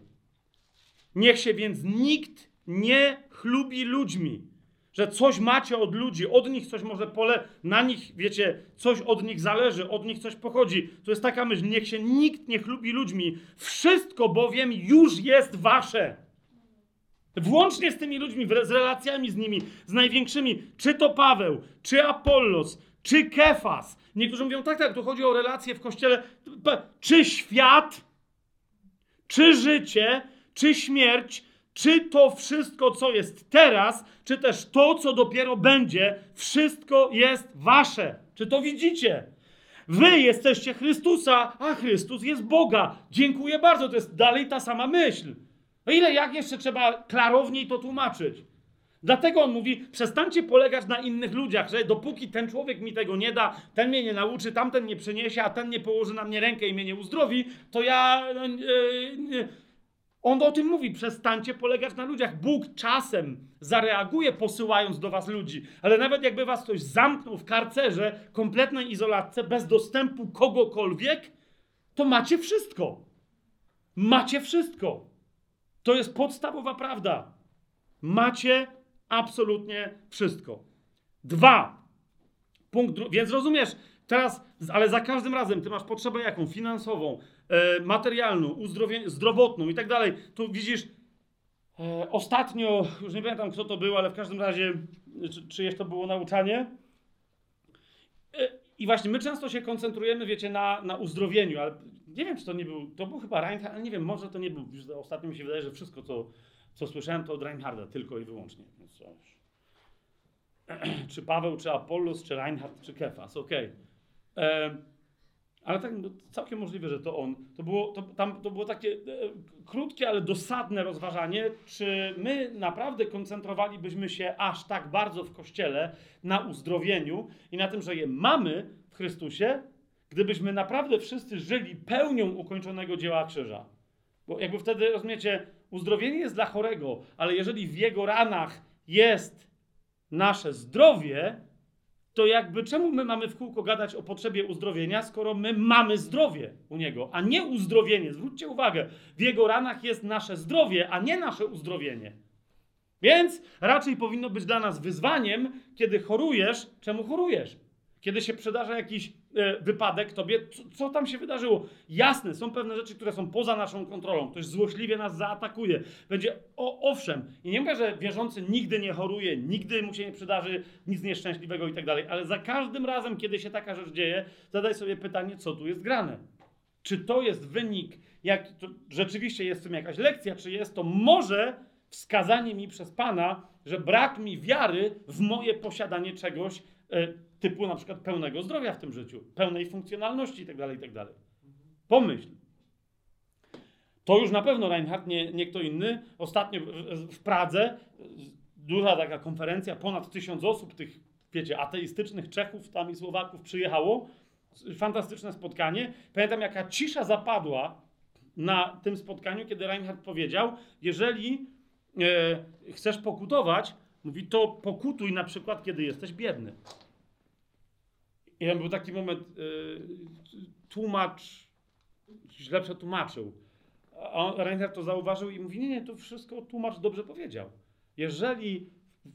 Speaker 1: Niech się więc nikt nie chlubi ludźmi, że coś macie od ludzi, od nich coś może pole, na nich, wiecie, coś od nich zależy, od nich coś pochodzi. To jest taka myśl, niech się nikt nie chlubi ludźmi. Wszystko bowiem już jest wasze. Włącznie z tymi ludźmi, z relacjami z nimi, z największymi, czy to Paweł, czy Apollos, czy Kefas. Niektórzy mówią, tak, tak, tu chodzi o relacje w kościele. Czy świat, czy życie, czy śmierć, czy to wszystko, co jest teraz, czy też to, co dopiero będzie, wszystko jest wasze. Czy to widzicie? Wy jesteście Chrystusa, a Chrystus jest Boga. Dziękuję bardzo, to jest dalej ta sama myśl. No ile, jak jeszcze trzeba klarowniej to tłumaczyć? Dlatego on mówi: przestańcie polegać na innych ludziach, że dopóki ten człowiek mi tego nie da, ten mnie nie nauczy, tamten nie przyniesie, a ten nie położy na mnie rękę i mnie nie uzdrowi, to ja. Yy, on o tym mówi: przestańcie polegać na ludziach. Bóg czasem zareaguje, posyłając do was ludzi, ale nawet jakby was ktoś zamknął w karcerze, kompletnej izolatce, bez dostępu kogokolwiek, to macie wszystko. Macie wszystko. To jest podstawowa prawda. Macie absolutnie wszystko. Dwa. Punkt dru- Więc rozumiesz, teraz, ale za każdym razem ty masz potrzebę jaką? Finansową, materialną, uzdrowie- zdrowotną i tak dalej. Tu widzisz, e, ostatnio, już nie pamiętam kto to był, ale w każdym razie, czy, czyjeś to było nauczanie. E, I właśnie my często się koncentrujemy, wiecie, na, na uzdrowieniu, ale nie wiem, czy to nie był, to był chyba Reinhardt, ale nie wiem, może to nie był. Ostatnio mi się wydaje, że wszystko, co, co słyszałem, to od Reinharda tylko i wyłącznie. Więc czy Paweł, czy Apollos, czy Reinhardt, czy Kefas, okej. Okay. Ale tak no, całkiem możliwe, że to on. To było, to, tam, to było takie e, krótkie, ale dosadne rozważanie, czy my naprawdę koncentrowalibyśmy się aż tak bardzo w Kościele na uzdrowieniu i na tym, że je mamy w Chrystusie, gdybyśmy naprawdę wszyscy żyli pełnią ukończonego dzieła krzyża. Bo jakby wtedy, rozumiecie, uzdrowienie jest dla chorego, ale jeżeli w jego ranach jest nasze zdrowie, to jakby czemu my mamy w kółko gadać o potrzebie uzdrowienia, skoro my mamy zdrowie u niego, a nie uzdrowienie. Zwróćcie uwagę, w jego ranach jest nasze zdrowie, a nie nasze uzdrowienie. Więc raczej powinno być dla nas wyzwaniem, kiedy chorujesz, czemu chorujesz? Kiedy się przydarza jakiś wypadek tobie, co, co, tam się wydarzyło? Jasne, są pewne rzeczy, które są poza naszą kontrolą. Ktoś złośliwie nas zaatakuje. Będzie, o, owszem, i nie mówię, że wierzący nigdy nie choruje, nigdy mu się nie przydarzy nic nieszczęśliwego i tak dalej, ale za każdym razem, kiedy się taka rzecz dzieje, zadaj sobie pytanie, co tu jest grane. Czy to jest wynik, jak, rzeczywiście jest w tym jakaś lekcja, czy jest to może wskazanie mi przez Pana, że brak mi wiary w moje posiadanie czegoś, e, typu na przykład pełnego zdrowia w tym życiu, pełnej funkcjonalności itd., tak itd. Tak Pomyśl. To już na pewno Reinhardt, nie, nie kto inny. Ostatnio w, Pradze duża taka konferencja, ponad tysiąc osób, tych, wiecie, ateistycznych Czechów tam i Słowaków przyjechało. Fantastyczne spotkanie. Pamiętam, jaka cisza zapadła na tym spotkaniu, kiedy Reinhardt powiedział, jeżeli e, chcesz pokutować, mówi, to pokutuj na przykład, kiedy jesteś biedny. I tam był taki moment, yy, tłumacz źle przetłumaczył. A Reinhardt to zauważył i mówi, nie, nie, to wszystko tłumacz dobrze powiedział. Jeżeli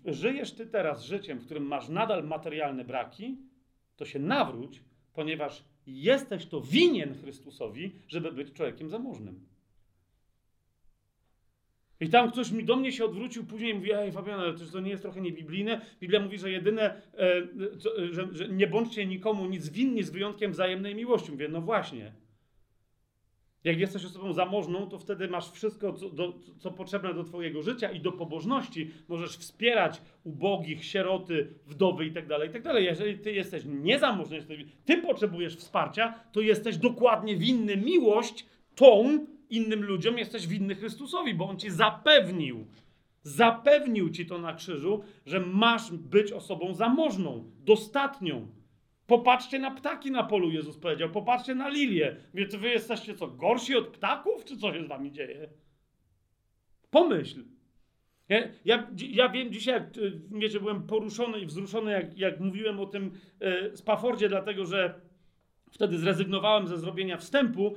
Speaker 1: żyjesz ty teraz życiem, w którym masz nadal materialne braki, to się nawróć, ponieważ jesteś to winien Chrystusowi, żeby być człowiekiem zamożnym. I tam ktoś mi do mnie się odwrócił później mówi, ej Fabian, ale to nie jest trochę niebiblijne? Biblia mówi, że jedyne, e, co, że, że nie bądźcie nikomu nic winni z wyjątkiem wzajemnej miłości. Mówię, no właśnie. Jak jesteś osobą zamożną, to wtedy masz wszystko, co, do, co potrzebne do Twojego życia i do pobożności. Możesz wspierać ubogich, sieroty, wdowy itd. Tak itd. Tak Jeżeli Ty jesteś niezamożny, Ty potrzebujesz wsparcia, to jesteś dokładnie winny miłość tą innym ludziom, jesteś winny Chrystusowi, bo On Ci zapewnił, zapewnił Ci to na krzyżu, że masz być osobą zamożną, dostatnią. Popatrzcie na ptaki na polu, Jezus powiedział. Popatrzcie na lilię. Wiecie, wy jesteście co, gorsi od ptaków, czy co się z wami dzieje? Pomyśl. Ja, ja, ja wiem dzisiaj, jak, wiecie, byłem poruszony i wzruszony, jak, jak mówiłem o tym e, Spaffordzie, dlatego że wtedy zrezygnowałem ze zrobienia wstępu,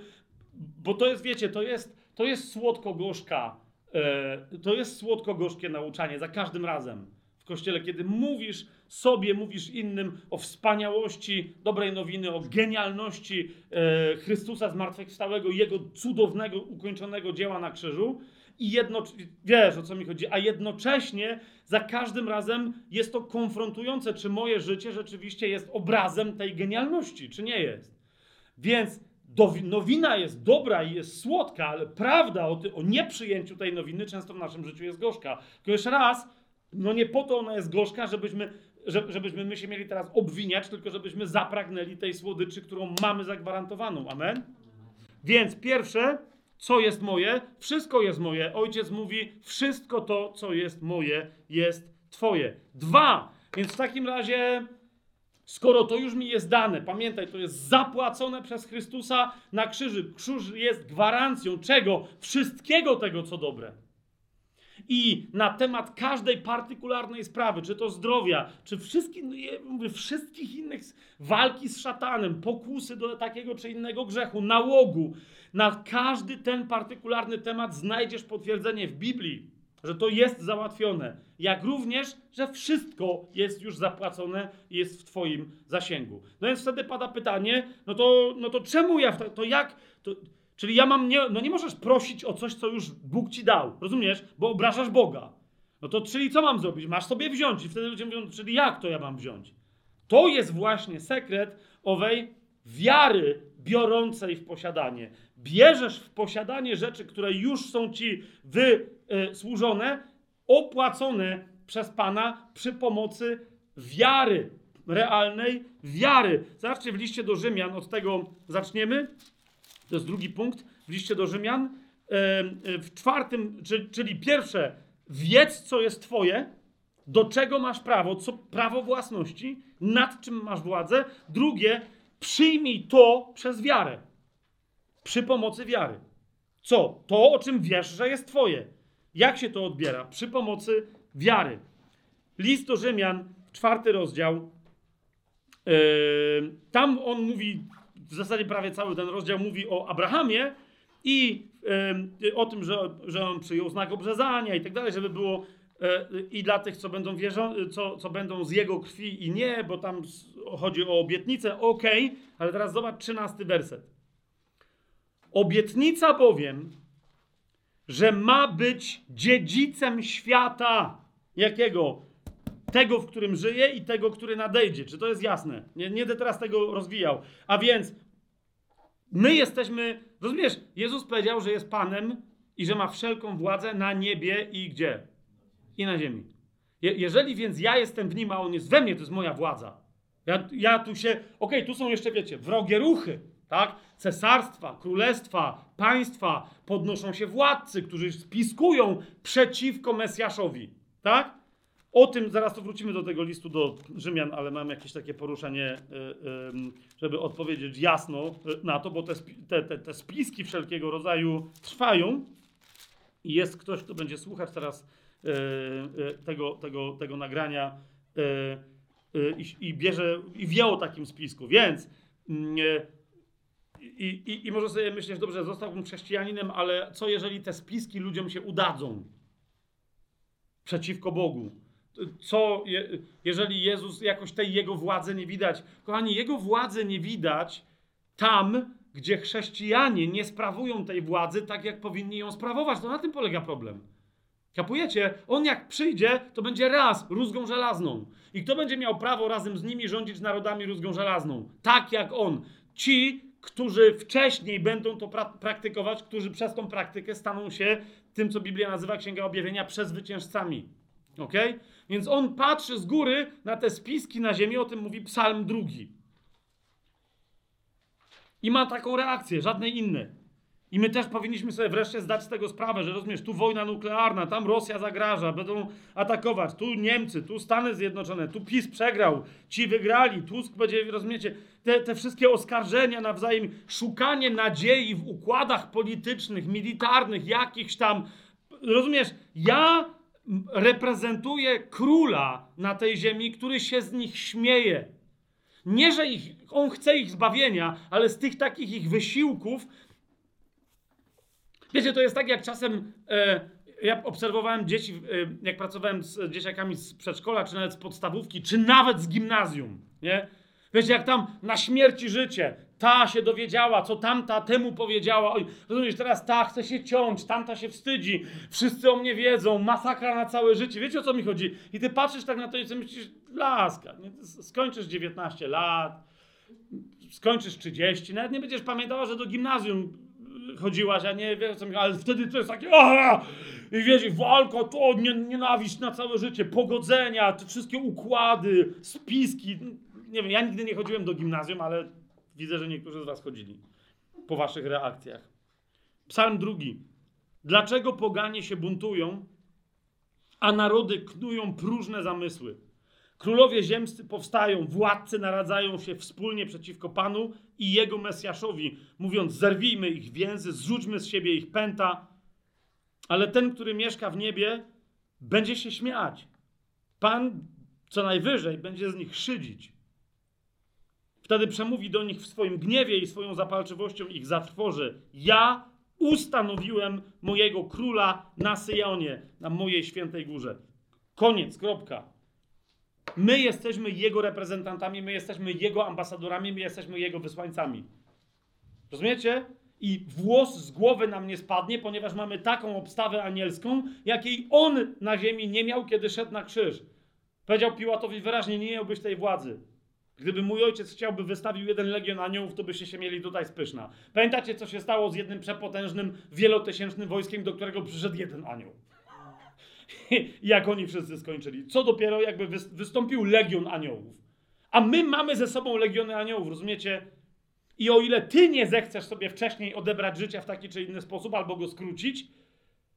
Speaker 1: bo to jest, wiecie, to jest, to jest słodko-gorzka, e, to jest słodko-gorzkie nauczanie za każdym razem w kościele, kiedy mówisz sobie, mówisz innym o wspaniałości dobrej nowiny, o genialności e, Chrystusa zmartwychwstałego, Jego cudownego, ukończonego dzieła na krzyżu. I jedno, wiesz o co mi chodzi, a jednocześnie za każdym razem jest to konfrontujące, czy moje życie rzeczywiście jest obrazem tej genialności, czy nie jest. Więc nowina jest dobra i jest słodka, ale prawda o, o nieprzyjęciu tej nowiny często w naszym życiu jest gorzka. Tylko jeszcze raz, no nie po to ona jest gorzka, żebyśmy żebyśmy my się mieli teraz obwiniać, tylko żebyśmy zapragnęli tej słodyczy, którą mamy zagwarantowaną. Amen? Więc pierwsze, co jest moje? Wszystko jest moje. Ojciec mówi, wszystko to, co jest moje, jest Twoje. Dwa, więc w takim razie, skoro to już mi jest dane, pamiętaj, to jest zapłacone przez Chrystusa na krzyży. Krzyż jest gwarancją czego? Wszystkiego tego, co dobre i na temat każdej partykularnej sprawy, czy to zdrowia, czy wszystkich, no mówię, wszystkich innych walki z szatanem, pokusy do takiego czy innego grzechu, nałogu, na każdy ten partykularny temat znajdziesz potwierdzenie w Biblii, że to jest załatwione. Jak również, że wszystko jest już zapłacone i jest w Twoim zasięgu. No więc wtedy pada pytanie, no to, no to czemu ja, to jak, to, Czyli ja mam nie, no nie możesz prosić o coś, co już Bóg ci dał, rozumiesz? Bo obrażasz Boga. No to czyli co mam zrobić? Masz sobie wziąć. I wtedy ludzie mówią, czyli jak to ja mam wziąć? To jest właśnie sekret owej wiary biorącej w posiadanie. Bierzesz w posiadanie rzeczy, które już są ci wysłużone, opłacone przez Pana przy pomocy wiary, realnej wiary. Zobaczcie w liście do Rzymian, od tego zaczniemy. To jest drugi punkt w liście do Rzymian. W czwartym, czyli pierwsze, wiedz, co jest Twoje, do czego masz prawo, co prawo własności, nad czym masz władzę. Drugie, przyjmij to przez wiarę. Przy pomocy wiary. Co? To, o czym wiesz, że jest Twoje. Jak się to odbiera? Przy pomocy wiary. List do Rzymian, czwarty rozdział. Yy, tam on mówi w zasadzie prawie cały ten rozdział mówi o Abrahamie i y, o tym, że, że on przyjął znak obrzezania i tak dalej, żeby było i dla tych, co będą, wierzą, co, co będą z jego krwi i nie, bo tam chodzi o obietnicę, ok, ale teraz zobacz trzynasty werset. Obietnica bowiem, że ma być dziedzicem świata. Jakiego? tego, w którym żyje i tego, który nadejdzie. Czy to jest jasne? Nie, nie będę teraz tego rozwijał. A więc my jesteśmy, rozumiesz, Jezus powiedział, że jest Panem i że ma wszelką władzę na niebie i gdzie? I na ziemi. Je, jeżeli więc ja jestem w nim, a on jest we mnie, to jest moja władza. Ja, ja tu się, okej, okay, tu są jeszcze, wiecie, wrogie ruchy, tak? Cesarstwa, królestwa, państwa, podnoszą się władcy, którzy spiskują przeciwko Mesjaszowi, tak? O tym zaraz to wrócimy do tego listu do Rzymian, ale mam jakieś takie poruszenie, e, żeby odpowiedzieć jasno e, na to, bo te, te, te, spiski wszelkiego rodzaju trwają i jest ktoś, kto będzie słuchać teraz tego, tego, tego nagrania i, i bierze i wie o takim spisku. Więc mm, i, i, i może sobie myśleć, dobrze, zostałbym chrześcijaninem, ale co jeżeli te spiski ludziom się udadzą przeciwko Bogu? co, je, jeżeli Jezus jakoś tej jego władzy nie widać. Kochani, jego władzy nie widać tam, gdzie chrześcijanie nie sprawują tej władzy tak, jak powinni ją sprawować. To na tym polega problem. Kapujecie? On jak przyjdzie, to będzie raz rózgą żelazną. I kto będzie miał prawo razem z nimi rządzić narodami rózgą żelazną? Tak jak on. Ci, którzy wcześniej będą to pra praktykować, którzy przez tą praktykę staną się tym, co Biblia nazywa Księga Objawienia, przezwyciężcami. Ok? Więc on patrzy z góry na te spiski na ziemi, o tym mówi Psalm drugi. I ma taką reakcję, żadnej innej. I my też powinniśmy sobie wreszcie zdać z tego sprawę, że rozumiesz, tu wojna nuklearna, tam Rosja zagraża, będą atakować, tu Niemcy, tu Stany Zjednoczone, tu PiS przegrał, ci wygrali, Tusk będzie, rozumiecie, te, te wszystkie oskarżenia nawzajem, szukanie nadziei w układach politycznych, militarnych, jakichś tam, rozumiesz, ja reprezentuję króla na tej ziemi, który się z nich śmieje. Nie, że ich, on chce ich zbawienia, ale z tych takich ich wysiłków, Wiecie, to jest tak jak czasem e, ja obserwowałem dzieci, e, jak pracowałem z dzieciakami z przedszkola, czy nawet z podstawówki, czy nawet z gimnazjum, nie? Wiecie, jak tam na śmierci życie, ta się dowiedziała, co tamta temu powiedziała. Oj, rozumiesz, teraz ta chce się ciąć, tamta się wstydzi, wszyscy o mnie wiedzą, masakra na całe życie. Wiecie o co mi chodzi? I ty patrzysz tak na to i sobie myślisz, laska, nie? skończysz 19 lat, skończysz 30, nawet nie będziesz pamiętała, że do gimnazjum chodziłaś, a nie wiesz co mi, ale wtedy to jest takie aha! i wiesz, walka, to nienawiść na całe życie, pogodzenia, te wszystkie układy, spiski. Nie wiem, ja nigdy nie chodziłem do gimnazjum, ale widzę, że niektórzy z was chodzili po waszych reakcjach. Psalm drugi. Dlaczego poganie się buntują, a narody knują próżne zamysły? Królowie ziemscy powstają, władcy naradzają się wspólnie przeciwko Panu i Jego Mesjaszowi, mówiąc: zerwijmy ich więzy, zrzućmy z siebie ich pęta. Ale ten, który mieszka w niebie, będzie się śmiać. Pan co najwyżej będzie z nich szydzić. Wtedy przemówi do nich w swoim gniewie i swoją zapalczywością ich zatrwoży. Ja ustanowiłem mojego króla na Syjonie, na mojej świętej górze. Koniec, kropka. My jesteśmy Jego reprezentantami, my jesteśmy Jego ambasadorami, my jesteśmy Jego wysłańcami. Rozumiecie? I włos z głowy nam nie spadnie, ponieważ mamy taką obstawę anielską, jakiej On na ziemi nie miał, kiedy szedł na krzyż. Powiedział Piłatowi wyraźnie, nie miałbyś tej władzy. Gdyby mój ojciec chciałby wystawił jeden legion aniołów, to byście się mieli tutaj spyszna. Pamiętacie, co się stało z jednym przepotężnym, wielotysięcznym wojskiem, do którego przyszedł jeden anioł? jak oni wszyscy skończyli. Co dopiero jakby wystąpił legion aniołów. A my mamy ze sobą legiony aniołów, rozumiecie? I o ile ty nie zechcesz sobie wcześniej odebrać życia w taki czy inny sposób albo go skrócić,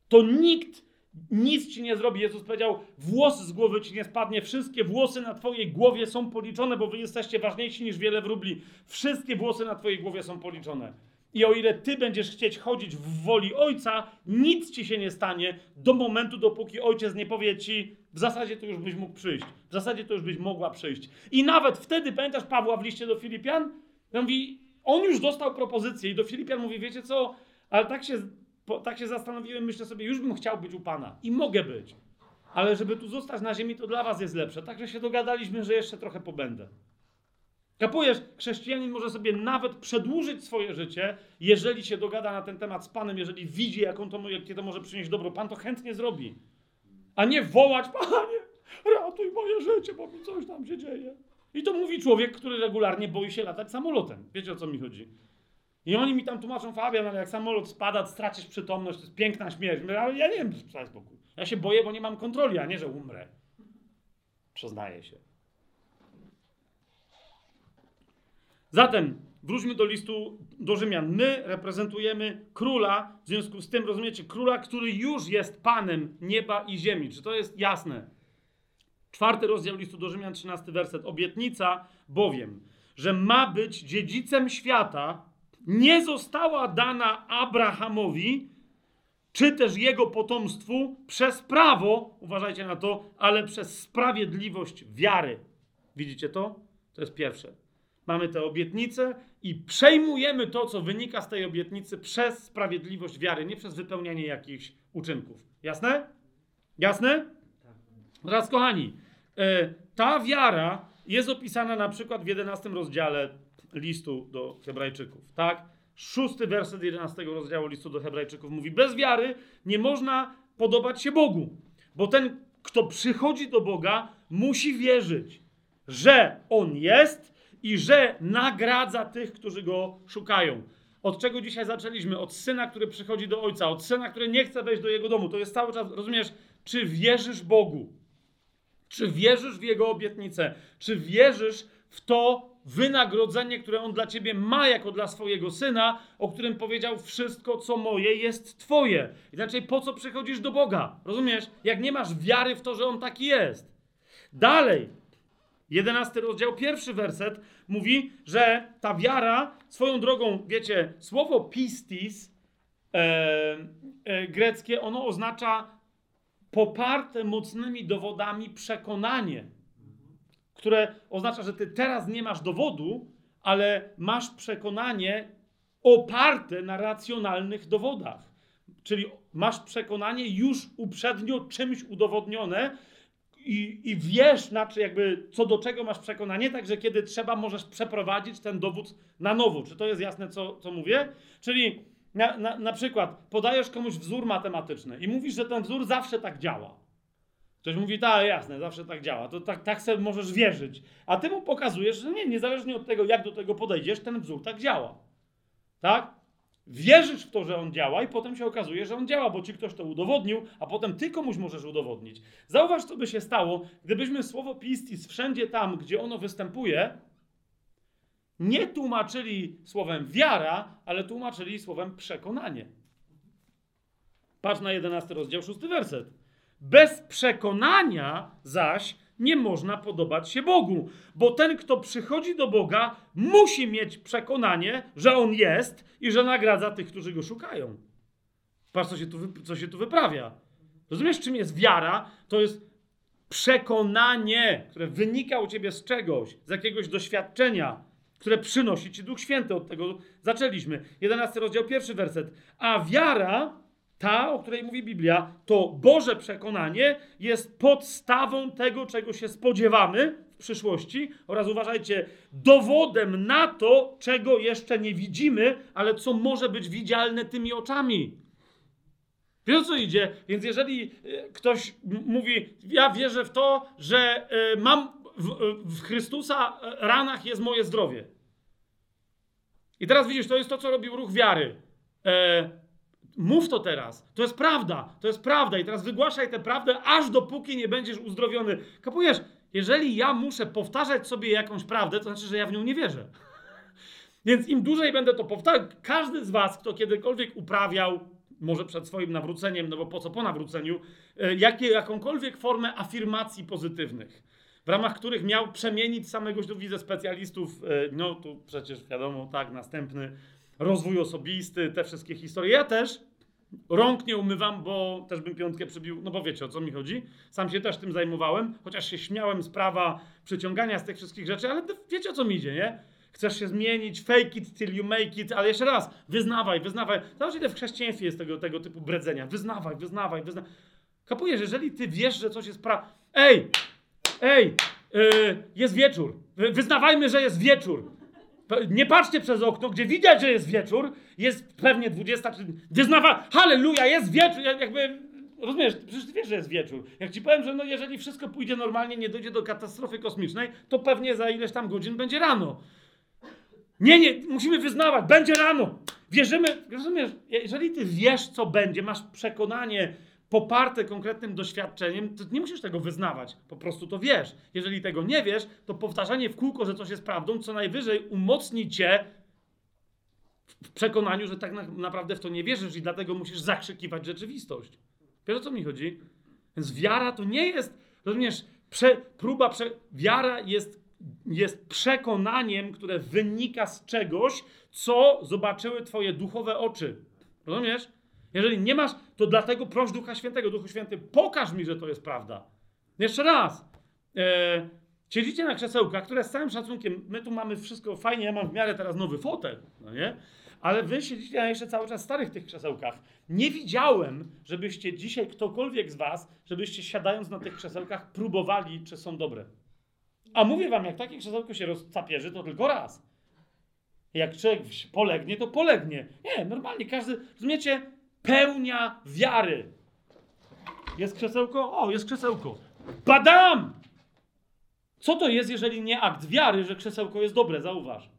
Speaker 1: to nikt nic ci nie zrobi. Jezus powiedział: włos z głowy ci nie spadnie, wszystkie włosy na twojej głowie są policzone, bo wy jesteście ważniejsi niż wiele wróbli. Wszystkie włosy na twojej głowie są policzone. I o ile ty będziesz chcieć chodzić w woli ojca, nic ci się nie stanie do momentu, dopóki ojciec nie powie ci, w zasadzie to już byś mógł przyjść. W zasadzie to już byś mogła przyjść. I nawet wtedy, pamiętasz Pawła w liście do Filipian? On mówi, on już dostał propozycję i do Filipian mówi, wiecie co, ale tak się, tak się zastanowiłem, myślę sobie, już bym chciał być u Pana i mogę być. Ale żeby tu zostać na ziemi, to dla was jest lepsze. Także się dogadaliśmy, że jeszcze trochę pobędę. Kapujesz, chrześcijanin może sobie nawet przedłużyć swoje życie, jeżeli się dogada na ten temat z Panem, jeżeli widzi, jaką to, jakie to może przynieść dobro. Pan to chętnie zrobi. A nie wołać, Panie, ratuj moje życie, bo mi coś tam się dzieje. I to mówi człowiek, który regularnie boi się latać samolotem. Wiecie o co mi chodzi? I oni mi tam tłumaczą, Fabian, ale jak samolot spada, stracisz przytomność, to jest piękna śmierć. Ale ja nie wiem, spokój. Ja się boję, bo nie mam kontroli, a nie, że umrę. Przyznaję się. Zatem wróćmy do listu do Rzymian. My reprezentujemy króla, w związku z tym rozumiecie, króla, który już jest panem nieba i ziemi. Czy to jest jasne? Czwarty rozdział listu do Rzymian, trzynasty werset. Obietnica bowiem, że ma być dziedzicem świata, nie została dana Abrahamowi, czy też jego potomstwu przez prawo, uważajcie na to, ale przez sprawiedliwość wiary. Widzicie to? To jest pierwsze. Mamy tę obietnicę i przejmujemy to, co wynika z tej obietnicy przez sprawiedliwość wiary, nie przez wypełnianie jakichś uczynków. Jasne? Jasne? Teraz, kochani, e, ta wiara jest opisana na przykład w 11 rozdziale listu do Hebrajczyków, tak? Szósty werset 11 rozdziału listu do Hebrajczyków mówi: Bez wiary nie można podobać się Bogu, bo ten, kto przychodzi do Boga, musi wierzyć, że On jest i że nagradza tych, którzy go szukają. Od czego dzisiaj zaczęliśmy? Od syna, który przychodzi do ojca, od syna, który nie chce wejść do jego domu. To jest cały czas, rozumiesz, czy wierzysz Bogu? Czy wierzysz w jego obietnicę? Czy wierzysz w to wynagrodzenie, które on dla ciebie ma jako dla swojego syna, o którym powiedział: Wszystko, co moje, jest twoje. Inaczej, po co przychodzisz do Boga? Rozumiesz? Jak nie masz wiary w to, że on taki jest. Dalej, Jedenasty rozdział, pierwszy werset mówi, że ta wiara, swoją drogą, wiecie, słowo pistis e, e, greckie, ono oznacza poparte mocnymi dowodami przekonanie, które oznacza, że ty teraz nie masz dowodu, ale masz przekonanie oparte na racjonalnych dowodach. Czyli masz przekonanie już uprzednio czymś udowodnione, i, i wiesz, znaczy jakby co do czego masz przekonanie, także kiedy trzeba, możesz przeprowadzić ten dowód na nowo. Czy to jest jasne, co, co mówię? Czyli na, na, na przykład podajesz komuś wzór matematyczny i mówisz, że ten wzór zawsze tak działa. Ktoś mówi, tak, jasne, zawsze tak działa. To tak, tak sobie możesz wierzyć. A ty mu pokazujesz, że nie, niezależnie od tego, jak do tego podejdziesz, ten wzór tak działa. Tak? Wierzysz w to, że on działa, i potem się okazuje, że on działa, bo ci ktoś to udowodnił, a potem ty komuś możesz udowodnić. Zauważ, co by się stało, gdybyśmy słowo pistis wszędzie tam, gdzie ono występuje, nie tłumaczyli słowem wiara, ale tłumaczyli słowem przekonanie. Patrz na 11 rozdział, 6 werset. Bez przekonania zaś nie można podobać się Bogu, bo ten, kto przychodzi do Boga, musi mieć przekonanie, że On jest i że nagradza tych, którzy Go szukają. Patrz, co się tu, co się tu wyprawia. Rozumiesz, czym jest wiara? To jest przekonanie, które wynika u ciebie z czegoś, z jakiegoś doświadczenia, które przynosi ci Duch Święty. Od tego zaczęliśmy. 11 rozdział, pierwszy werset. A wiara ta, o której mówi Biblia, to Boże przekonanie jest podstawą tego, czego się spodziewamy w przyszłości oraz uważajcie, dowodem na to, czego jeszcze nie widzimy, ale co może być widzialne tymi oczami. Wiesz co idzie? Więc jeżeli e, ktoś mówi, ja wierzę w to, że e, mam w, w Chrystusa e, ranach jest moje zdrowie. I teraz widzisz, to jest to, co robił ruch wiary. Mów to teraz. To jest prawda. To jest prawda. I teraz wygłaszaj tę prawdę, aż dopóki nie będziesz uzdrowiony. Kapujesz? Jeżeli ja muszę powtarzać sobie jakąś prawdę, to znaczy, że ja w nią nie wierzę. Więc im dłużej będę to powtarzał, każdy z was, kto kiedykolwiek uprawiał, może przed swoim nawróceniem, no bo po co po nawróceniu, e, jakie, jakąkolwiek formę afirmacji pozytywnych, w ramach których miał przemienić samego, tu widzę specjalistów, e, no tu przecież wiadomo, tak, następny, rozwój osobisty, te wszystkie historie. Ja też rąk nie umywam, bo też bym piątkę przybił, no bo wiecie o co mi chodzi. Sam się też tym zajmowałem, chociaż się śmiałem z prawa przyciągania z tych wszystkich rzeczy, ale wiecie o co mi idzie, nie? Chcesz się zmienić, fake it till you make it, ale jeszcze raz, wyznawaj, wyznawaj. Zobacz, ile w chrześcijaństwie jest tego, tego typu bredzenia. Wyznawaj, wyznawaj, wyznawaj. Kapujesz, jeżeli ty wiesz, że coś jest pra... Ej! Ej! Yy, jest wieczór. Wyznawajmy, że jest wieczór. Nie patrzcie przez okno, gdzie widać, że jest wieczór, jest pewnie 20, czy wyznawa, halleluja, jest wieczór, jakby, rozumiesz, przecież ty wiesz, że jest wieczór. Jak ci powiem, że no jeżeli wszystko pójdzie normalnie, nie dojdzie do katastrofy kosmicznej, to pewnie za ileś tam godzin będzie rano. Nie, nie, musimy wyznawać, będzie rano. Wierzymy, rozumiesz, jeżeli ty wiesz, co będzie, masz przekonanie, poparte konkretnym doświadczeniem, to nie musisz tego wyznawać, po prostu to wiesz. Jeżeli tego nie wiesz, to powtarzanie w kółko, że coś jest prawdą, co najwyżej umocni cię w przekonaniu, że tak naprawdę w to nie wierzysz i dlatego musisz zakrzykiwać rzeczywistość. Wiesz o co mi chodzi? Więc wiara to nie jest, rozumiesz, prze, próba, prze, wiara jest, jest przekonaniem, które wynika z czegoś, co zobaczyły twoje duchowe oczy. Rozumiesz? Jeżeli nie masz, to dlatego proś Ducha Świętego. Duchu Święty, pokaż mi, że to jest prawda. Jeszcze raz. E, Siedzicie na krzesełkach, które z całym szacunkiem, my tu mamy wszystko fajnie, ja mam w miarę teraz nowy fotel, no nie? Ale wy siedzicie na jeszcze cały czas starych tych krzesełkach. Nie widziałem, żebyście dzisiaj, ktokolwiek z was, żebyście siadając na tych krzesełkach próbowali, czy są dobre. A mówię wam, jak takie krzesełko się rozcapierzy, to tylko raz. Jak człowiek polegnie, to polegnie. Nie, normalnie każdy, rozumiecie, pełnia wiary. Jest krzesełko? O, jest krzesełko. Badam! Co to jest, jeżeli nie akt wiary, że krzesełko jest dobre? Zauważ.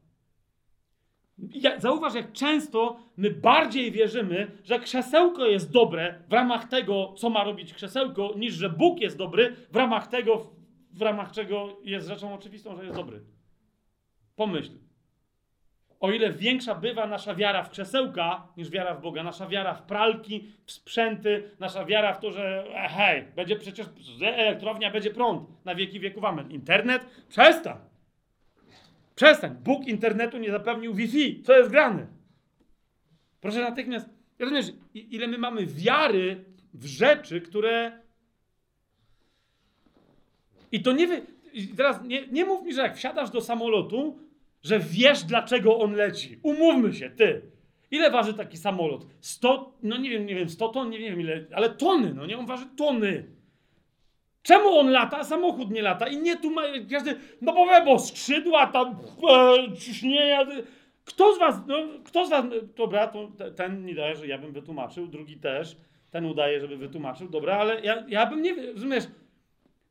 Speaker 1: Zauważ, jak często my bardziej wierzymy, że krzesełko jest dobre w ramach tego, co ma robić krzesełko, niż że Bóg jest dobry w ramach tego, w ramach czego jest rzeczą oczywistą, że jest dobry. Pomyśl. O ile większa bywa nasza wiara w krzesełka niż wiara w Boga, nasza wiara w pralki, w sprzęty, nasza wiara w to, że e, hej, będzie przecież elektrownia, będzie prąd na wieki wieków. Amen. Internet? Przestań! Przestań! Bóg internetu nie zapewnił Wi-Fi. Co jest grane? Proszę natychmiast. Rozumiesz, ile my mamy wiary w rzeczy, które. I to nie wy. Teraz nie, nie mów mi, że jak wsiadasz do samolotu, że wiesz, dlaczego on leci. Umówmy się, ty. Ile waży taki samolot? 100, no nie wiem, nie wiem, 100 ton, nie wiem ile, ale tony, no nie, on waży tony. Czemu on lata, a samochód nie lata? I nie tu ma każdy, no bo, bo skrzydła tam, e, ciśnienia. Kto z was, no, kto z was, dobra, to ten nie daje, że ja bym wytłumaczył, drugi też, ten udaje, żeby wytłumaczył, dobra, ale ja, ja bym nie, rozumiesz,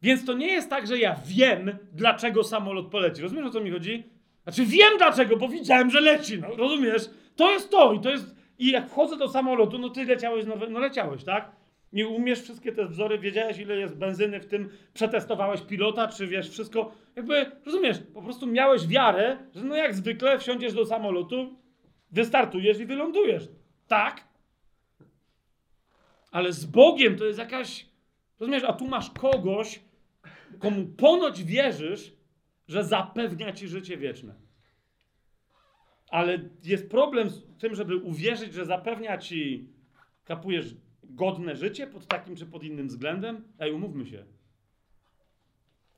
Speaker 1: więc to nie jest tak, że ja wiem, dlaczego samolot poleci. Rozumiesz, o co mi chodzi? Znaczy wiem dlaczego, bo widziałem, że leci, no rozumiesz? To jest to i to jest... I jak wchodzę do samolotu, no ty leciałeś, no, no leciałeś, tak? Nie umiesz wszystkie te wzory, wiedziałeś ile jest benzyny w tym, przetestowałeś pilota, czy wiesz, wszystko. Jakby, rozumiesz, po prostu miałeś wiarę, że no jak zwykle wsiądziesz do samolotu, wystartujesz i wylądujesz. Tak? Ale z Bogiem to jest jakaś, rozumiesz, a tu masz kogoś, komu ponoć wierzysz, że zapewnia ci życie wieczne. Ale jest problem z tym, żeby uwierzyć, że zapewnia ci, kapujesz, godne życie pod takim czy pod innym względem? Ej, umówmy się.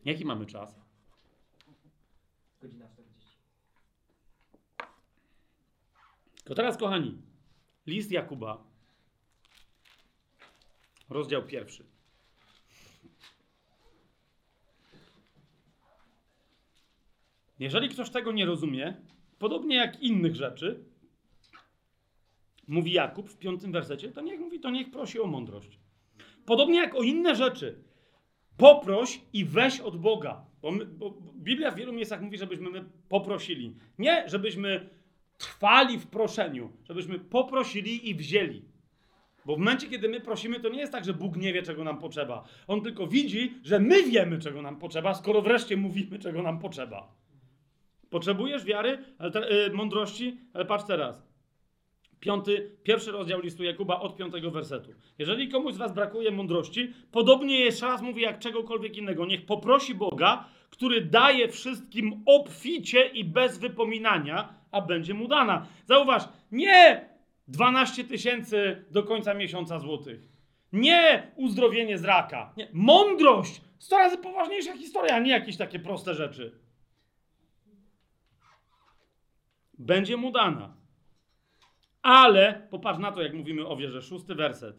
Speaker 1: Jaki mamy czas? Godzina 40. To teraz, kochani, list Jakuba, rozdział pierwszy. Jeżeli ktoś tego nie rozumie, podobnie jak innych rzeczy, mówi Jakub w piątym wersecie, to niech mówi, to niech prosi o mądrość. Podobnie jak o inne rzeczy. Poproś i weź od Boga. Bo, my, bo Biblia w wielu miejscach mówi, żebyśmy my poprosili. Nie, żebyśmy trwali w proszeniu, żebyśmy poprosili i wzięli. Bo w momencie, kiedy my prosimy, to nie jest tak, że Bóg nie wie, czego nam potrzeba. On tylko widzi, że my wiemy, czego nam potrzeba, skoro wreszcie mówimy, czego nam potrzeba. Potrzebujesz wiary, ale te, yy, mądrości, ale patrz teraz. Piąty, pierwszy rozdział listu Jakuba od piątego wersetu. Jeżeli komuś z was brakuje mądrości, podobnie jeszcze raz mówię jak czegokolwiek innego, niech poprosi Boga, który daje wszystkim obficie i bez wypominania, a będzie mu dana. Zauważ, nie 12 tysięcy do końca miesiąca złotych. Nie uzdrowienie z raka. Nie. Mądrość! 100 razy poważniejsza historia, a nie jakieś takie proste rzeczy. Będzie mu dana. Ale, popatrz na to, jak mówimy o wierze, szósty werset.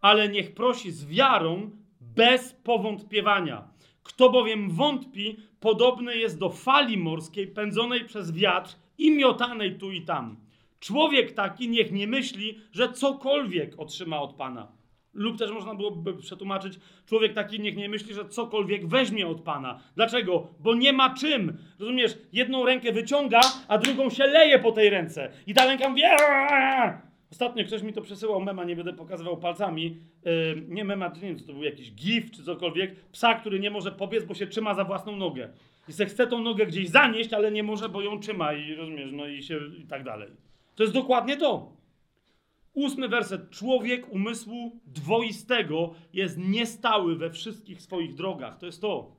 Speaker 1: Ale niech prosi z wiarą, bez powątpiewania. Kto bowiem wątpi, podobny jest do fali morskiej pędzonej przez wiatr i miotanej tu i tam. Człowiek taki niech nie myśli, że cokolwiek otrzyma od Pana. Lub też można byłoby przetłumaczyć, człowiek taki niech nie myśli, że cokolwiek weźmie od Pana. Dlaczego? Bo nie ma czym. Rozumiesz? Jedną rękę wyciąga, a drugą się leje po tej ręce. I ta ręka mówi... Ostatnio ktoś mi to przesyłał mema, nie będę pokazywał palcami. Yy, nie mema, nie wiem, czy to był jakiś gif czy cokolwiek. Psa, który nie może pobiec, bo się trzyma za własną nogę. I se chce tą nogę gdzieś zanieść, ale nie może, bo ją trzyma i rozumiesz, no i się i tak dalej. To jest dokładnie to. Ósmy werset. Człowiek umysłu dwoistego jest niestały we wszystkich swoich drogach. To jest to.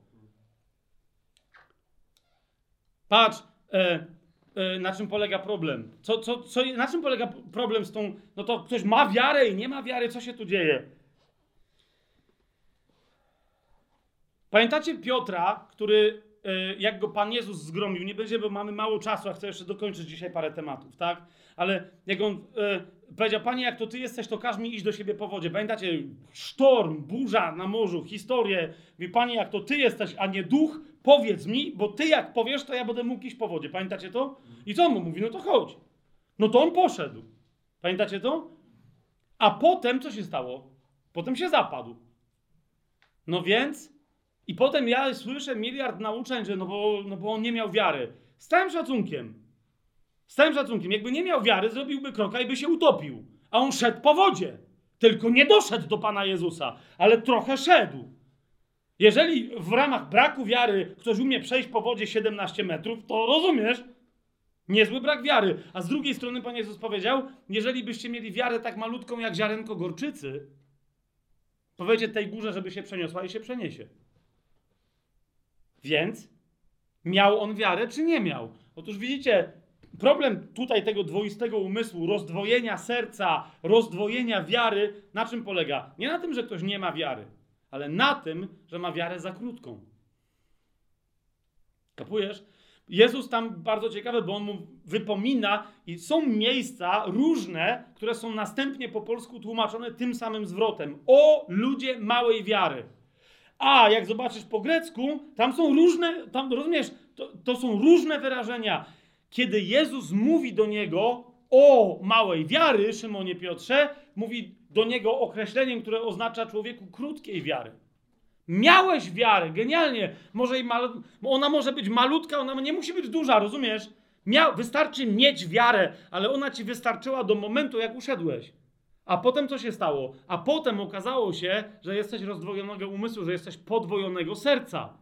Speaker 1: Patrz, e, e, na czym polega problem. Co, co, co, na czym polega problem z tą. No to ktoś ma wiarę i nie ma wiary. Co się tu dzieje? Pamiętacie Piotra, który jak go Pan Jezus zgromił, nie będzie, bo mamy mało czasu, a chcę jeszcze dokończyć dzisiaj parę tematów, tak? Ale jak on y, powiedział, Panie, jak to Ty jesteś, to każ mi iść do siebie po wodzie. Pamiętacie, sztorm, burza na morzu, historię. Mówi, Panie, jak to Ty jesteś, a nie duch, powiedz mi, bo Ty jak powiesz, to ja będę mógł iść po wodzie. Pamiętacie to? I co on mu mówi? No to chodź. No to on poszedł. Pamiętacie to? A potem co się stało? Potem się zapadł. No więc, i potem ja słyszę miliard nauczeń, że no bo, no bo on nie miał wiary. Z całym szacunkiem. Z całym szacunkiem. Jakby nie miał wiary, zrobiłby kroka i by się utopił. A on szedł po wodzie. Tylko nie doszedł do Pana Jezusa, ale trochę szedł. Jeżeli w ramach braku wiary ktoś umie przejść po wodzie 17 metrów, to rozumiesz, Niezły brak wiary. A z drugiej strony Pan Jezus powiedział, jeżeli byście mieli wiarę tak malutką jak ziarenko gorczycy, powiecie tej górze, żeby się przeniosła i się przeniesie. Więc miał on wiarę, czy nie miał? Otóż widzicie, problem tutaj tego dwoistego umysłu, rozdwojenia serca, rozdwojenia wiary, na czym polega? Nie na tym, że ktoś nie ma wiary, ale na tym, że ma wiarę za krótką. Kapujesz? Jezus tam bardzo ciekawy, bo on mu wypomina i są miejsca różne, które są następnie po polsku tłumaczone tym samym zwrotem. O ludzie małej wiary. A jak zobaczysz po grecku, tam są różne, tam rozumiesz, to, to są różne wyrażenia. Kiedy Jezus mówi do niego o małej wiary, Szymonie Piotrze, mówi do niego określeniem, które oznacza człowieku krótkiej wiary. Miałeś wiarę, genialnie. Może i mal... Ona może być malutka, ona nie musi być duża, rozumiesz? Mia... Wystarczy mieć wiarę, ale ona ci wystarczyła do momentu, jak uszedłeś. A potem co się stało? A potem okazało się, że jesteś rozdwojonego umysłu, że jesteś podwojonego serca.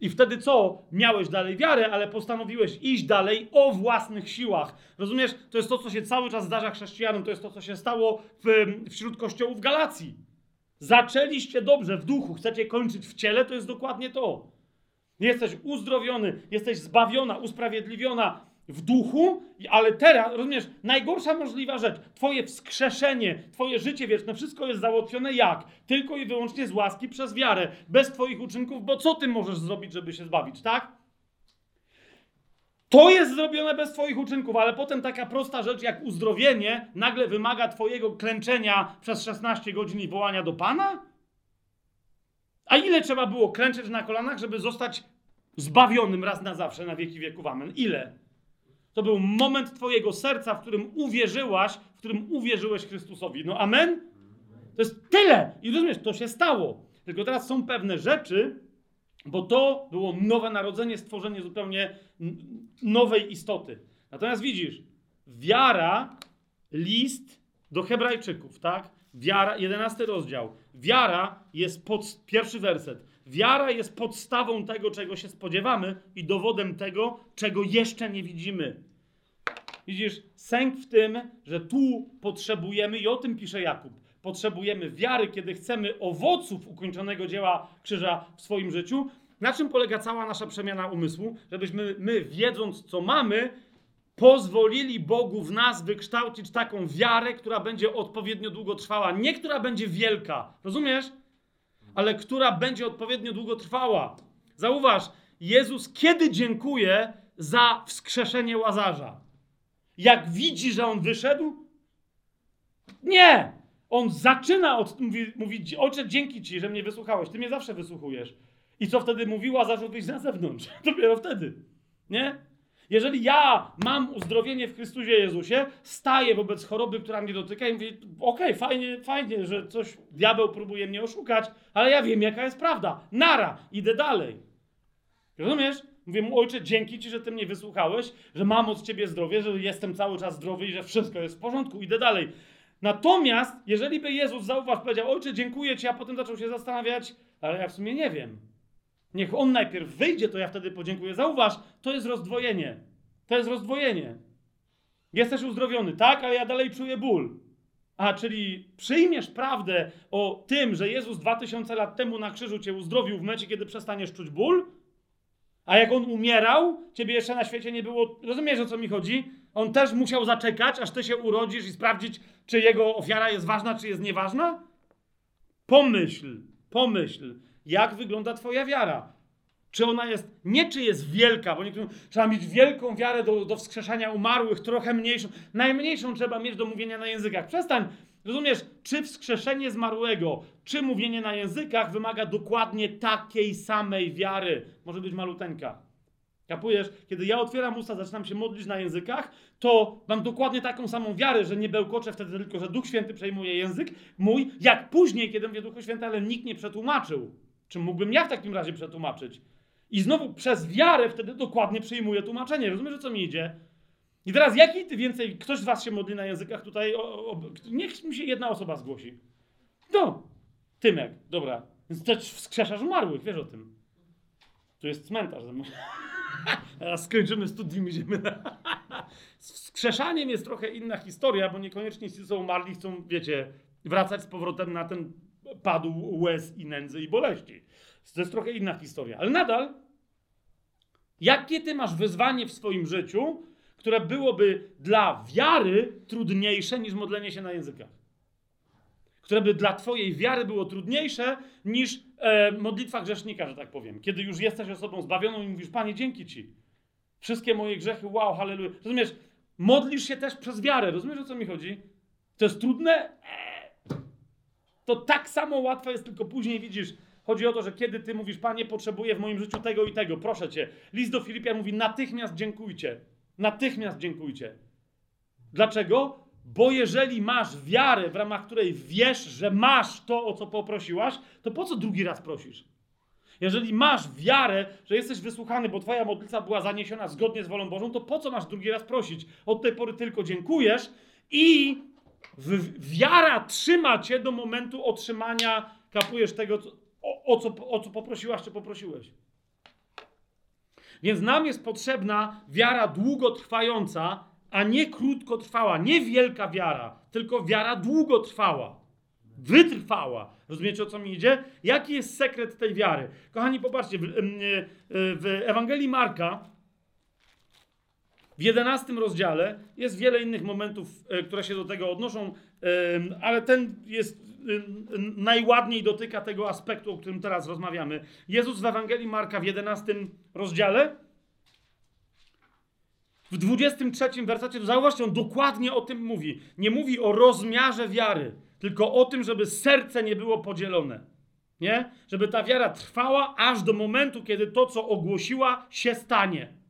Speaker 1: I wtedy co? Miałeś dalej wiarę, ale postanowiłeś iść dalej o własnych siłach. Rozumiesz? To jest to, co się cały czas zdarza chrześcijanom. To jest to, co się stało w, wśród kościołów Galacji. Zaczęliście dobrze w duchu, chcecie kończyć w ciele, to jest dokładnie to. Jesteś uzdrowiony, jesteś zbawiona, usprawiedliwiona w duchu, ale teraz, rozumiesz, najgorsza możliwa rzecz, twoje wskrzeszenie, twoje życie wieczne, wszystko jest załatwione jak? Tylko i wyłącznie z łaski przez wiarę, bez twoich uczynków, bo co ty możesz zrobić, żeby się zbawić, tak? To jest zrobione bez Twoich uczynków, ale potem taka prosta rzecz jak uzdrowienie nagle wymaga Twojego klęczenia przez 16 godzin i wołania do Pana? A ile trzeba było klęczeć na kolanach, żeby zostać zbawionym raz na zawsze, na wieki wieków? Amen. Ile? To był moment Twojego serca, w którym uwierzyłaś, w którym uwierzyłeś Chrystusowi. No amen? To jest tyle. I rozumiesz, to się stało. Tylko teraz są pewne rzeczy, bo to było nowe narodzenie, stworzenie zupełnie nowej istoty. Natomiast widzisz, wiara, list do Hebrajczyków, tak? Wiara, jedenasty rozdział. Wiara jest pod, pierwszy werset. Wiara jest podstawą tego, czego się spodziewamy i dowodem tego, czego jeszcze nie widzimy. Widzisz, sęk w tym, że tu potrzebujemy, i o tym pisze Jakub, potrzebujemy wiary, kiedy chcemy owoców ukończonego dzieła krzyża w swoim życiu. Na czym polega cała nasza przemiana umysłu? Żebyśmy my, wiedząc co mamy, pozwolili Bogu w nas wykształcić taką wiarę, która będzie odpowiednio długo trwała. Nie która będzie wielka, rozumiesz? Ale która będzie odpowiednio długo trwała. Zauważ, Jezus kiedy dziękuje za wskrzeszenie łazarza? Jak widzi, że on wyszedł? Nie! On zaczyna od, mówi, mówi, ojcze, dzięki ci, że mnie wysłuchałeś. Ty mnie zawsze wysłuchujesz. I co wtedy mówiła, zaczął wyjść na zewnątrz. Dopiero wtedy. Nie? Jeżeli ja mam uzdrowienie w Chrystusie Jezusie, staję wobec choroby, która mnie dotyka i mówię, okej, okay, fajnie, fajnie, że coś diabeł próbuje mnie oszukać, ale ja wiem, jaka jest prawda. Nara, idę dalej. Rozumiesz? Mówię mu, ojcze, dzięki ci, że ty mnie wysłuchałeś, że mam od ciebie zdrowie, że jestem cały czas zdrowy i że wszystko jest w porządku, idę dalej. Natomiast, jeżeli by Jezus zauważ, powiedział, ojcze, dziękuję ci, a potem zaczął się zastanawiać, ale ja w sumie nie wiem. Niech on najpierw wyjdzie, to ja wtedy podziękuję. Zauważ, to jest rozdwojenie. To jest rozdwojenie. Jesteś uzdrowiony, tak, ale ja dalej czuję ból. A, czyli przyjmiesz prawdę o tym, że Jezus 2000 lat temu na krzyżu cię uzdrowił w momencie, kiedy przestaniesz czuć ból? A jak on umierał, ciebie jeszcze na świecie nie było. Rozumiesz o co mi chodzi? On też musiał zaczekać, aż ty się urodzisz i sprawdzić, czy jego ofiara jest ważna, czy jest nieważna? Pomyśl, pomyśl jak wygląda Twoja wiara. Czy ona jest, nie czy jest wielka, bo niektórzy trzeba mieć wielką wiarę do, do wskrzeszania umarłych, trochę mniejszą. Najmniejszą trzeba mieć do mówienia na językach. Przestań, rozumiesz, czy wskrzeszenie zmarłego, czy mówienie na językach wymaga dokładnie takiej samej wiary. Może być maluteńka. Kapujesz? Kiedy ja otwieram usta, zaczynam się modlić na językach, to mam dokładnie taką samą wiarę, że nie bełkoczę wtedy tylko, że Duch Święty przejmuje język mój, jak później, kiedy mówię Duchu Święty, ale nikt nie przetłumaczył. Czy mógłbym ja w takim razie przetłumaczyć? I znowu przez wiarę wtedy dokładnie przyjmuję tłumaczenie. Rozumiesz, o co mi idzie? I teraz jaki ty więcej, ktoś z was się modli na językach tutaj, o, o, niech mi się jedna osoba zgłosi. No, Tymek, dobra. Więc też wskrzeszasz umarłych, wiesz o tym. Tu jest cmentarz. Teraz skończymy studium, idziemy na... Z wskrzeszaniem jest trochę inna historia, bo niekoniecznie ci, co umarli, chcą, wiecie, wracać z powrotem na ten padł łez i nędzy i boleści. To jest trochę inna historia. Ale nadal, jakie ty masz wyzwanie w swoim życiu, które byłoby dla wiary trudniejsze niż modlenie się na językach? Które by dla twojej wiary było trudniejsze niż e, modlitwa grzesznika, że tak powiem. Kiedy już jesteś osobą zbawioną i mówisz, Panie, dzięki Ci. Wszystkie moje grzechy, wow, halleluja. Rozumiesz, modlisz się też przez wiarę. Rozumiesz, o co mi chodzi? To jest trudne? Eee. To tak samo łatwe jest, tylko później widzisz, Chodzi o to, że kiedy ty mówisz, Panie, potrzebuję w moim życiu tego i tego, proszę cię. List do Filipian mówi, natychmiast dziękujcie. Natychmiast dziękujcie. Dlaczego? Bo jeżeli masz wiarę, w ramach której wiesz, że masz to, o co poprosiłaś, to po co drugi raz prosisz? Jeżeli masz wiarę, że jesteś wysłuchany, bo twoja modlitwa była zaniesiona zgodnie z wolą Bożą, to po co masz drugi raz prosić? Od tej pory tylko dziękujesz i wiara trzyma cię do momentu otrzymania, kapujesz tego, o, o, co, o co poprosiłaś, czy poprosiłeś. Więc nam jest potrzebna wiara długotrwająca, a nie krótkotrwała, nie wielka wiara, tylko wiara długotrwała, wytrwała. Rozumiecie o co mi idzie? Jaki jest sekret tej wiary? Kochani, popatrzcie, w, w Ewangelii Marka, w 11 rozdziale jest wiele innych momentów, e, które się do tego odnoszą, ale ten jest najładniej dotyka tego aspektu, o którym teraz rozmawiamy. Jezus w Ewangelii Marka w 11 rozdziale, w 23 wersecie, zauważcie, on dokładnie o tym mówi. Nie mówi o rozmiarze wiary, tylko o tym, żeby serce nie było podzielone. Nie? Żeby ta wiara trwała aż do momentu, kiedy to, co ogłosiła, się stanie.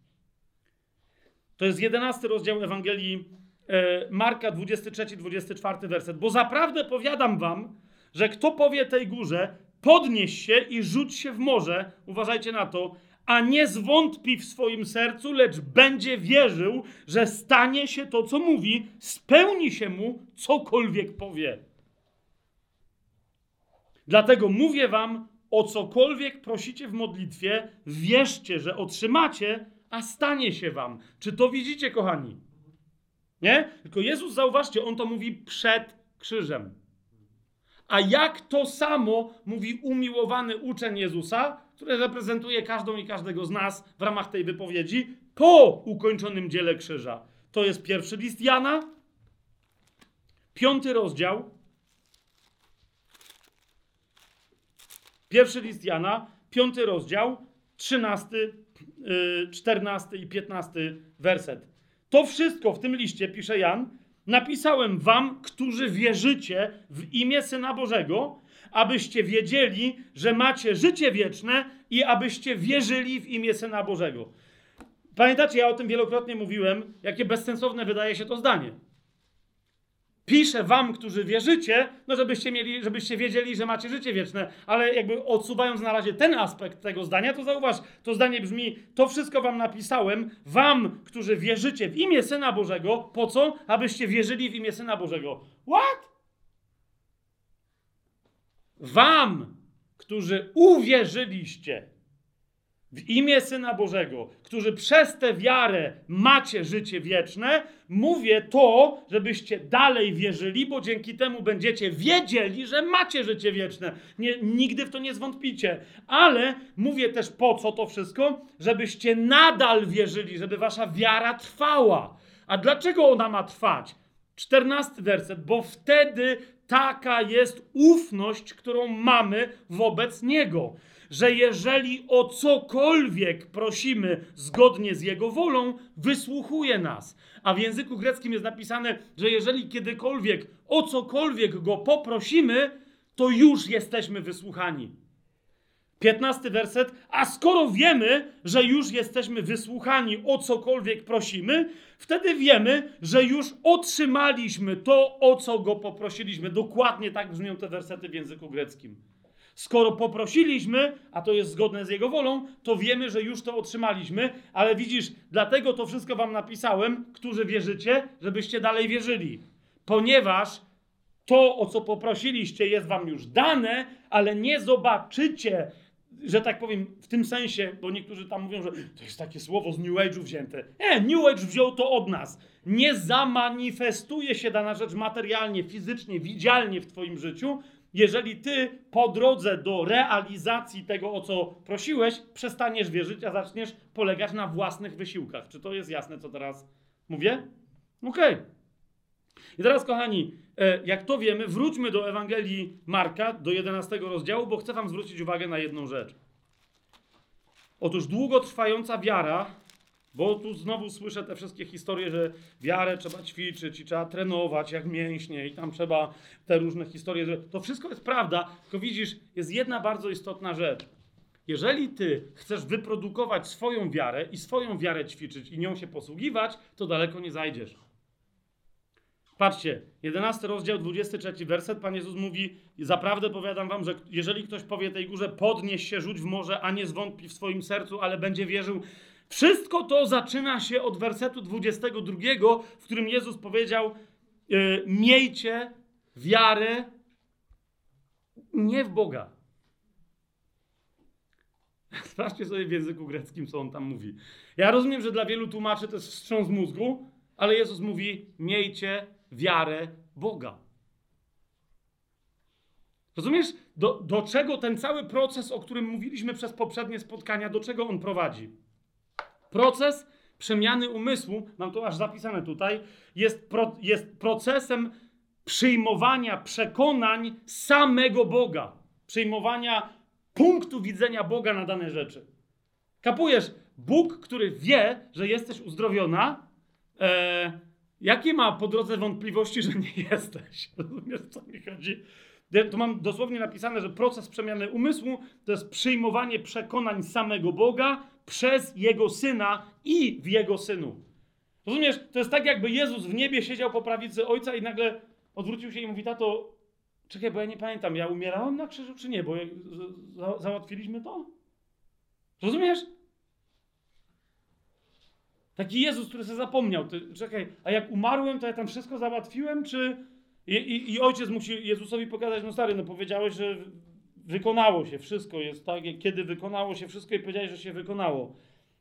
Speaker 1: To jest 11 rozdział Ewangelii E, Marka 23-24 werset. Bo zaprawdę powiadam wam, że kto powie tej górze, podnieś się i rzuć się w morze, uważajcie na to, a nie zwątpi w swoim sercu, lecz będzie wierzył, że stanie się to, co mówi, spełni się mu, cokolwiek powie. Dlatego mówię wam, o cokolwiek prosicie w modlitwie, wierzcie, że otrzymacie, a stanie się wam. Czy to widzicie, kochani? Nie? Tylko Jezus, zauważcie, on to mówi przed krzyżem. A jak to samo mówi umiłowany uczeń Jezusa, który reprezentuje każdą i każdego z nas w ramach tej wypowiedzi, po ukończonym dziele krzyża. To jest pierwszy list Jana, piąty rozdział. Pierwszy list Jana, piąty rozdział, trzynasty, y, czternasty i piętnasty werset. To wszystko w tym liście, pisze Jan, napisałem wam, którzy wierzycie w imię Syna Bożego, abyście wiedzieli, że macie życie wieczne i abyście wierzyli w imię Syna Bożego. Pamiętacie, ja o tym wielokrotnie mówiłem, jakie bezsensowne wydaje się to zdanie. Piszę wam, którzy wierzycie, no żebyście mieli, żebyście wiedzieli, że macie życie wieczne. Ale jakby odsuwając na razie ten aspekt tego zdania, to zauważ, to zdanie brzmi: To wszystko wam napisałem, wam, którzy wierzycie w imię Syna Bożego. Po co? Abyście wierzyli w imię Syna Bożego. What? Wam, którzy uwierzyliście w imię Syna Bożego, którzy przez tę wiarę macie życie wieczne, mówię to, żebyście dalej wierzyli, bo dzięki temu będziecie wiedzieli, że macie życie wieczne. Nie, nigdy w to nie zwątpicie. Ale mówię też po co to wszystko? Żebyście nadal wierzyli, żeby wasza wiara trwała. A dlaczego ona ma trwać? Czternasty werset, bo wtedy taka jest ufność, którą mamy wobec Niego że jeżeli o cokolwiek prosimy zgodnie z Jego wolą, wysłuchuje nas. A w języku greckim jest napisane, że jeżeli kiedykolwiek o cokolwiek Go poprosimy, to już jesteśmy wysłuchani. 15 werset. A skoro wiemy, że już jesteśmy wysłuchani o cokolwiek prosimy, wtedy wiemy, że już otrzymaliśmy to, o co go poprosiliśmy. Dokładnie tak brzmią te wersety w języku greckim. Skoro poprosiliśmy, a to jest zgodne z Jego wolą, to wiemy, że już to otrzymaliśmy, ale widzisz, dlatego to wszystko Wam napisałem, którzy wierzycie, żebyście dalej wierzyli. Ponieważ to, o co poprosiliście, jest Wam już dane, ale nie zobaczycie że tak powiem, w tym sensie, bo niektórzy tam mówią, że to jest takie słowo z New Age'u wzięte. Nie, New Age wziął to od nas. Nie zamanifestuje się dana rzecz materialnie, fizycznie, widzialnie w Twoim życiu, jeżeli Ty po drodze do realizacji tego, o co prosiłeś, przestaniesz wierzyć, a zaczniesz polegać na własnych wysiłkach. Czy to jest jasne, co teraz mówię? Okej. Okay. I teraz, kochani, e, jak to wiemy, wróćmy do Ewangelii Marka, do 11 rozdziału, bo chcę Wam zwrócić uwagę na jedną rzecz. Otóż długotrwająca wiara, bo tu znowu słyszę te wszystkie historie, że wiarę trzeba ćwiczyć i trzeba trenować jak mięśnie i tam trzeba te różne historie. To wszystko jest prawda, tylko widzisz, jest jedna bardzo istotna rzecz. Jeżeli ty chcesz wyprodukować swoją wiarę i swoją wiarę ćwiczyć i nią się posługiwać, to daleko nie zajdziesz. Patrzcie, 11 rozdział, 23 werset, Pan Jezus mówi, zaprawdę powiadam wam, że jeżeli ktoś powie tej górze, podnieś się, rzuć w morze, a nie zwątpi w swoim sercu, ale będzie wierzył. Wszystko to zaczyna się od wersetu 22, w którym Jezus powiedział, yy, miejcie wiarę nie w Boga. Sprawdźcie sobie w języku greckim, co on tam mówi. Ja rozumiem, że dla wielu tłumaczy to jest wstrząs mózgu, ale Jezus mówi, miejcie wiarę Boga. Rozumiesz, do, do czego ten cały proces, o którym mówiliśmy przez poprzednie spotkania, do czego on prowadzi? Proces przemiany umysłu, mam to aż zapisane tutaj, jest, pro, jest procesem przyjmowania przekonań samego Boga, przyjmowania punktu widzenia Boga na dane rzeczy. Kapujesz? Bóg, który wie, że jesteś uzdrowiona, e, Jakie ma po drodze wątpliwości, że nie jesteś? Rozumiesz, co mi chodzi? Tu mam dosłownie napisane, że proces przemiany umysłu to jest przyjmowanie przekonań samego Boga przez Jego Syna i w Jego Synu. Rozumiesz? To jest tak, jakby Jezus w niebie siedział po prawicy Ojca i nagle odwrócił się i mówi, tato, czekaj, bo ja nie pamiętam, ja umierałem na krzyżu czy nie, bo załatwiliśmy to? Rozumiesz? Taki Jezus, który sobie zapomniał. Ty, czekaj, a jak umarłem, to ja tam wszystko załatwiłem, czy... I, i, I, ojciec musi Jezusowi pokazać, no stary, no powiedziałeś, że wykonało się, wszystko jest tak, kiedy wykonało się wszystko i powiedziałeś, że się wykonało.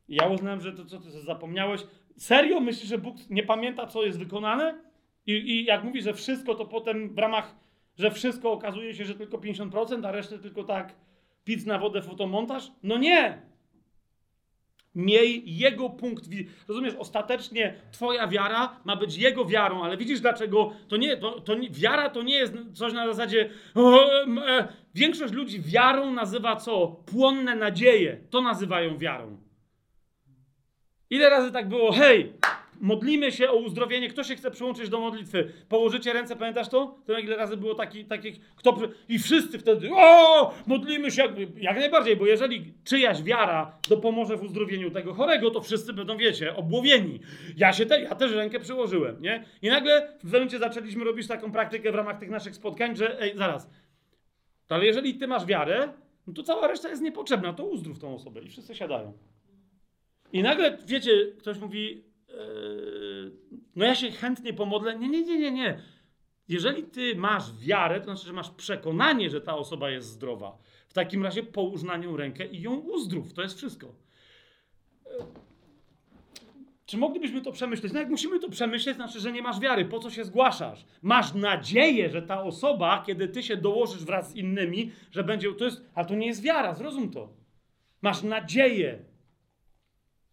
Speaker 1: Ja uznałem, że to co ty zapomniałeś. Serio myślisz, że Bóg nie pamięta, co jest wykonane? I, I jak mówi, że wszystko, to potem w ramach, że wszystko okazuje się, że tylko 50%, a resztę tylko tak pic na wodę, fotomontaż? No nie! Miej jego punkt widzenia. Rozumiesz, ostatecznie twoja wiara ma być jego wiarą, ale widzisz dlaczego to nie, to, to nie, wiara to nie jest coś na zasadzie e, większość ludzi wiarą nazywa co? Płonne nadzieje. To nazywają wiarą. Ile razy tak było? Hej, modlimy się o uzdrowienie, kto się chce przyłączyć do modlitwy? Położycie ręce, pamiętasz to? To ile razy było takich, takich kto... I wszyscy wtedy, o, modlimy się, jak najbardziej, bo jeżeli czyjaś wiara dopomoże w uzdrowieniu tego chorego, to wszyscy będą, wiecie, obłowieni. Ja się te, ja też rękę przyłożyłem, nie? I nagle w pewnym momencie zaczęliśmy robić taką praktykę w ramach tych naszych spotkań, że, ej, zaraz, ale jeżeli ty masz wiarę, no to cała reszta jest niepotrzebna, to uzdrów tą osobę i wszyscy siadają. I nagle, wiecie, ktoś mówi, no ja się chętnie pomodlę. Nie, nie, nie, nie, nie. Jeżeli ty masz wiarę, to znaczy, że masz przekonanie, że ta osoba jest zdrowa. W takim razie połóż na nią rękę i ją uzdrów. To jest wszystko. Yy, czy moglibyśmy to przemyśleć? No jak musimy to przemyśleć, znaczy, że nie masz wiary. Po co się zgłaszasz? Masz nadzieję, że ta osoba, kiedy ty się dołożysz wraz z innymi, że będzie... To jest... Ale to nie jest wiara, zrozum to. Masz nadzieję,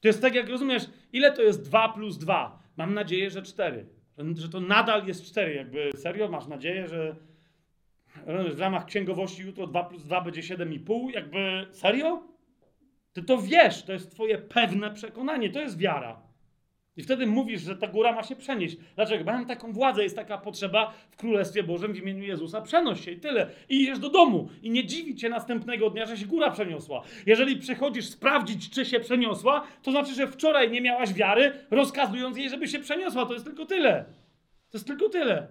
Speaker 1: to jest tak, jak rozumiesz, ile to jest 2 plus 2? Mam nadzieję, że 4. Że, to nadal jest 4. Jakby serio masz nadzieję, że. w ramach księgowości jutro 2 plus 2 będzie 7,5, jakby serio? Ty to wiesz, to jest twoje pewne przekonanie, to jest wiara. I wtedy mówisz, że ta góra ma się przenieść. Dlaczego? Mam taką władzę, jest taka potrzeba w Królestwie Bożym w imieniu Jezusa, przenoś się i tyle. I idziesz do domu i nie dziwi cię następnego dnia, że się góra przeniosła. Jeżeli przychodzisz sprawdzić, czy się przeniosła, to znaczy, że wczoraj nie miałaś wiary, rozkazując jej, żeby się przeniosła. To jest tylko tyle. To jest tylko tyle.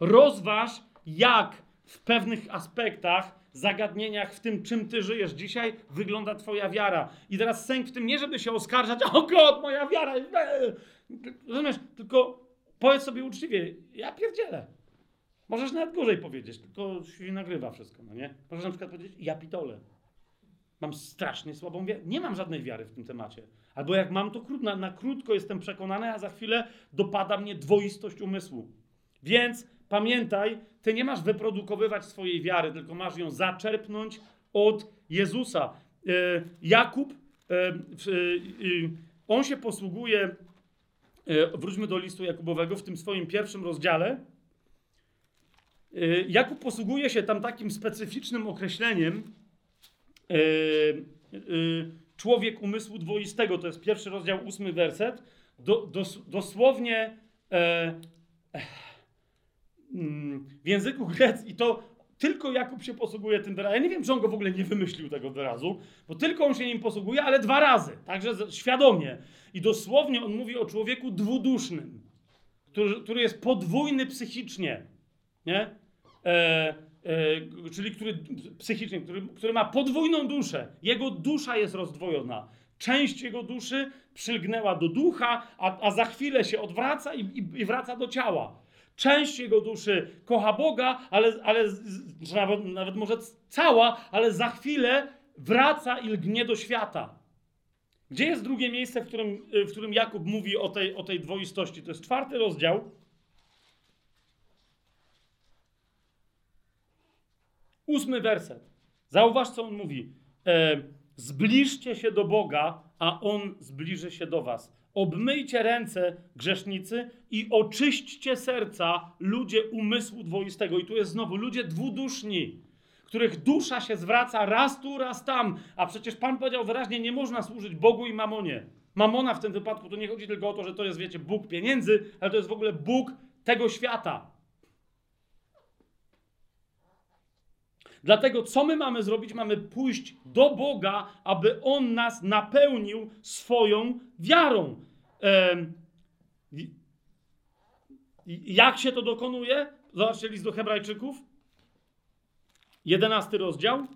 Speaker 1: Rozważ, jak w pewnych aspektach zagadnieniach, w tym, czym ty żyjesz dzisiaj, wygląda twoja wiara. I teraz sęk w tym nie, żeby się oskarżać, o God, moja wiara Rozumiesz? Tylko powiedz sobie uczciwie, ja pierdzielę. Możesz nawet gorzej powiedzieć, tylko się nagrywa wszystko, no nie? Możesz na przykład powiedzieć, ja pitole. Mam strasznie słabą wiarę. Nie mam żadnej wiary w tym temacie. Albo jak mam, to krót, na, na krótko jestem przekonany, a za chwilę dopada mnie dwoistość umysłu. Więc pamiętaj, ty nie masz wyprodukowywać swojej wiary, tylko masz ją zaczerpnąć od Jezusa. E, Jakub, e, e, on się posługuje, wróćmy do listu Jakubowego, w tym swoim pierwszym rozdziale. Jakub posługuje się tam takim specyficznym określeniem człowiek umysłu dwoistego, to jest pierwszy rozdział, ósmy werset. Do, dos, dosłownie w języku greckim, i to tylko Jakub się posługuje tym wyrazem. Ja nie wiem, czy on go w ogóle nie wymyślił tego wyrazu, bo tylko on się nim posługuje, ale dwa razy, także świadomie. I dosłownie on mówi o człowieku dwudusznym, który, który jest podwójny psychicznie, nie? E, e, czyli który psychicznie, który, który ma podwójną duszę. Jego dusza jest rozdwojona. Część jego duszy przylgnęła do ducha, a, a za chwilę się odwraca i, i, i wraca do ciała. Część jego duszy kocha Boga, ale, ale nawet, nawet może cała, ale za chwilę wraca i lgnie do świata. Gdzie jest drugie miejsce, w którym, w którym Jakub mówi o tej, o tej dwoistości? To jest czwarty rozdział. Ósmy werset. Zauważ, co on mówi. E, zbliżcie się do Boga, a On zbliży się do was. Obmyjcie ręce, grzesznicy, i oczyśćcie serca, ludzie umysłu dwoistego. I tu jest znowu ludzie dwuduszni, których dusza się zwraca raz tu, raz tam. A przecież Pan powiedział wyraźnie, nie można służyć Bogu i mamonie. Mamona w tym wypadku to nie chodzi tylko o to, że to jest, wiecie, Bóg pieniędzy, ale to jest w ogóle Bóg tego świata. Dlatego, co my mamy zrobić? Mamy pójść do Boga, aby On nas napełnił swoją wiarą. Jak się to dokonuje? Zobaczcie list do Hebrajczyków. Jedenasty rozdział.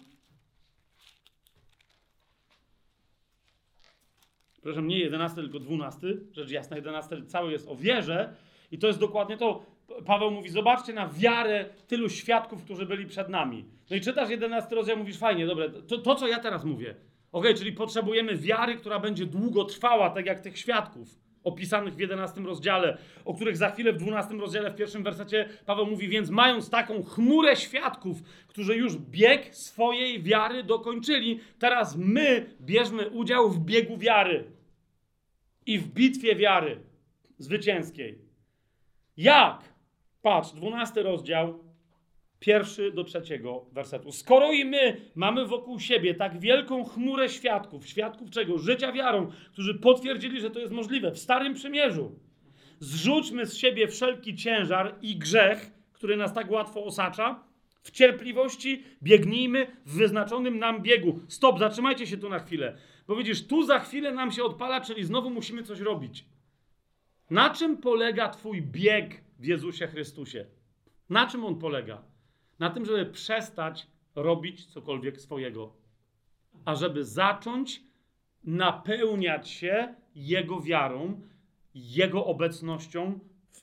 Speaker 1: Przepraszam, nie jedenasty, tylko dwunasty. Rzecz jasna, jedenasty cały jest o wierze. I to jest dokładnie to. Paweł mówi, zobaczcie na wiarę tylu świadków, którzy byli przed nami. No i czytasz jedenasty rozdział, mówisz, fajnie, dobre, to, to co ja teraz mówię. Ok, czyli potrzebujemy wiary, która będzie długo trwała, tak jak tych świadków opisanych w 11 rozdziale, o których za chwilę w 12 rozdziale, w pierwszym wersecie Paweł mówi, więc mając taką chmurę świadków, którzy już bieg swojej wiary dokończyli, teraz my bierzmy udział w biegu wiary i w bitwie wiary zwycięskiej. Jak? Patrz, 12 rozdział, pierwszy do trzeciego wersetu. Skoro i my mamy wokół siebie tak wielką chmurę świadków, świadków czego? Życia wiarą, którzy potwierdzili, że to jest możliwe w Starym Przymierzu. Zrzućmy z siebie wszelki ciężar i grzech, który nas tak łatwo osacza. W cierpliwości biegnijmy w wyznaczonym nam biegu. Stop, zatrzymajcie się tu na chwilę. Bo widzisz, tu za chwilę nam się odpala, czyli znowu musimy coś robić. Na czym polega Twój bieg w Jezusie Chrystusie? Na czym on polega? Na tym, żeby przestać robić cokolwiek swojego, a żeby zacząć napełniać się Jego wiarą, Jego obecnością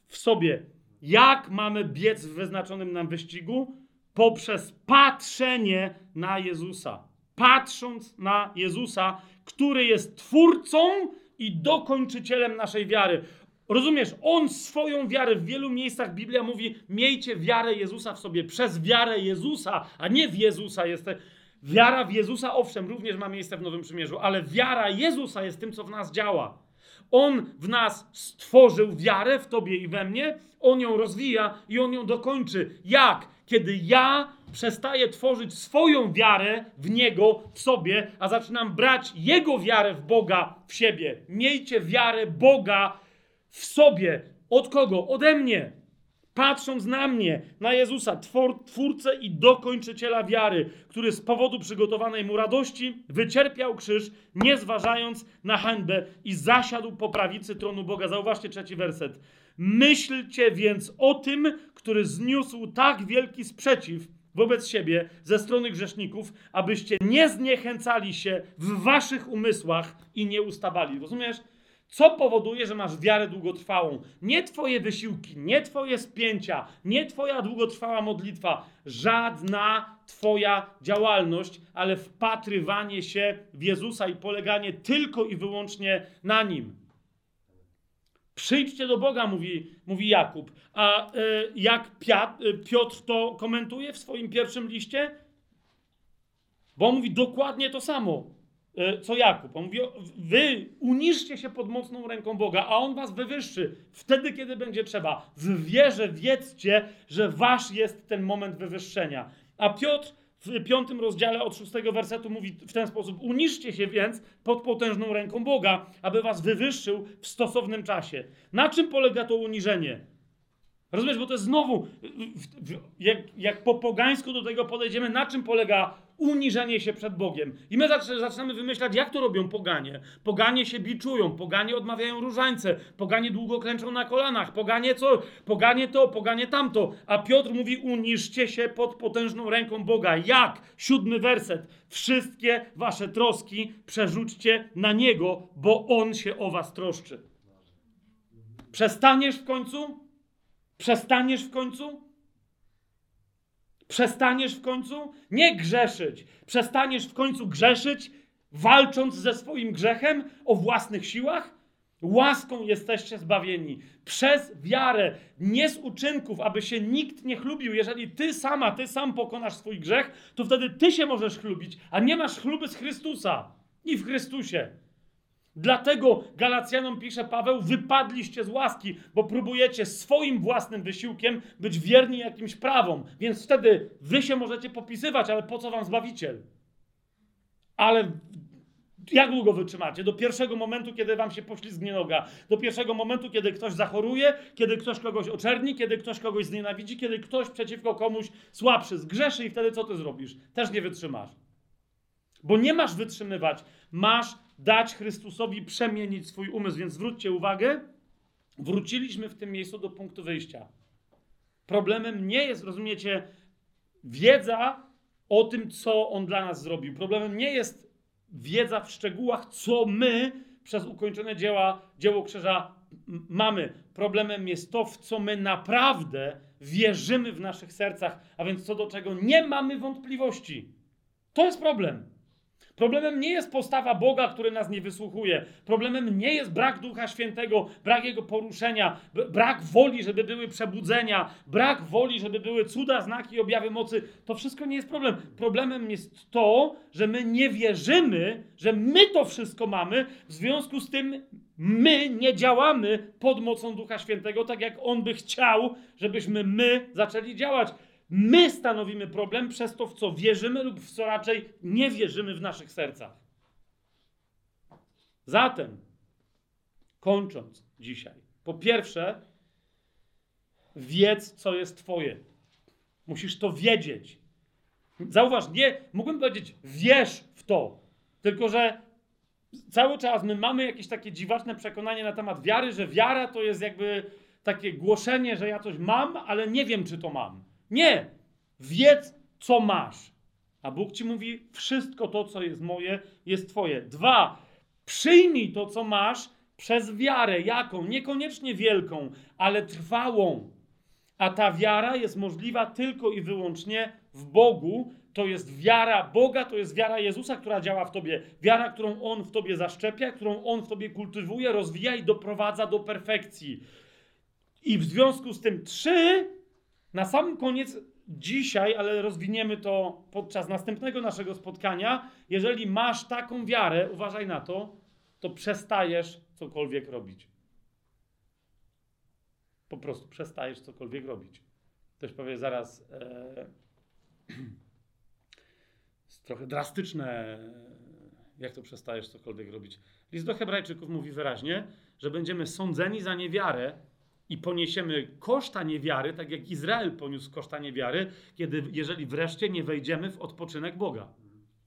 Speaker 1: w sobie. Jak mamy biec w wyznaczonym nam wyścigu? Poprzez patrzenie na Jezusa. Patrząc na Jezusa, który jest twórcą i dokończycielem naszej wiary. Rozumiesz, on swoją wiarę w wielu miejscach Biblia mówi: miejcie wiarę Jezusa w sobie, przez wiarę Jezusa, a nie w Jezusa jest. Wiara w Jezusa, owszem, również ma miejsce w Nowym Przymierzu, ale wiara Jezusa jest tym, co w nas działa. On w nas stworzył wiarę w tobie i we mnie, on ją rozwija i on ją dokończy. Jak? Kiedy ja przestaję tworzyć swoją wiarę w Niego, w sobie, a zaczynam brać Jego wiarę w Boga w siebie. Miejcie wiarę Boga w sobie. Od kogo? Ode mnie. Patrząc na mnie, na Jezusa, twor, twórcę i dokończyciela wiary, który z powodu przygotowanej mu radości wycierpiał krzyż, nie zważając na hańbę i zasiadł po prawicy tronu Boga. Zauważcie trzeci werset. Myślcie więc o tym, który zniósł tak wielki sprzeciw wobec siebie ze strony grzeszników, abyście nie zniechęcali się w waszych umysłach i nie ustawali. Rozumiesz? Co powoduje, że masz wiarę długotrwałą? Nie Twoje wysiłki, nie Twoje spięcia, nie Twoja długotrwała modlitwa, żadna Twoja działalność, ale wpatrywanie się w Jezusa i poleganie tylko i wyłącznie na Nim. Przyjdźcie do Boga, mówi, mówi Jakub. A y, jak Piotr to komentuje w swoim pierwszym liście? Bo on mówi dokładnie to samo. E, co Jakub. On mówi, wy uniszcie się pod mocną ręką Boga, a On was wywyższy wtedy, kiedy będzie trzeba. W wierze wiedzcie, że wasz jest ten moment wywyższenia. A Piotr w piątym rozdziale od szóstego wersetu mówi w ten sposób: Uniszcie się więc pod potężną ręką Boga, aby was wywyższył w stosownym czasie. Na czym polega to uniżenie? Rozumiesz, bo to jest znowu, jak, jak po pogańsku do tego podejdziemy, na czym polega uniżenie się przed Bogiem. I my zaczynamy wymyślać, jak to robią poganie. Poganie się biczują, poganie odmawiają różańce, poganie długo klęczą na kolanach, poganie co, poganie to, poganie tamto. A Piotr mówi, uniżcie się pod potężną ręką Boga. Jak? Siódmy werset. Wszystkie wasze troski przerzućcie na Niego, bo On się o was troszczy. Przestaniesz w końcu? Przestaniesz w końcu? Przestaniesz w końcu nie grzeszyć. Przestaniesz w końcu grzeszyć, walcząc ze swoim grzechem o własnych siłach? Łaską jesteście zbawieni przez wiarę, nie z uczynków, aby się nikt nie chlubił. Jeżeli ty sama, ty sam pokonasz swój grzech, to wtedy ty się możesz chlubić, a nie masz chluby z Chrystusa i w Chrystusie. Dlatego Galacjanom pisze Paweł, wypadliście z łaski, bo próbujecie swoim własnym wysiłkiem być wierni jakimś prawom. Więc wtedy wy się możecie popisywać, ale po co wam Zbawiciel? Ale jak długo wytrzymacie? Do pierwszego momentu, kiedy wam się poślizgnie noga. Do pierwszego momentu, kiedy ktoś zachoruje, kiedy ktoś kogoś oczerni, kiedy ktoś kogoś znienawidzi, kiedy ktoś przeciwko komuś słabszy zgrzeszy i wtedy co ty zrobisz? Też nie wytrzymasz. Bo nie masz wytrzymywać, masz dać Chrystusowi przemienić swój umysł. Więc zwróćcie uwagę, wróciliśmy w tym miejscu do punktu wyjścia. Problemem nie jest, rozumiecie, wiedza o tym, co on dla nas zrobił. Problemem nie jest wiedza w szczegółach, co my przez ukończone dzieła, dzieło krzyża mamy. Problemem jest to, w co my naprawdę wierzymy w naszych sercach, a więc co do czego nie mamy wątpliwości. To jest problem. Problemem nie jest postawa Boga, który nas nie wysłuchuje. Problemem nie jest brak Ducha Świętego, brak Jego poruszenia, brak woli, żeby były przebudzenia, brak woli, żeby były cuda, znaki objawy mocy. To wszystko nie jest problem. Problemem jest to, że my nie wierzymy, że my to wszystko mamy, w związku z tym my nie działamy pod mocą Ducha Świętego, tak jak On by chciał, żebyśmy my zaczęli działać. My stanowimy problem przez to, w co wierzymy lub w co raczej nie wierzymy w naszych sercach. Zatem, kończąc dzisiaj, po pierwsze, wiedz, co jest Twoje. Musisz to wiedzieć. Zauważ, nie, mógłbym powiedzieć, wierz w to, tylko że cały czas my mamy jakieś takie dziwaczne przekonanie na temat wiary, że wiara to jest jakby takie głoszenie, że ja coś mam, ale nie wiem, czy to mam. Nie. Wiedz, co masz. A Bóg ci mówi: wszystko to, co jest moje, jest Twoje. Dwa. Przyjmij to, co masz przez wiarę. Jaką? Niekoniecznie wielką, ale trwałą. A ta wiara jest możliwa tylko i wyłącznie w Bogu. To jest wiara Boga, to jest wiara Jezusa, która działa w tobie. Wiara, którą On w tobie zaszczepia, którą On w tobie kultywuje, rozwija i doprowadza do perfekcji. I w związku z tym trzy na sam koniec dzisiaj, ale rozwiniemy to podczas następnego naszego spotkania. Jeżeli masz taką wiarę, uważaj na to, to przestajesz cokolwiek robić. Po prostu przestajesz cokolwiek robić. Ktoś powie zaraz, e, jest trochę drastyczne, jak to przestajesz cokolwiek robić. List do Hebrajczyków mówi wyraźnie, że będziemy sądzeni za niewiarę i poniesiemy koszta niewiary, tak jak Izrael poniósł koszta niewiary, kiedy, jeżeli wreszcie nie wejdziemy w odpoczynek Boga.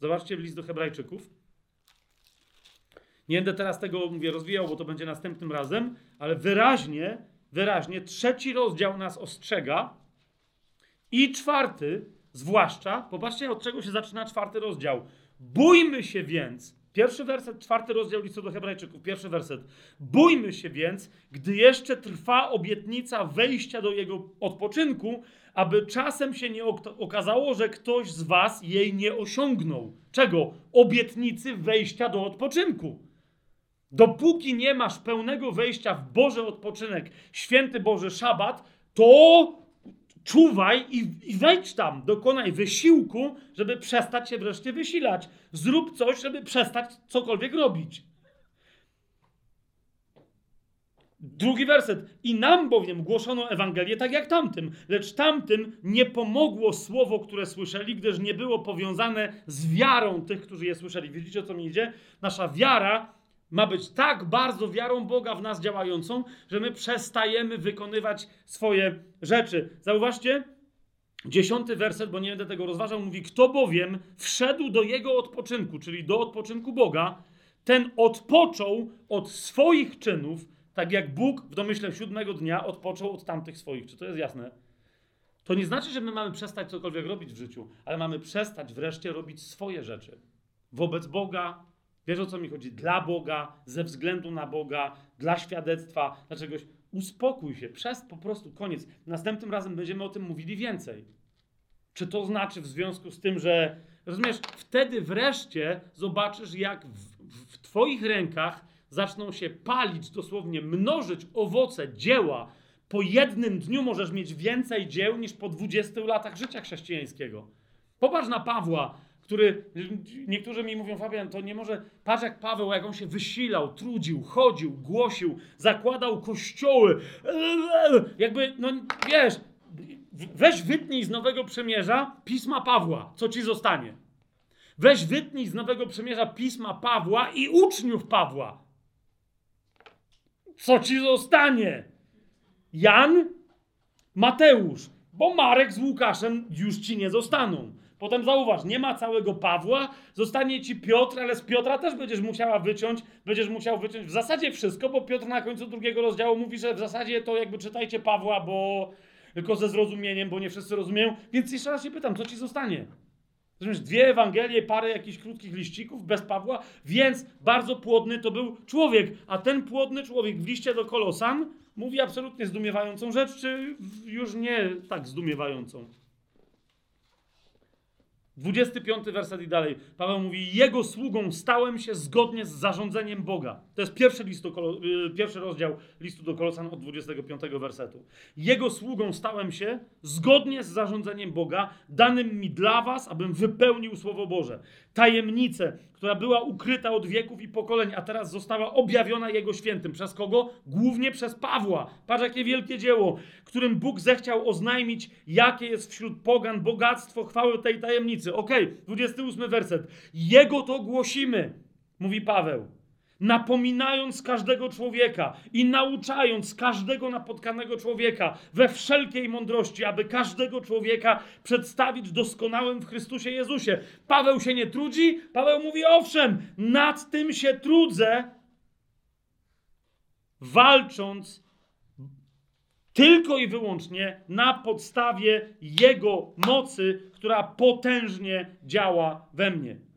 Speaker 1: Zobaczcie list do Hebrajczyków. Nie będę teraz tego mówię, rozwijał, bo to będzie następnym razem, ale wyraźnie, wyraźnie trzeci rozdział nas ostrzega i czwarty, zwłaszcza, popatrzcie od czego się zaczyna czwarty rozdział. Bójmy się więc, pierwszy werset, czwarty rozdział listu do Hebrajczyków, pierwszy werset. Bójmy się więc, gdy jeszcze trwa obietnica wejścia do jego odpoczynku, aby czasem się nie ok- okazało, że ktoś z was jej nie osiągnął. Czego? Obietnicy wejścia do odpoczynku. Dopóki nie masz pełnego wejścia w Boży odpoczynek, święty Boży szabat, to czuwaj i, i wejdź tam, dokonaj wysiłku, żeby przestać się wreszcie wysilać. Zrób coś, żeby przestać cokolwiek robić. Drugi werset. I nam bowiem głoszono Ewangelię tak jak tamtym, lecz tamtym nie pomogło słowo, które słyszeli, gdyż nie było powiązane z wiarą tych, którzy je słyszeli. Widzicie o co mi idzie? Nasza wiara ma być tak bardzo wiarą Boga w nas działającą, że my przestajemy wykonywać swoje rzeczy. Zauważcie, dziesiąty werset, bo nie będę tego rozważał, mówi: Kto bowiem wszedł do jego odpoczynku, czyli do odpoczynku Boga, ten odpoczął od swoich czynów, tak jak Bóg w domyśle siódmego dnia odpoczął od tamtych swoich. Czy to jest jasne? To nie znaczy, że my mamy przestać cokolwiek robić w życiu, ale mamy przestać wreszcie robić swoje rzeczy wobec Boga. Wiesz o co mi chodzi? Dla Boga, ze względu na Boga, dla świadectwa, dla czegoś. Uspokój się, przez po prostu koniec. Następnym razem będziemy o tym mówili więcej. Czy to znaczy w związku z tym, że rozumiesz, wtedy wreszcie zobaczysz, jak w, w, Twoich rękach zaczną się palić, dosłownie mnożyć owoce dzieła. Po jednym dniu możesz mieć więcej dzieł niż po 20 latach życia chrześcijańskiego. Popatrz na Pawła, który niektórzy mi mówią, Fabian, to nie może. Patrz jak Paweł, jak on się wysilał, trudził, chodził, głosił, zakładał kościoły. Jakby, no wiesz, weź wytnij z Nowego Przymierza pisma Pawła, co ci zostanie. Weź wytnij z Nowego Przymierza pisma Pawła i uczniów Pawła. Co ci zostanie? Jan, Mateusz, bo Marek z Łukaszem już ci nie zostaną. Potem zauważ, nie ma całego Pawła, zostanie ci Piotr, ale z Piotra też będziesz musiała wyciąć, będziesz musiał wyciąć w zasadzie wszystko, bo Piotr na końcu drugiego rozdziału mówi, że w zasadzie to jakby czytajcie Pawła, bo tylko ze zrozumieniem, bo nie wszyscy rozumieją. Więc jeszcze raz się pytam, co ci zostanie? Rozumiesz, dwie Ewangelie, parę jakichś krótkich liścików bez Pawła, więc bardzo płodny to był człowiek. A ten płodny człowiek w liście do Kolosan mówi absolutnie zdumiewającą rzecz, czy już nie tak zdumiewającą. 25 werset i dalej. Paweł mówi: Jego sługą stałem się zgodnie z zarządzeniem Boga. To jest pierwszy, y, pierwszy rozdział listu do Kolosan od 25 wersetu. Jego sługą stałem się zgodnie z zarządzeniem Boga, danym mi dla was, abym wypełnił Słowo Boże. Tajemnicę, która była ukryta od wieków i pokoleń, a teraz została objawiona Jego świętym. Przez kogo? Głównie przez Pawła. Patrz, jakie wielkie dzieło, którym Bóg zechciał oznajmić, jakie jest wśród pogan bogactwo chwały tej tajemnicy. Okej, okay, 28 werset. Jego to głosimy, mówi Paweł napominając każdego człowieka i nauczając każdego napotkanego człowieka we wszelkiej mądrości, aby każdego człowieka przedstawić doskonałym w Chrystusie Jezusie. Paweł się nie trudzi, Paweł mówi: Owszem, nad tym się trudzę, walcząc tylko i wyłącznie na podstawie Jego mocy, która potężnie działa we mnie.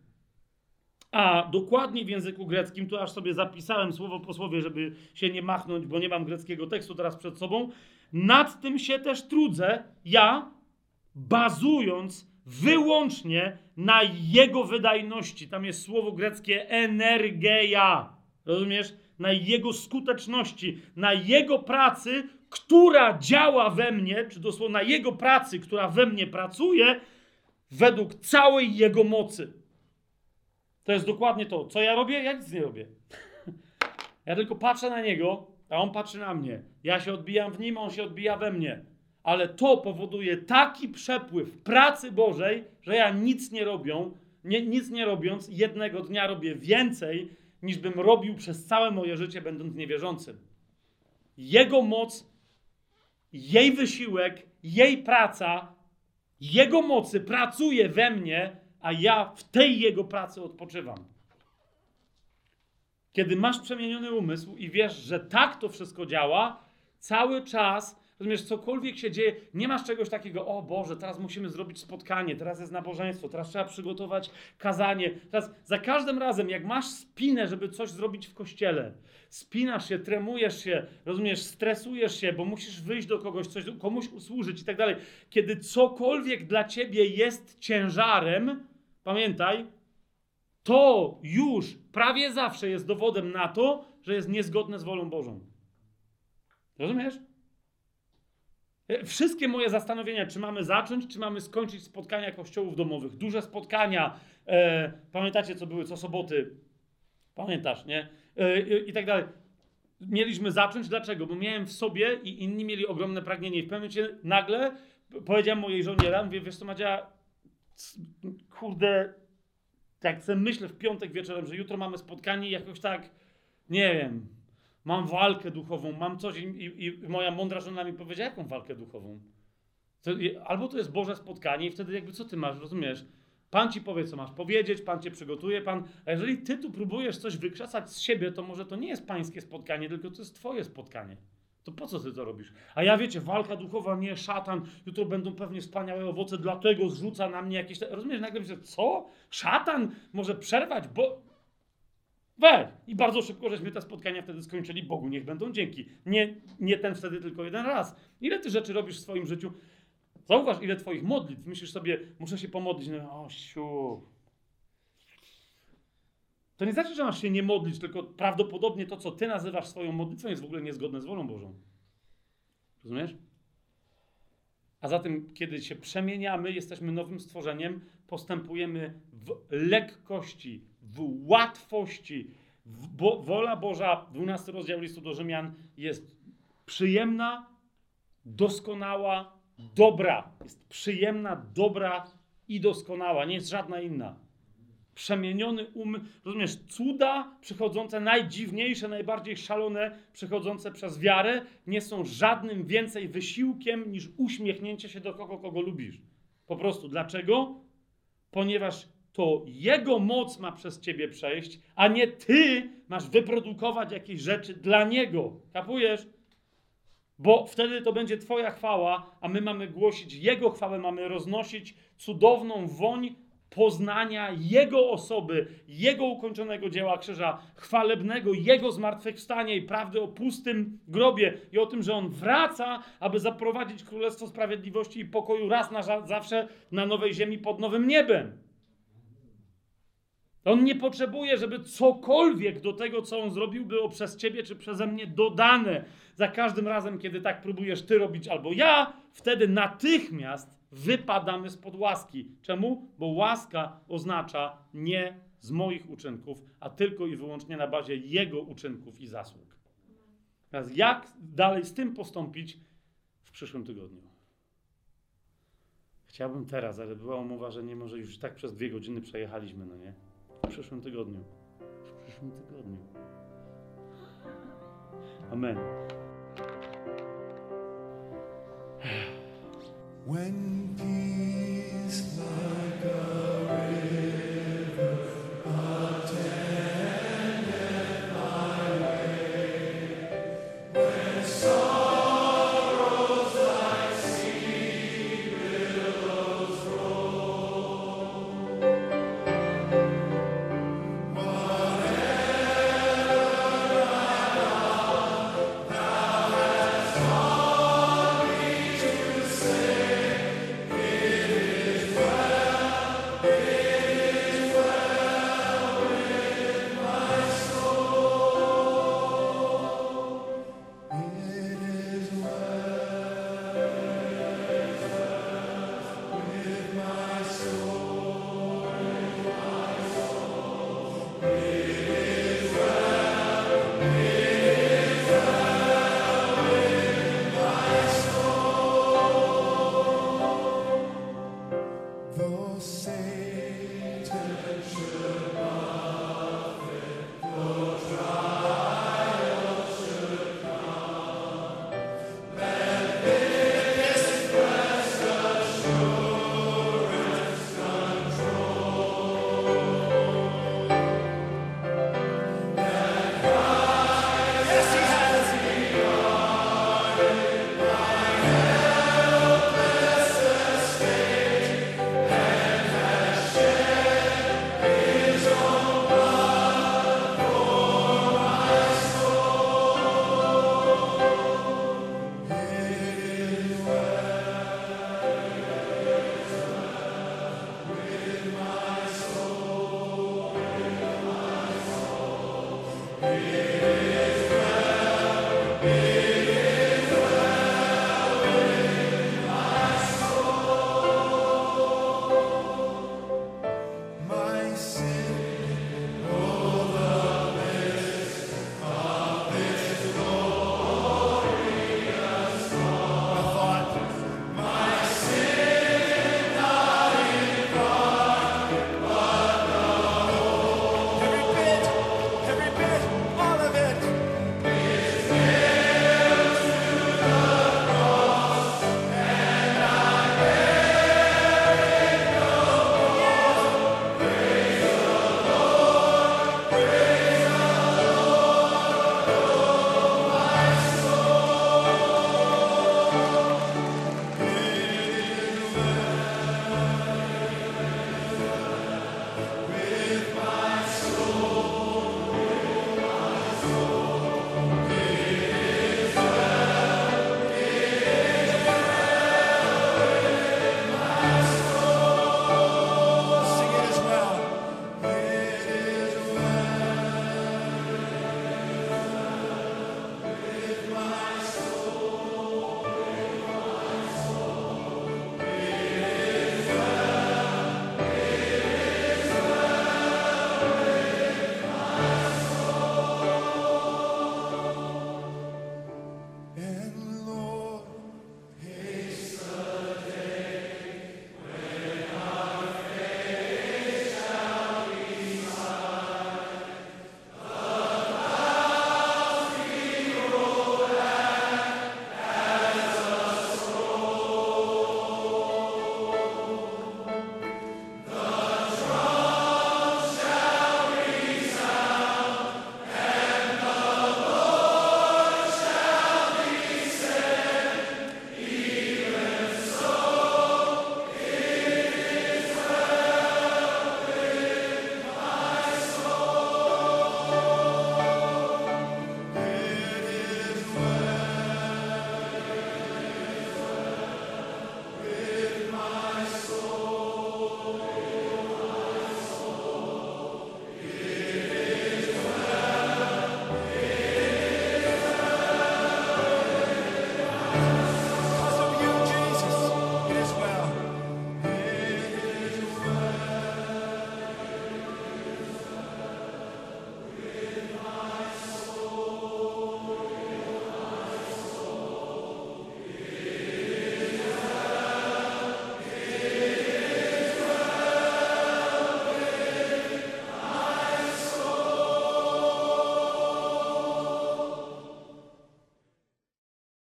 Speaker 1: A dokładnie w języku greckim, tu aż sobie zapisałem słowo po słowie, żeby się nie machnąć, bo nie mam greckiego tekstu teraz przed sobą. Nad tym się też trudzę, ja, bazując wyłącznie na jego wydajności. Tam jest słowo greckie energeia. Rozumiesz? Na jego skuteczności, na jego pracy, która działa we mnie, czy dosłownie na jego pracy, która we mnie pracuje, według całej jego mocy. To jest dokładnie to. Co ja robię? Ja nic nie robię. Ja tylko patrzę na niego, a on patrzy na mnie. Ja się odbijam w nim, on się odbija we mnie. Ale to powoduje taki przepływ pracy Bożej, że ja nic nie robią, nie, nic nie robiąc, jednego dnia robię więcej, niż bym robił przez całe moje życie, będąc niewierzącym. Jego moc, jej wysiłek, jej praca, jego mocy pracuje we mnie, a ja w tej jego pracy odpoczywam. Kiedy masz przemieniony umysł i wiesz, że tak to wszystko działa, cały czas, rozumiesz, cokolwiek się dzieje, nie masz czegoś takiego, o Boże, teraz musimy zrobić spotkanie, teraz jest nabożeństwo, teraz trzeba przygotować kazanie. Teraz za każdym razem, jak masz spinę, żeby coś zrobić w kościele, spinasz się, tremujesz się, rozumiesz, stresujesz się, bo musisz wyjść do kogoś, coś komuś usłużyć i tak dalej. Kiedy cokolwiek dla ciebie jest ciężarem, pamiętaj, to już prawie zawsze jest dowodem na to, że jest niezgodne z wolą Bożą. Rozumiesz? E, Wszystkie moje zastanowienia, czy mamy zacząć, czy mamy skończyć spotkania kościołów domowych, duże spotkania, e, pamiętacie co były co soboty, pamiętasz, nie? E, i, I tak dalej. Mieliśmy zacząć, dlaczego? Bo miałem w sobie i inni mieli ogromne pragnienie. I w pewnym momencie nagle powiedziałem mojej żonie, mówię, wiesz co Madzia, kurde, tak sobie myślę w piątek wieczorem, że jutro mamy spotkanie i jakoś tak, nie wiem, mam walkę duchową, mam coś i, i, i moja mądra żona mi powiedziała, jaką walkę duchową? To, albo to jest Boże spotkanie i wtedy jakby co ty masz, rozumiesz? Pan ci powie, co masz powiedzieć, Pan cię przygotuje, Pan... A jeżeli ty tu próbujesz coś wykrzesać z siebie, to może to nie jest pańskie spotkanie, tylko to jest twoje spotkanie. To po co ty to robisz? A ja wiecie, walka duchowa, nie, szatan, jutro będą pewnie wspaniałe owoce, dlatego zrzuca na mnie jakieś... Rozumiesz, nagle myślę, co? Szatan może przerwać, bo... Weź! I bardzo szybko żeśmy te spotkania wtedy skończyli. Bogu niech będą dzięki. Nie, nie ten wtedy, tylko jeden raz. Ile ty rzeczy robisz w swoim życiu? Zauważ, ile twoich modlitw. Myślisz sobie, muszę się pomodlić. No, o, siu. To nie znaczy, że masz się nie modlić, tylko prawdopodobnie to, co ty nazywasz swoją modlitwą, jest w ogóle niezgodne z wolą Bożą. Rozumiesz? A zatem, kiedy się przemieniamy, jesteśmy nowym stworzeniem, postępujemy w lekkości, w łatwości. W, bo, wola Boża, 12 rozdział listu do Rzymian, jest przyjemna, doskonała, dobra. Jest przyjemna, dobra i doskonała. Nie jest żadna inna. Przemieniony umysł, rozumiesz, cuda przychodzące, najdziwniejsze, najbardziej szalone, przychodzące przez wiarę, nie są żadnym więcej wysiłkiem niż uśmiechnięcie się do kogo, kogo lubisz. Po prostu. Dlaczego? Ponieważ to Jego moc ma przez ciebie przejść, a nie ty masz wyprodukować jakieś rzeczy dla Niego. Kapujesz? Bo wtedy to będzie Twoja chwała, a my mamy głosić Jego chwałę, mamy roznosić cudowną woń poznania Jego osoby, Jego ukończonego dzieła krzyża, chwalebnego, Jego zmartwychwstania i prawdy o pustym grobie i o tym, że On wraca, aby zaprowadzić Królestwo Sprawiedliwości i pokoju raz na za- zawsze na nowej ziemi pod nowym niebem. On nie potrzebuje, żeby cokolwiek do tego, co on zrobił, było przez ciebie czy przeze mnie dodane. Za każdym razem, kiedy tak próbujesz ty robić albo ja, wtedy natychmiast wypadamy spod łaski. Czemu? Bo łaska oznacza nie z moich uczynków, a tylko i wyłącznie na bazie jego uczynków i zasług. Teraz jak dalej z tym postąpić w przyszłym tygodniu? Chciałbym teraz, ale była umowa, że nie może już tak przez dwie godziny przejechaliśmy, no nie? W przyszłym tygodniu. W przyszłym tygodniu. Amen.
Speaker 2: When peace like a